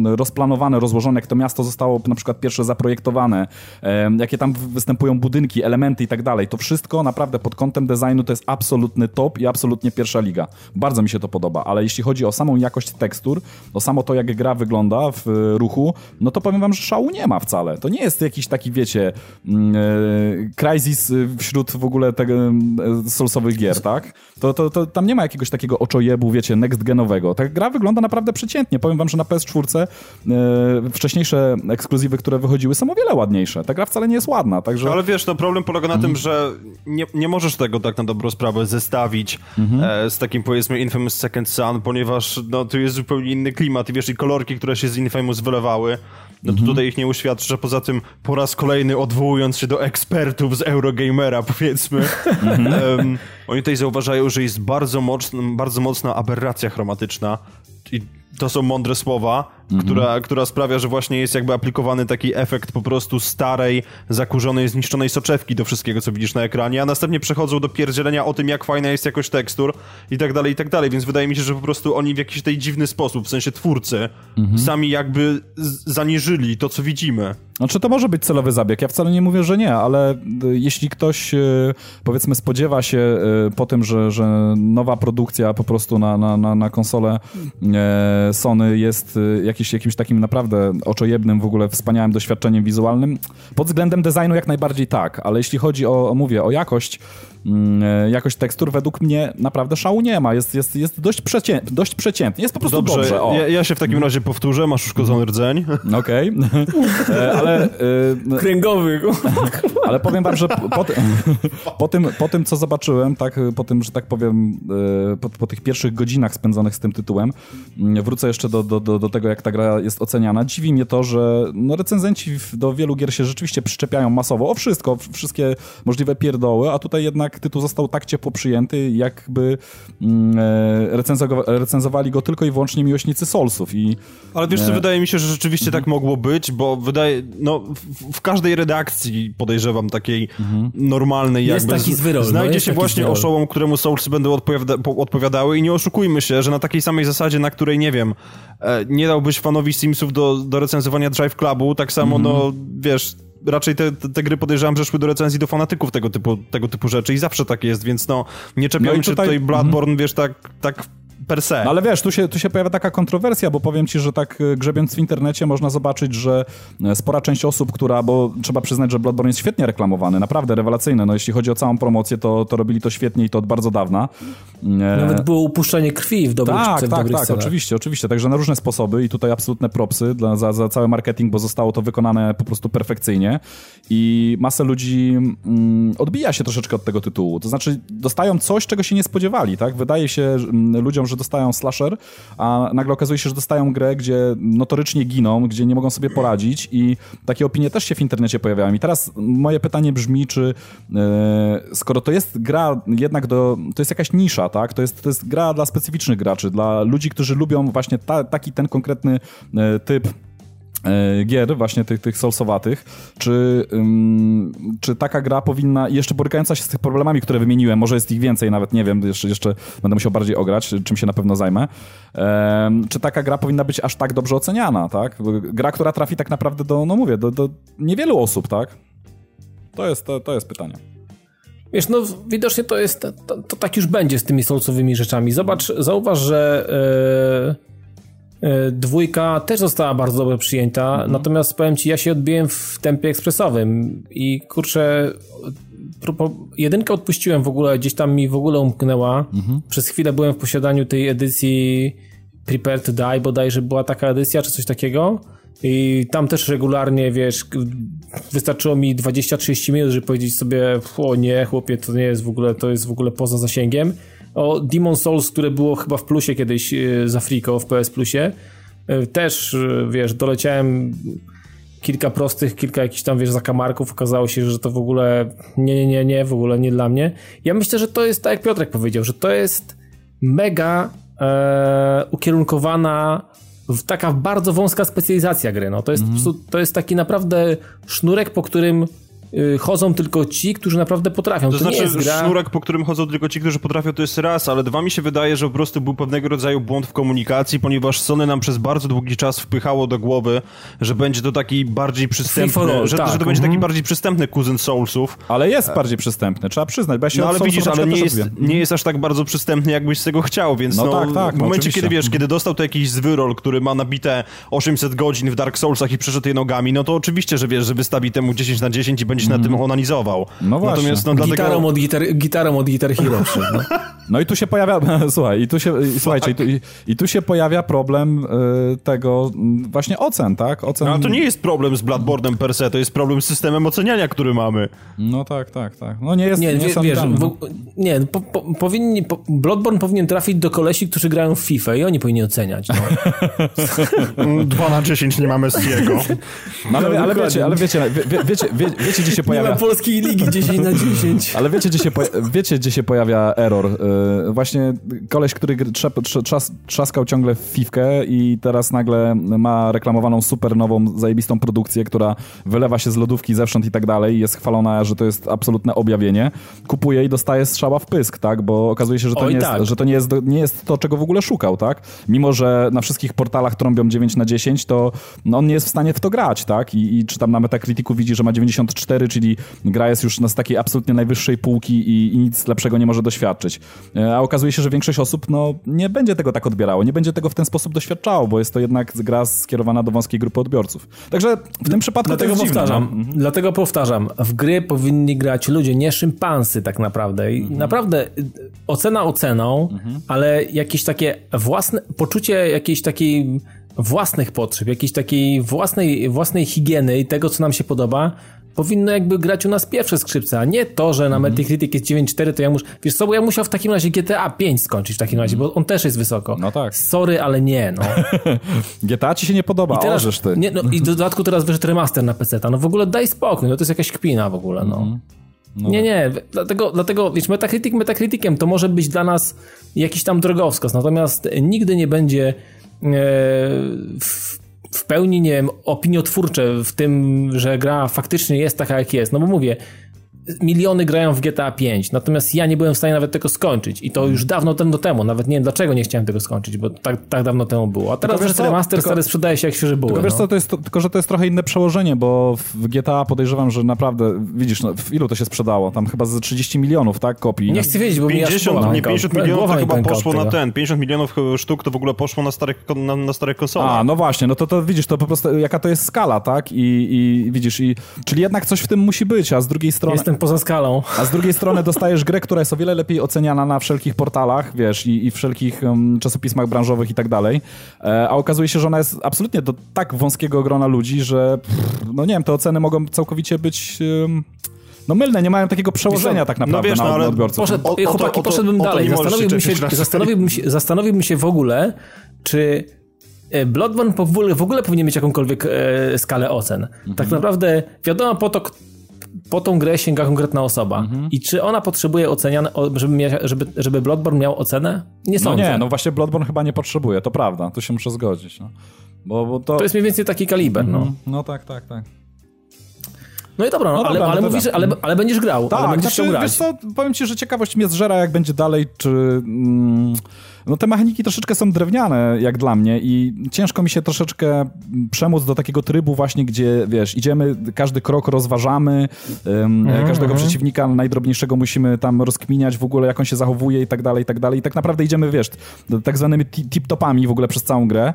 yy, rozplanowane, rozłożone, jak to miasto zostało na przykład pierwsze zaprojektowane, yy, jakie tam występują budynki, elementy i tak dalej, to wszystko naprawdę pod kątem designu to jest absolutny top i absolutnie pierwsza liga. Bardzo mi się to podoba, ale jeśli chodzi o samą jakość tekstur, o samo to, jak gra wygląda w e, ruchu, no to powiem wam, że szału nie ma wcale. To nie jest jakiś taki, wiecie, mm, e, crisis wśród w ogóle tego e, solsowych gier, tak? To, to, to tam nie ma jakiegoś takiego oczojebu, wiecie, next-genowego. Ta gra wygląda naprawdę przeciętnie. Powiem wam, że na PS4 wcześniejsze ekskluzywy, które wychodziły są o wiele ładniejsze. Ta gra wcale nie jest ładna, także... Ale wiesz, no problem polega na mhm. tym, że nie, nie możesz tego tak na dobrą sprawę zestawić mhm. z takim, powiedzmy, Infamous Second Son, ponieważ no, tu jest zupełnie inny klimat i wiesz, i kolorki, które się z Infamous wylewały, no to Mhm. tutaj ich nie uświadczę. Poza tym po raz kolejny odwołując się do ekspertów z Eurogamera, powiedzmy, em, oni tutaj zauważają, że jest bardzo, mocna, bardzo mocna aberracja chromatyczna i to są mądre słowa, Mhm. która, która sprawia, że właśnie jest jakby aplikowany taki efekt po prostu starej, zakurzonej, zniszczonej soczewki do wszystkiego, co widzisz na ekranie, a następnie przechodzą do pierdzielenia o tym, jak fajna jest jakość tekstur i tak dalej, i tak dalej, więc wydaje mi się, że po prostu oni w jakiś tej dziwny sposób, w sensie twórcy, Mhm. sami jakby zaniżyli to, co widzimy. Znaczy to może być celowy zabieg, ja wcale nie mówię, że nie, ale y, jeśli ktoś y, powiedzmy spodziewa się y, po tym, że, że nowa produkcja po prostu na, na, na, na konsolę e, Sony jest y, jakiś, jakimś takim naprawdę oczojebnym, w ogóle wspaniałym doświadczeniem wizualnym, pod względem designu jak najbardziej tak, ale jeśli chodzi o, mówię, o jakość, jakość tekstur, według mnie naprawdę szału nie ma, jest, jest, jest dość, przecię, dość przeciętnie, jest po prostu dobrze, Dobrze, ja, ja się w takim razie powtórzę, masz uszkodzony rdzeń. [laughs] Okej, E, ale... y, Kręgowy. [laughs] Ale powiem wam, że po, po, tym- [laughs] po, tym, po tym, co zobaczyłem, tak, po tym, że tak powiem, e, po, po tych pierwszych godzinach spędzonych z tym tytułem, mm, wrócę jeszcze do, do, do, do tego, jak ta gra jest oceniana. Dziwi mnie to, że no, recenzenci do wielu gier się rzeczywiście przyczepiają masowo o wszystko, wszystkie możliwe pierdoły, a tutaj jednak tytuł został tak ciepło przyjęty, jakby mm, e, recenzowa- recenzowali go tylko i wyłącznie miłośnicy Soulsów i Ale wiesz co, Nie. wydaje mi się, że rzeczywiście Mhm. tak mogło być, bo wydaje, no w, w każdej redakcji podejrzewam takiej Mhm. normalnej Jest jakby, taki zwyrol, no, znajdzie jest się właśnie zwyrol. oszołom, któremu Soulsy będą odpowiada, po- odpowiadały i nie oszukujmy się, że na takiej samej zasadzie, na której, nie wiem, e, nie dałbyś fanowi Simsów do, do recenzowania Drive Clubu, tak samo, Mhm. no, wiesz... Raczej te, te, gry podejrzewam, że szły do recenzji do fanatyków tego typu, tego typu rzeczy i zawsze tak jest, więc no nie czepiamy No się tutaj- tutaj Bloodborne, wiesz, tak, tak per se. No ale wiesz, tu się, tu się pojawia taka kontrowersja, bo powiem ci, że tak e, grzebiąc w internecie można zobaczyć, że e, spora część osób, która, bo trzeba przyznać, że Bloodborne jest świetnie reklamowany, naprawdę rewelacyjny. No jeśli chodzi o całą promocję, to, to robili to świetnie i to od bardzo dawna. E, Nawet było upuszczenie krwi w dobrych, tak, w tak, tak, scenach. oczywiście, oczywiście. Także na różne sposoby i tutaj absolutne propsy dla, za, za cały marketing, bo zostało to wykonane po prostu perfekcyjnie i masę ludzi mm, odbija się troszeczkę od tego tytułu. To znaczy dostają coś, czego się nie spodziewali, tak? Wydaje się mm, ludziom, że dostają slasher, a nagle okazuje się, że dostają grę, gdzie notorycznie giną, gdzie nie mogą sobie poradzić i takie opinie też się w internecie pojawiają. I teraz moje pytanie brzmi, czy e, skoro to jest gra jednak do, to jest jakaś nisza, tak? To jest, to jest gra dla specyficznych graczy, dla ludzi, którzy lubią właśnie ta, taki ten konkretny e, typ gier, właśnie tych, tych solsowatych, czy, ym, czy taka gra powinna, jeszcze borykająca się z tych problemami, które wymieniłem, może jest ich więcej, nawet nie wiem, jeszcze, jeszcze będę musiał bardziej ograć, czym się na pewno zajmę, em, czy taka gra powinna być aż tak dobrze oceniana, tak? Gra, która trafi tak naprawdę do, no mówię, do, do niewielu osób, tak? To jest, to, to jest pytanie. Wiesz, no widocznie to jest, to, to tak już będzie z tymi solcowymi rzeczami. Zobacz, zauważ, że e, e, dwójka też została bardzo dobrze przyjęta, natomiast powiem ci, ja się odbiłem w tempie ekspresowym i kurczę, jedynkę odpuściłem w ogóle, gdzieś tam mi w ogóle umknęła. Przez chwilę byłem w posiadaniu tej edycji Prepare to Die, bodajże była taka edycja, czy coś takiego. I tam też regularnie, wiesz, wystarczyło mi 20-30 minut, żeby powiedzieć sobie, o nie, chłopie, to nie jest w ogóle, to jest w ogóle poza zasięgiem. O Demon Souls, które było chyba w plusie kiedyś e, za Friko w PS Plusie, e, też, e, wiesz, doleciałem kilka prostych, kilka jakichś tam, wiesz, zakamarków, okazało się, że to w ogóle nie, nie, nie, nie, w ogóle nie dla mnie. Ja myślę, że to jest, tak jak Piotrek powiedział, że to jest mega e, ukierunkowana w taka bardzo wąska specjalizacja gry. No. To, jest, prostu, to jest taki naprawdę sznurek, po którym chodzą tylko ci, którzy naprawdę potrafią. To, To, nie znaczy, gra... sznurek, po którym chodzą tylko ci, którzy potrafią, to jest raz, ale dwa mi się wydaje, że po prostu był pewnego rodzaju błąd w komunikacji, ponieważ Sony nam przez bardzo długi czas wpychało do głowy, że będzie to taki bardziej przystępny, all, że, tak, że to będzie taki mhm. bardziej przystępny kuzyn Soulsów. Ale jest bardziej przystępny, trzeba przyznać, bo ja się No ale Soulsów widzisz, ale nie jest, nie jest aż tak bardzo przystępny, jakbyś z tego chciał, więc No no, tak, tak, w no momencie, oczywiście. kiedy wiesz, kiedy dostał to jakiś zwyrol, który ma nabite 800 godzin w Dark Soulsach i przeszedł je nogami, no to oczywiście, że wiesz, że wystawi temu 10 na 10 i będzie gdzieś na tym onanizował. No właśnie. Natomiast no Gitarą, dlatego... od gitar, gitarą od Guitar Hero. No. [laughs] No i tu się pojawia, [laughs] słuchaj, i tu się, i, słuchajcie, i tu, i, i tu się pojawia problem y, tego mm, właśnie ocen, tak? Ocen... No, ale to nie jest problem z Bloodborne'em per se, to jest problem z systemem oceniania, który mamy. No tak, tak, tak. No nie jest, Nie, nie, wiesz, idealne, no. nie, po, po, powinni, po, Bloodborne powinien trafić do kolesi, którzy grają w FIFA i oni powinni oceniać. No. [laughs] 2 na 10 nie mamy Messiego. No, ale, No, ale dokładnie. wiecie, ale wiecie, wie, wie, wiecie, wie, wiecie, gdzie się Nie pojawia... ma polskiej ligi 10 na 10. Ale wiecie, gdzie się, poja- wiecie, gdzie się pojawia error? Yy, właśnie koleś, który trzep, trz, trzas, trzaskał ciągle w fifkę i teraz nagle ma reklamowaną super nową, zajebistą produkcję, która wylewa się z lodówki zewsząd i tak dalej i jest chwalona, że to jest absolutne objawienie. Kupuje i dostaje strzała w pysk, tak? Bo okazuje się, że to, Oj, nie, tak. jest, że to nie, jest, nie jest to, czego w ogóle szukał, tak? Mimo, że na wszystkich portalach trąbią 9 na 10, to no, on nie jest w stanie w to grać, tak? I, i czy tam na Metacriticu widzi, że ma 94, czyli gra jest już na z takiej absolutnie najwyższej półki i, i nic lepszego nie może doświadczyć. E, A okazuje się, że większość osób no, nie będzie tego tak odbierało, nie będzie tego w ten sposób doświadczało, bo jest to jednak gra skierowana do wąskiej grupy odbiorców. Także w tym przypadku Dlatego to jest powtarzam, dziwne, no. dlatego powtarzam, w gry powinni grać ludzie, nie szympansy tak naprawdę. I Mhm. naprawdę y, ocena oceną, ale jakieś takie własne, poczucie jakiejś takiej własnych potrzeb, jakiejś takiej własnej, własnej higieny i tego, co nam się podoba, powinno jakby grać u nas pierwsze skrzypce, a nie to, że na Mhm. Metacritic jest 9.4, to ja muszę, wiesz co, bo ja musiał w takim razie GTA 5 skończyć w takim razie, bo on też jest wysoko. No tak. Sorry, ale nie, no. [laughs] GTA ci się nie podoba, I teraz, orzesz ty. Nie, no, I w [laughs] dodatku teraz wyszedł remaster na PC. No w ogóle daj spokój, no to jest jakaś kpina w ogóle, no. Mhm. nie, nie, dlatego, dlatego wiesz, Metacritic Metacriticiem to może być dla nas jakiś tam drogowskaz, natomiast nigdy nie będzie e, w, w pełni, nie wiem, opiniotwórcze w tym, że gra faktycznie jest taka, jak jest. No bo mówię, miliony grają w GTA 5, natomiast ja nie byłem w stanie nawet tego skończyć i to już dawno temu temu, nawet nie wiem dlaczego nie chciałem tego skończyć, bo tak, tak dawno temu było. A teraz wiesz że co, remaster tylko- stary sprzedaje się jak świeże były. Tylko wiesz no. co, to jest, to, tylko że to jest trochę inne przełożenie, bo w GTA podejrzewam, że naprawdę, widzisz, no, w ilu to się sprzedało? Tam chyba ze 30 milionów, tak, kopii. Nie chcę wiedzieć, bo mi aż 50, głowa nie pęka. 50 milionów to mi chyba poszło na ten. 50 milionów sztuk to w ogóle poszło na starych, kon- na, na starych konsolach. A, no właśnie, no to, to widzisz, to po prostu jaka to jest skala, tak? I, i widzisz, i, czyli jednak coś w tym musi być, a z drugiej strony... Jestem poza skalą. A z drugiej strony dostajesz grę, która jest o wiele lepiej oceniana na wszelkich portalach, wiesz, i, i wszelkich um, czasopismach branżowych i tak dalej. E, a okazuje się, że ona jest absolutnie do tak wąskiego grona ludzi, że pff, no nie wiem, te oceny mogą całkowicie być um, no mylne, nie mają takiego przełożenia tak naprawdę wiesz, na, no ale na odbiorców. Poszedł, O- chłopaki, o to- poszedłbym o to dalej. Zastanowiłbym się zastanowiłbym, się, zastanowiłbym się w ogóle, czy e, Bloodborne w ogóle, w ogóle powinien mieć jakąkolwiek e, skalę ocen. Mhm. Tak naprawdę wiadomo po to, po tą grę sięga konkretna osoba. Mhm. I czy ona potrzebuje oceniane, o- żeby, mia, żeby, żeby Bloodborne miał ocenę? Nie No sądzę. nie, no właśnie Bloodborne chyba nie potrzebuje, to prawda, tu się muszę zgodzić. No. Bo, bo to... To jest mniej więcej taki kaliber, no. No tak, tak, tak. No i dobra, no, No ale, dobra, ale no mówisz, dobra. ale, ale będziesz grał, ale Tak, będziesz znaczy, grać. wiesz co, powiem ci, że ciekawość mnie zżera, jak będzie dalej, czy... Mm, no te mechaniki troszeczkę są drewniane, jak dla mnie i ciężko mi się troszeczkę przemóc do takiego trybu właśnie, gdzie, wiesz, idziemy, każdy krok rozważamy, ym, Mhm, każdego przeciwnika najdrobniejszego musimy tam rozkminiać w ogóle, jak on się zachowuje i tak dalej, i tak dalej. I tak naprawdę idziemy, wiesz, tak zwanymi ti- tip-topami w ogóle przez całą grę.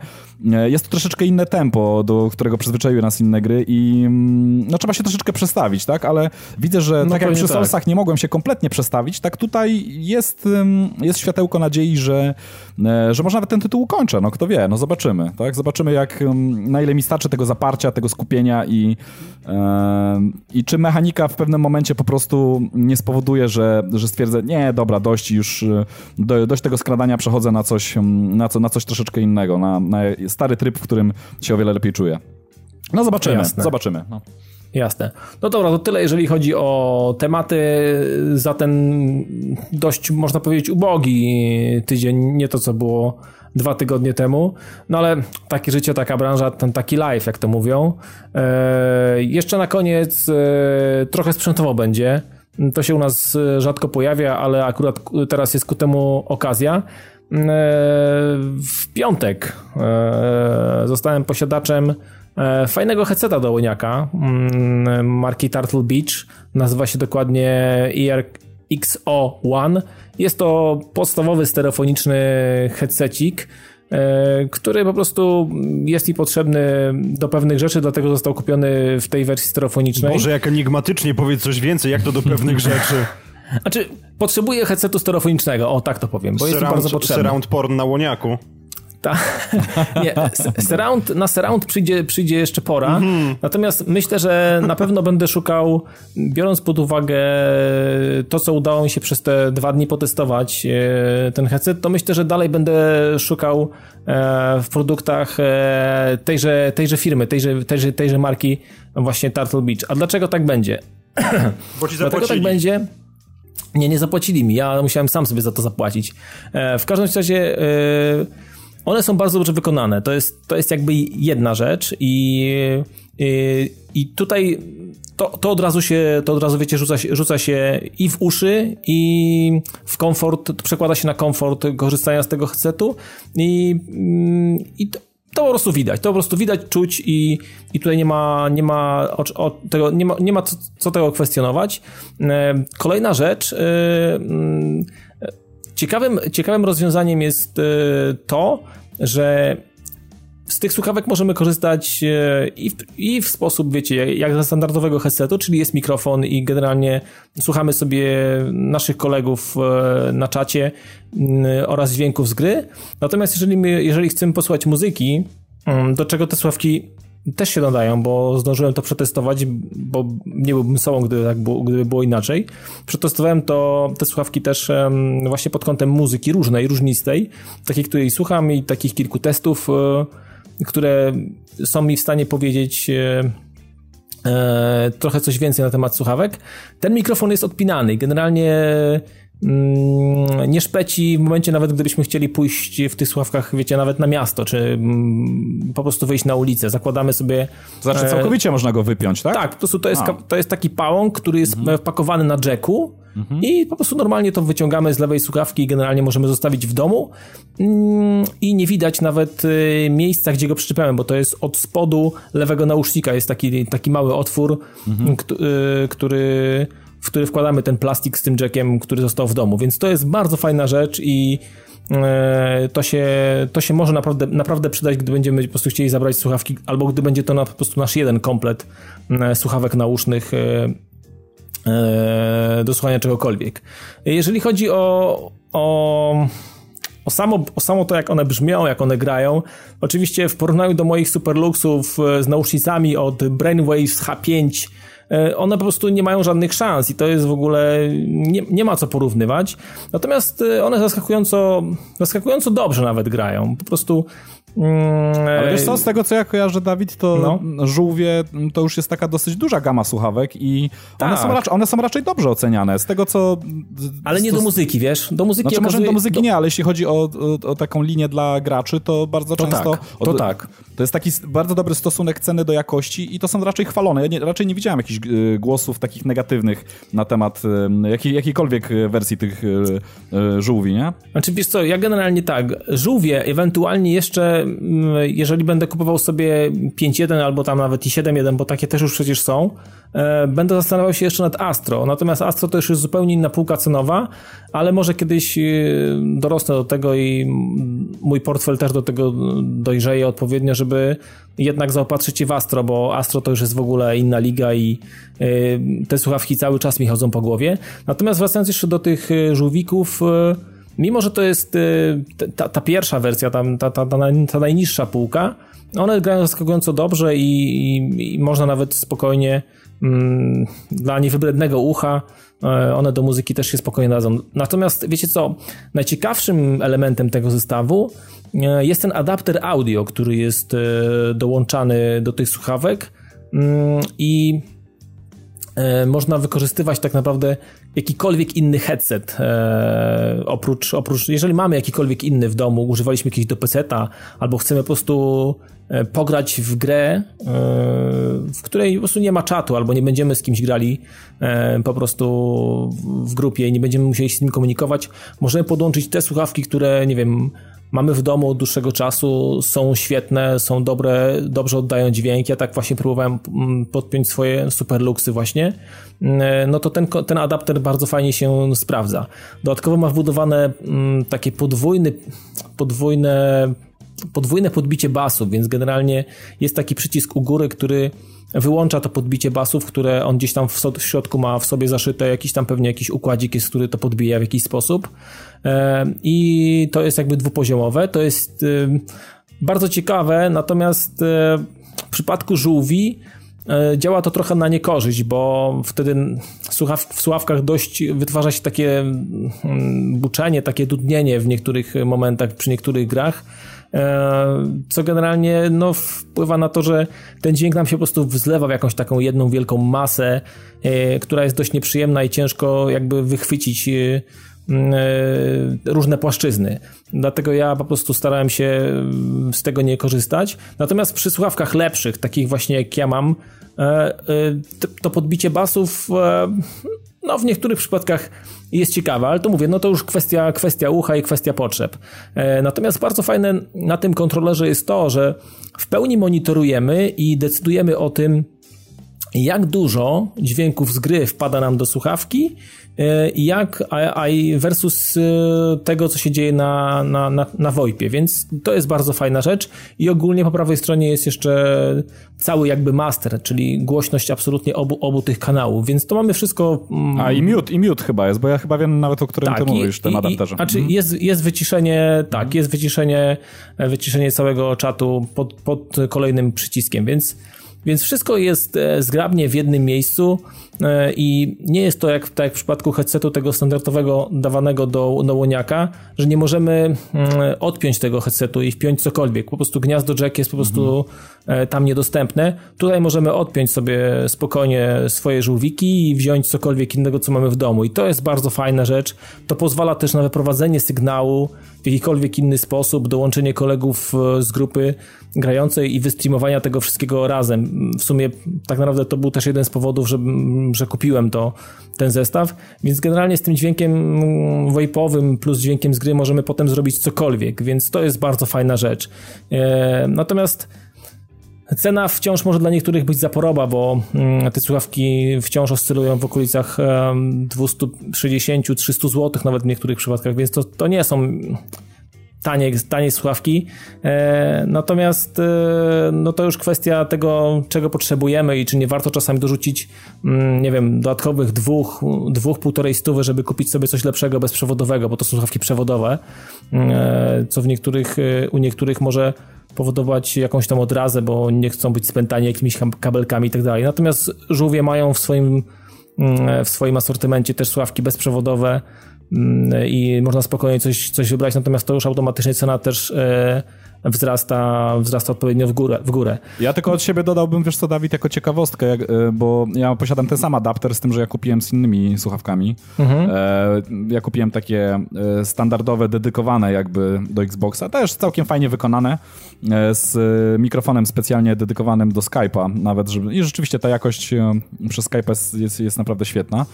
E, Jest to troszeczkę inne tempo, do którego przyzwyczaiły nas inne gry i mm, no trzeba się troszeczkę przestawić, tak? Ale widzę, że No tak jak przy tak. Soulsach nie mogłem się kompletnie przestawić, tak tutaj jest, jest światełko nadziei, że, że może nawet ten tytuł ukończę, no kto wie, no zobaczymy, tak? Zobaczymy jak, ym, na ile mi starczy tego zaparcia, tego skupienia i, em, i czy mechanika w pewnym momencie po prostu nie spowoduje, że, że stwierdzę, nie, dobra, dość już, y, do, dość tego skradania, przechodzę na coś, ym, na, co, na coś troszeczkę innego, na, na stary tryb, w którym się o wiele lepiej czuję. No zobaczymy, zobaczymy. No. Jasne. No dobra, to tyle, jeżeli chodzi o tematy za ten dość, można powiedzieć, ubogi tydzień, nie to, co było dwa tygodnie temu. No ale takie życie, taka branża, ten taki live, jak to mówią. E, jeszcze na koniec e, trochę sprzętowo będzie. To się u nas e, rzadko pojawia, ale akurat teraz jest ku temu okazja. E, W piątek e, zostałem posiadaczem fajnego headseta do łoniaka mm, marki Turtle Beach. Nazywa się dokładnie ER XO1. Jest to podstawowy stereofoniczny headsetik e, który po prostu jest mi potrzebny do pewnych rzeczy, dlatego został kupiony w tej wersji stereofonicznej. Boże, jak enigmatycznie powiedz coś więcej, jak to do pewnych [laughs] rzeczy. Znaczy, potrzebuję headsetu stereofonicznego, o tak to powiem, bo jest mi bardzo potrzebny. Surround porn na łoniaku. Ta, [laughs] nie, surround, na surround przyjdzie, przyjdzie jeszcze pora, -hmm. natomiast myślę, że na pewno będę szukał, biorąc pod uwagę to, co udało mi się przez te dwa dni potestować, e, ten headset, to myślę, że dalej będę szukał e, w produktach e, tejże, tejże firmy, tejże, tejże, tejże marki właśnie Turtle Beach. A dlaczego tak będzie? Bo ci [clears throat] zapłacili. Dlatego tak będzie... Nie, nie zapłacili mi, ja musiałem sam sobie za to zapłacić. W każdym razie one są bardzo dobrze wykonane. To jest, to jest jakby jedna rzecz i, i, i tutaj to, to od razu się, to od razu wiecie, rzuca się, rzuca się i w uszy, i w komfort, przekłada się na komfort korzystania z tego headsetu i, i to, to po prostu widać, to po prostu widać, czuć i, i tutaj nie ma, nie ma, o, o tego, nie ma, nie ma co, co, tego kwestionować. E, kolejna rzecz, e, ciekawym, ciekawym rozwiązaniem jest e, to, że z tych słuchawek możemy korzystać e, i w, i w sposób, wiecie, jak ze standardowego headsetu, czyli jest mikrofon i generalnie słuchamy sobie naszych kolegów e, na czacie oraz dźwięków z gry. Natomiast jeżeli, my, jeżeli chcemy posłuchać muzyki, do czego te słuchawki też się nadają, bo zdążyłem to przetestować, bo nie byłbym sobą, gdyby, tak było, gdyby było inaczej. Przetestowałem to, te słuchawki też właśnie pod kątem muzyki różnej, różnistej, takiej, której słucham i takich kilku testów, e, które są mi w stanie powiedzieć e, e, trochę coś więcej na temat słuchawek. Ten mikrofon jest odpinany generalnie nie szpeci w momencie nawet gdybyśmy chcieli pójść w tych słuchawkach, wiecie, nawet na miasto, czy mm, po prostu wyjść na ulicę. Zakładamy sobie... Znaczy e, całkowicie e... można go wypiąć, tak? Tak, po prostu to jest, to jest taki pałąk, który jest mhm. wpakowany na jacku mhm. i po prostu normalnie to wyciągamy z lewej słuchawki i generalnie możemy zostawić w domu mm, i nie widać nawet e, miejsca, gdzie go przyczepiamy, bo to jest od spodu lewego nausznika jest taki, taki mały otwór, mhm. E, który w który wkładamy ten plastik z tym jackiem, który został w domu, więc to jest bardzo fajna rzecz i e, to się, to się może naprawdę, naprawdę przydać, gdy będziemy po prostu chcieli zabrać słuchawki, albo gdy będzie to na, po prostu nasz jeden komplet e, słuchawek nausznych e, do słuchania czegokolwiek. Jeżeli chodzi o, o, o, samo, o samo to, jak one brzmią, jak one grają, oczywiście w porównaniu do moich superluxów z nausznicami od Brainwaves H5 E, one po prostu nie mają żadnych szans i to jest w ogóle, nie, nie ma co porównywać. Natomiast e, one zaskakująco, zaskakująco dobrze nawet grają. Po prostu Ale wiesz co, z tego co ja kojarzę, Dawid, to no. żółwie to już jest taka dosyć duża gama słuchawek i tak. one, są raczej, one są raczej dobrze oceniane. Z tego co... Ale nie do muzyki, wiesz? Do muzyki znaczy, okazuje... może do muzyki do... nie, ale jeśli chodzi o, o, o, taką linię dla graczy, to bardzo to często... Tak, to tak. To jest taki bardzo dobry stosunek ceny do jakości i to są raczej chwalone. Ja nie, raczej nie widziałem jakichś y, głosów takich negatywnych na temat y, jakiej, jakiejkolwiek wersji tych y, żółwi, nie? Znaczy, wiesz co, ja generalnie tak, żółwie, ewentualnie jeszcze jeżeli będę kupował sobie 5.1 albo tam nawet i 7.1, bo takie też już przecież są, e, będę zastanawiał się jeszcze nad Astro. Natomiast Astro to już jest zupełnie inna półka cenowa, ale może kiedyś e, dorosnę do tego i mój portfel też do tego dojrzeje odpowiednio, żeby jednak zaopatrzyć się w Astro, bo Astro to już jest w ogóle inna liga i e, te słuchawki cały czas mi chodzą po głowie. Natomiast wracając jeszcze do tych żółwików, mimo że to jest y, ta, ta pierwsza wersja, ta, ta, ta, ta, najniższa półka, one grają zaskakująco dobrze i, i, i można nawet spokojnie mm, dla niewybrednego ucha e, one do muzyki też się spokojnie dadzą. Natomiast wiecie co, najciekawszym elementem tego zestawu e, jest ten adapter audio, który jest e, dołączany do tych słuchawek mm, i można wykorzystywać tak naprawdę jakikolwiek inny headset, e, oprócz, oprócz, jeżeli mamy jakikolwiek inny w domu, używaliśmy jakiegoś do peceta, albo chcemy po prostu e, pograć w grę, e, w której po prostu nie ma czatu, albo nie będziemy z kimś grali e, po prostu w grupie i nie będziemy musieli się z nim komunikować, możemy podłączyć te słuchawki, które, nie wiem, mamy w domu od dłuższego czasu, są świetne, są dobre, dobrze oddają dźwięk. Ja tak właśnie próbowałem mm, podpiąć swoje superluxy właśnie. Mm, no to ten, ten adapter bardzo fajnie się sprawdza. Dodatkowo ma wbudowane mm, takie podwójny, podwójne podwójne podbicie basów, więc generalnie jest taki przycisk u góry, który wyłącza to podbicie basów, które on gdzieś tam w, środku ma w sobie zaszyte, jakiś tam pewnie jakiś układzik jest, który to podbija w jakiś sposób. E, I to jest jakby dwupoziomowe. To jest bardzo ciekawe, natomiast w przypadku żółwi E, działa to trochę na niekorzyść, bo wtedy w słuchawkach dość wytwarza się takie mm, buczenie, takie dudnienie w niektórych momentach, przy niektórych grach, e, co generalnie no, wpływa na to, że ten dźwięk nam się po prostu wzlewa w jakąś taką jedną wielką masę, e, która jest dość nieprzyjemna i ciężko jakby wychwycić mm, różne płaszczyzny. Dlatego ja po prostu starałem się z tego nie korzystać. Natomiast przy słuchawkach lepszych, takich właśnie jak ja mam, E, e, to podbicie basów e, no w niektórych przypadkach jest ciekawe, ale to mówię, no to już kwestia, kwestia ucha i kwestia potrzeb. Natomiast bardzo fajne na tym kontrolerze jest to, że w pełni monitorujemy i decydujemy o tym, jak dużo dźwięków z gry wpada nam do słuchawki E, jak AI versus e, tego, co się dzieje na, na, na, na VoIPie, więc to jest bardzo fajna rzecz i ogólnie po prawej stronie jest jeszcze cały jakby master, czyli głośność absolutnie obu, obu tych kanałów, więc to mamy wszystko... Mm, A i mute, i mute chyba jest, bo ja chyba wiem nawet o którym tak, ty mówisz, tym adapterze. Znaczy mhm. jest, jest wyciszenie, tak, mhm. jest wyciszenie, wyciszenie całego czatu pod, pod kolejnym przyciskiem, więc więc wszystko jest e, zgrabnie w jednym miejscu i nie jest to jak, tak jak w przypadku headsetu tego standardowego dawanego do, do łoniaka, że nie możemy mm, odpiąć tego headsetu i wpiąć cokolwiek. Po prostu gniazdo jack jest po prostu mhm. tam niedostępne. Tutaj możemy odpiąć sobie spokojnie swoje żółwiki i wziąć cokolwiek innego, co mamy w domu. I to jest bardzo fajna rzecz. To pozwala też na wyprowadzenie sygnału w jakikolwiek inny sposób, dołączenie kolegów z grupy grającej i wystreamowania tego wszystkiego razem. W sumie tak naprawdę to był też jeden z powodów, że, że kupiłem to, ten zestaw, więc generalnie z tym dźwiękiem wojpowym plus dźwiękiem z gry możemy potem zrobić cokolwiek, więc to jest bardzo fajna rzecz. E, natomiast Cena wciąż może dla niektórych być zaporoba, bo mm, te słuchawki wciąż oscylują w okolicach 260-300 zł, nawet w niektórych przypadkach, więc to, to nie są tanie, tanie słuchawki. E, natomiast e, no to już kwestia tego, czego potrzebujemy i czy nie warto czasami dorzucić, mm, nie wiem, dodatkowych dwóch, dwóch półtorej stówy, żeby kupić sobie coś lepszego bezprzewodowego, bo to są słuchawki przewodowe, e, co w niektórych, u niektórych może powodować jakąś tam odrazę, bo nie chcą być spętani jakimiś kabelkami i tak dalej. Natomiast żółwie mają w swoim, mm, w swoim asortymencie też słuchawki bezprzewodowe, i można spokojnie coś, coś wybrać, natomiast to już automatycznie cena też e, wzrasta, wzrasta odpowiednio w górę, w górę. Ja tylko od siebie dodałbym, wiesz co, Dawid, jako ciekawostkę, jak, e, bo ja posiadam ten sam adapter z tym, że ja kupiłem z innymi słuchawkami. Mhm. E, ja kupiłem takie standardowe, dedykowane jakby do Xboxa, też całkiem fajnie wykonane, z mikrofonem specjalnie dedykowanym do Skype'a nawet, żeby, i rzeczywiście ta jakość przez Skype jest, jest, jest naprawdę świetna.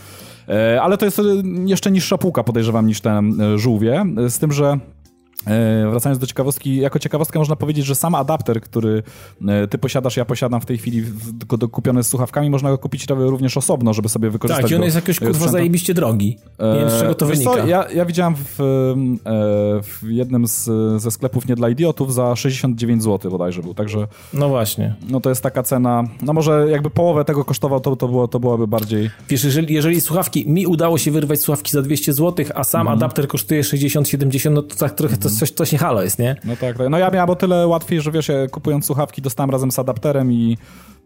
E, ale to jest jeszcze niższa półka, podejrzewam, niż te e, żółwie, z tym, że E, wracając do ciekawostki, jako ciekawostkę można powiedzieć, że sam adapter, który e, ty posiadasz, ja posiadam w tej chwili kupiony z słuchawkami, można go kupić również osobno, żeby sobie wykorzystać Tak, i on jest jakoś kurwa zajebiście drogi. Nie wiem, z czego to wynika. Co, ja, ja widziałem w, e, w jednym z, ze sklepów nie dla idiotów za 69 zł bodajże był, także... No właśnie. No to jest taka cena, no może jakby połowę tego kosztował, to, to, było, to byłoby bardziej... Wiesz, jeżeli, jeżeli słuchawki, mi udało się wyrwać słuchawki za 200 zł, a sam mm. adapter kosztuje 60-70, no to tak trochę to coś, coś nie halo jest, nie? No tak, tak. No ja miałem o tyle łatwiej, że wiesz, kupując słuchawki dostałem razem z adapterem i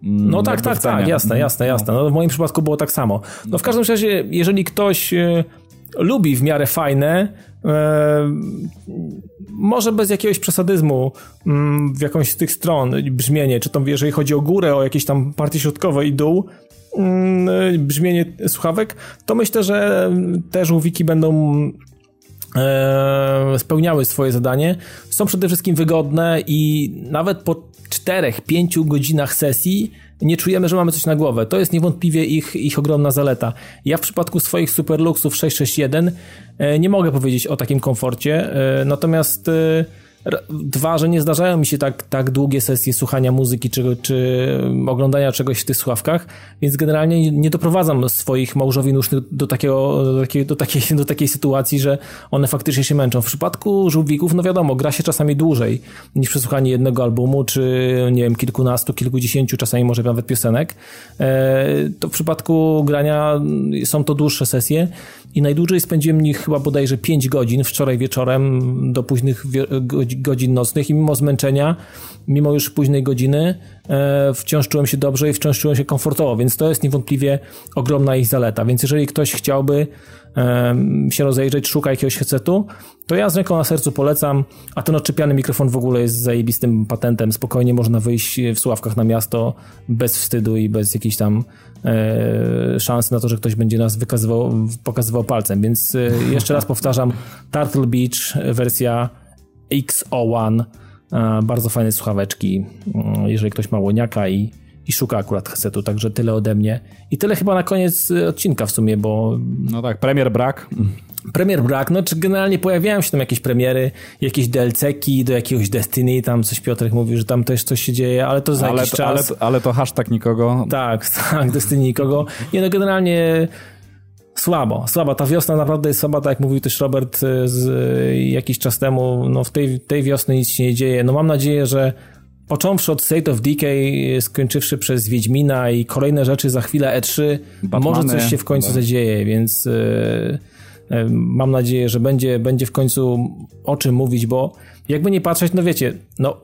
mm, no tak, tak, tak, jasne, jasne, no. jasne. No, w moim przypadku było tak samo. No w każdym razie, jeżeli ktoś e, lubi w miarę fajne, e, może bez jakiegoś przesadyzmu mm, w jakąś z tych stron brzmienie, czy to jeżeli chodzi o górę, o jakieś tam partie środkowe i dół, mm, brzmienie słuchawek, to myślę, że te żółwiki będą spełniały swoje zadanie. Są przede wszystkim wygodne i nawet po 4-5 godzinach sesji nie czujemy, że mamy coś na głowę. To jest niewątpliwie ich, ich ogromna zaleta. Ja w przypadku swoich Superluxów 661 e, nie mogę powiedzieć o takim komforcie, e, natomiast e, Dwa, że nie zdarzają mi się tak, tak długie sesje słuchania muzyki czy, czy oglądania czegoś w tych sławkach, więc generalnie nie doprowadzam swoich małżowin usznych do, takiego, do, takiej, do, takiej, do takiej sytuacji, że one faktycznie się męczą. W przypadku żółwików, no wiadomo, gra się czasami dłużej niż przesłuchanie jednego albumu, czy nie wiem, kilkunastu, kilkudziesięciu, czasami może nawet piosenek. E, to w przypadku grania są to dłuższe sesje i najdłużej spędziłem nich chyba bodajże 5 godzin wczoraj wieczorem do późnych godzin nocnych i mimo zmęczenia, mimo już późnej godziny, e, wciąż czułem się dobrze i wciąż czułem się komfortowo, więc to jest niewątpliwie ogromna ich zaleta. Więc jeżeli ktoś chciałby się rozejrzeć, szuka jakiegoś headsetu, to ja z ręką na sercu polecam, a ten odczepiany mikrofon w ogóle jest zajebistym patentem, spokojnie można wyjść w sławkach na miasto bez wstydu i bez jakiejś tam e, szansy na to, że ktoś będzie nas wykazywał, pokazywał palcem, więc e, jeszcze raz powtarzam, [laughs] Turtle Beach wersja XO1, e, bardzo fajne słuchaweczki, mm, jeżeli ktoś ma łoniaka i i szuka akurat headsetu, także tyle ode mnie. I tyle chyba na koniec odcinka w sumie, bo... No tak, premier brak. Premier brak, no czy generalnie pojawiają się tam jakieś premiery, jakieś DLC-ki do jakiegoś Destiny, tam coś Piotrek mówił, że tam też coś się dzieje, ale to za ale jakiś to, czas. Ale, ale to hashtag nikogo. Tak, [laughs] tak, Destiny nikogo. Nie no, generalnie słabo, słaba. Ta wiosna naprawdę jest słaba, tak jak mówił też Robert y, z, y, jakiś czas temu, no w tej, tej wiosny nic się nie dzieje. No mam nadzieję, że Począwszy od State of Decay, skończywszy przez Wiedźmina i kolejne rzeczy za chwilę E3, Batmany, może coś się w końcu no. zadzieje, więc yy, mam nadzieję, że będzie, będzie w końcu o czym mówić, bo jakby nie patrzeć, no wiecie, no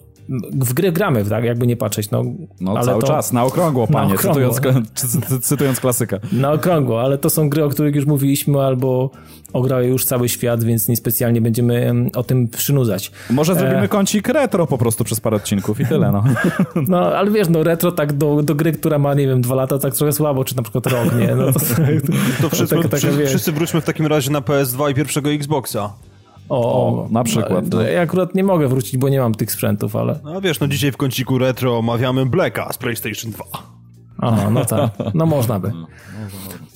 w gry gramy, tak, jakby nie patrzeć. No, no ale cały to... czas, na okrągło, panie, na okrągło. Cytując, cytując klasyka. Na okrągło, ale to są gry, o których już mówiliśmy, albo ograł już cały świat, więc niespecjalnie będziemy o tym przynudzać. Może zrobimy e... kącik retro po prostu przez parę odcinków i tyle, no. [laughs] No, ale wiesz, no retro tak do, do gry, która ma, nie wiem, dwa lata, tak trochę słabo, czy na przykład rok, nie? No, to, [laughs] to, to wszyscy, tak, tak, wszyscy wróćmy w takim razie na PS2 i pierwszego Xboxa. O, o, na przykład. No. Ja akurat nie mogę wrócić, bo nie mam tych sprzętów, ale... No wiesz, no dzisiaj w kąciku retro omawiamy Blacka z PlayStation 2. Aha, no tak. No można by.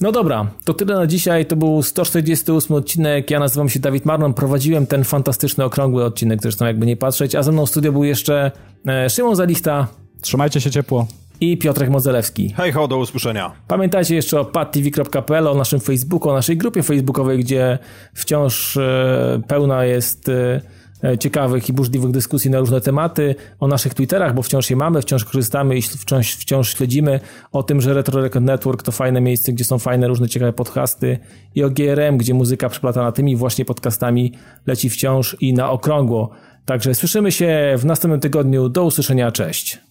No dobra, to tyle na dzisiaj. To był 148 odcinek. Ja nazywam się Dawid Marlon. Prowadziłem ten fantastyczny, okrągły odcinek, zresztą jakby nie patrzeć. A ze mną w studio był jeszcze e, Szymon Zalichta. Trzymajcie się ciepło i Piotrek Modzelewski. Hej ho, do usłyszenia. Pamiętajcie jeszcze o padtv.pl, o naszym Facebooku, o naszej grupie facebookowej, gdzie wciąż e, pełna jest e, e, ciekawych i burzliwych dyskusji na różne tematy, o naszych Twitterach, bo wciąż je mamy, wciąż korzystamy i wciąż, wciąż śledzimy o tym, że Retro Record Network to fajne miejsce, gdzie są fajne różne ciekawe podcasty i o GRM, gdzie muzyka przeplatana tymi właśnie podcastami leci wciąż i na okrągło. Także słyszymy się w następnym tygodniu. Do usłyszenia, cześć.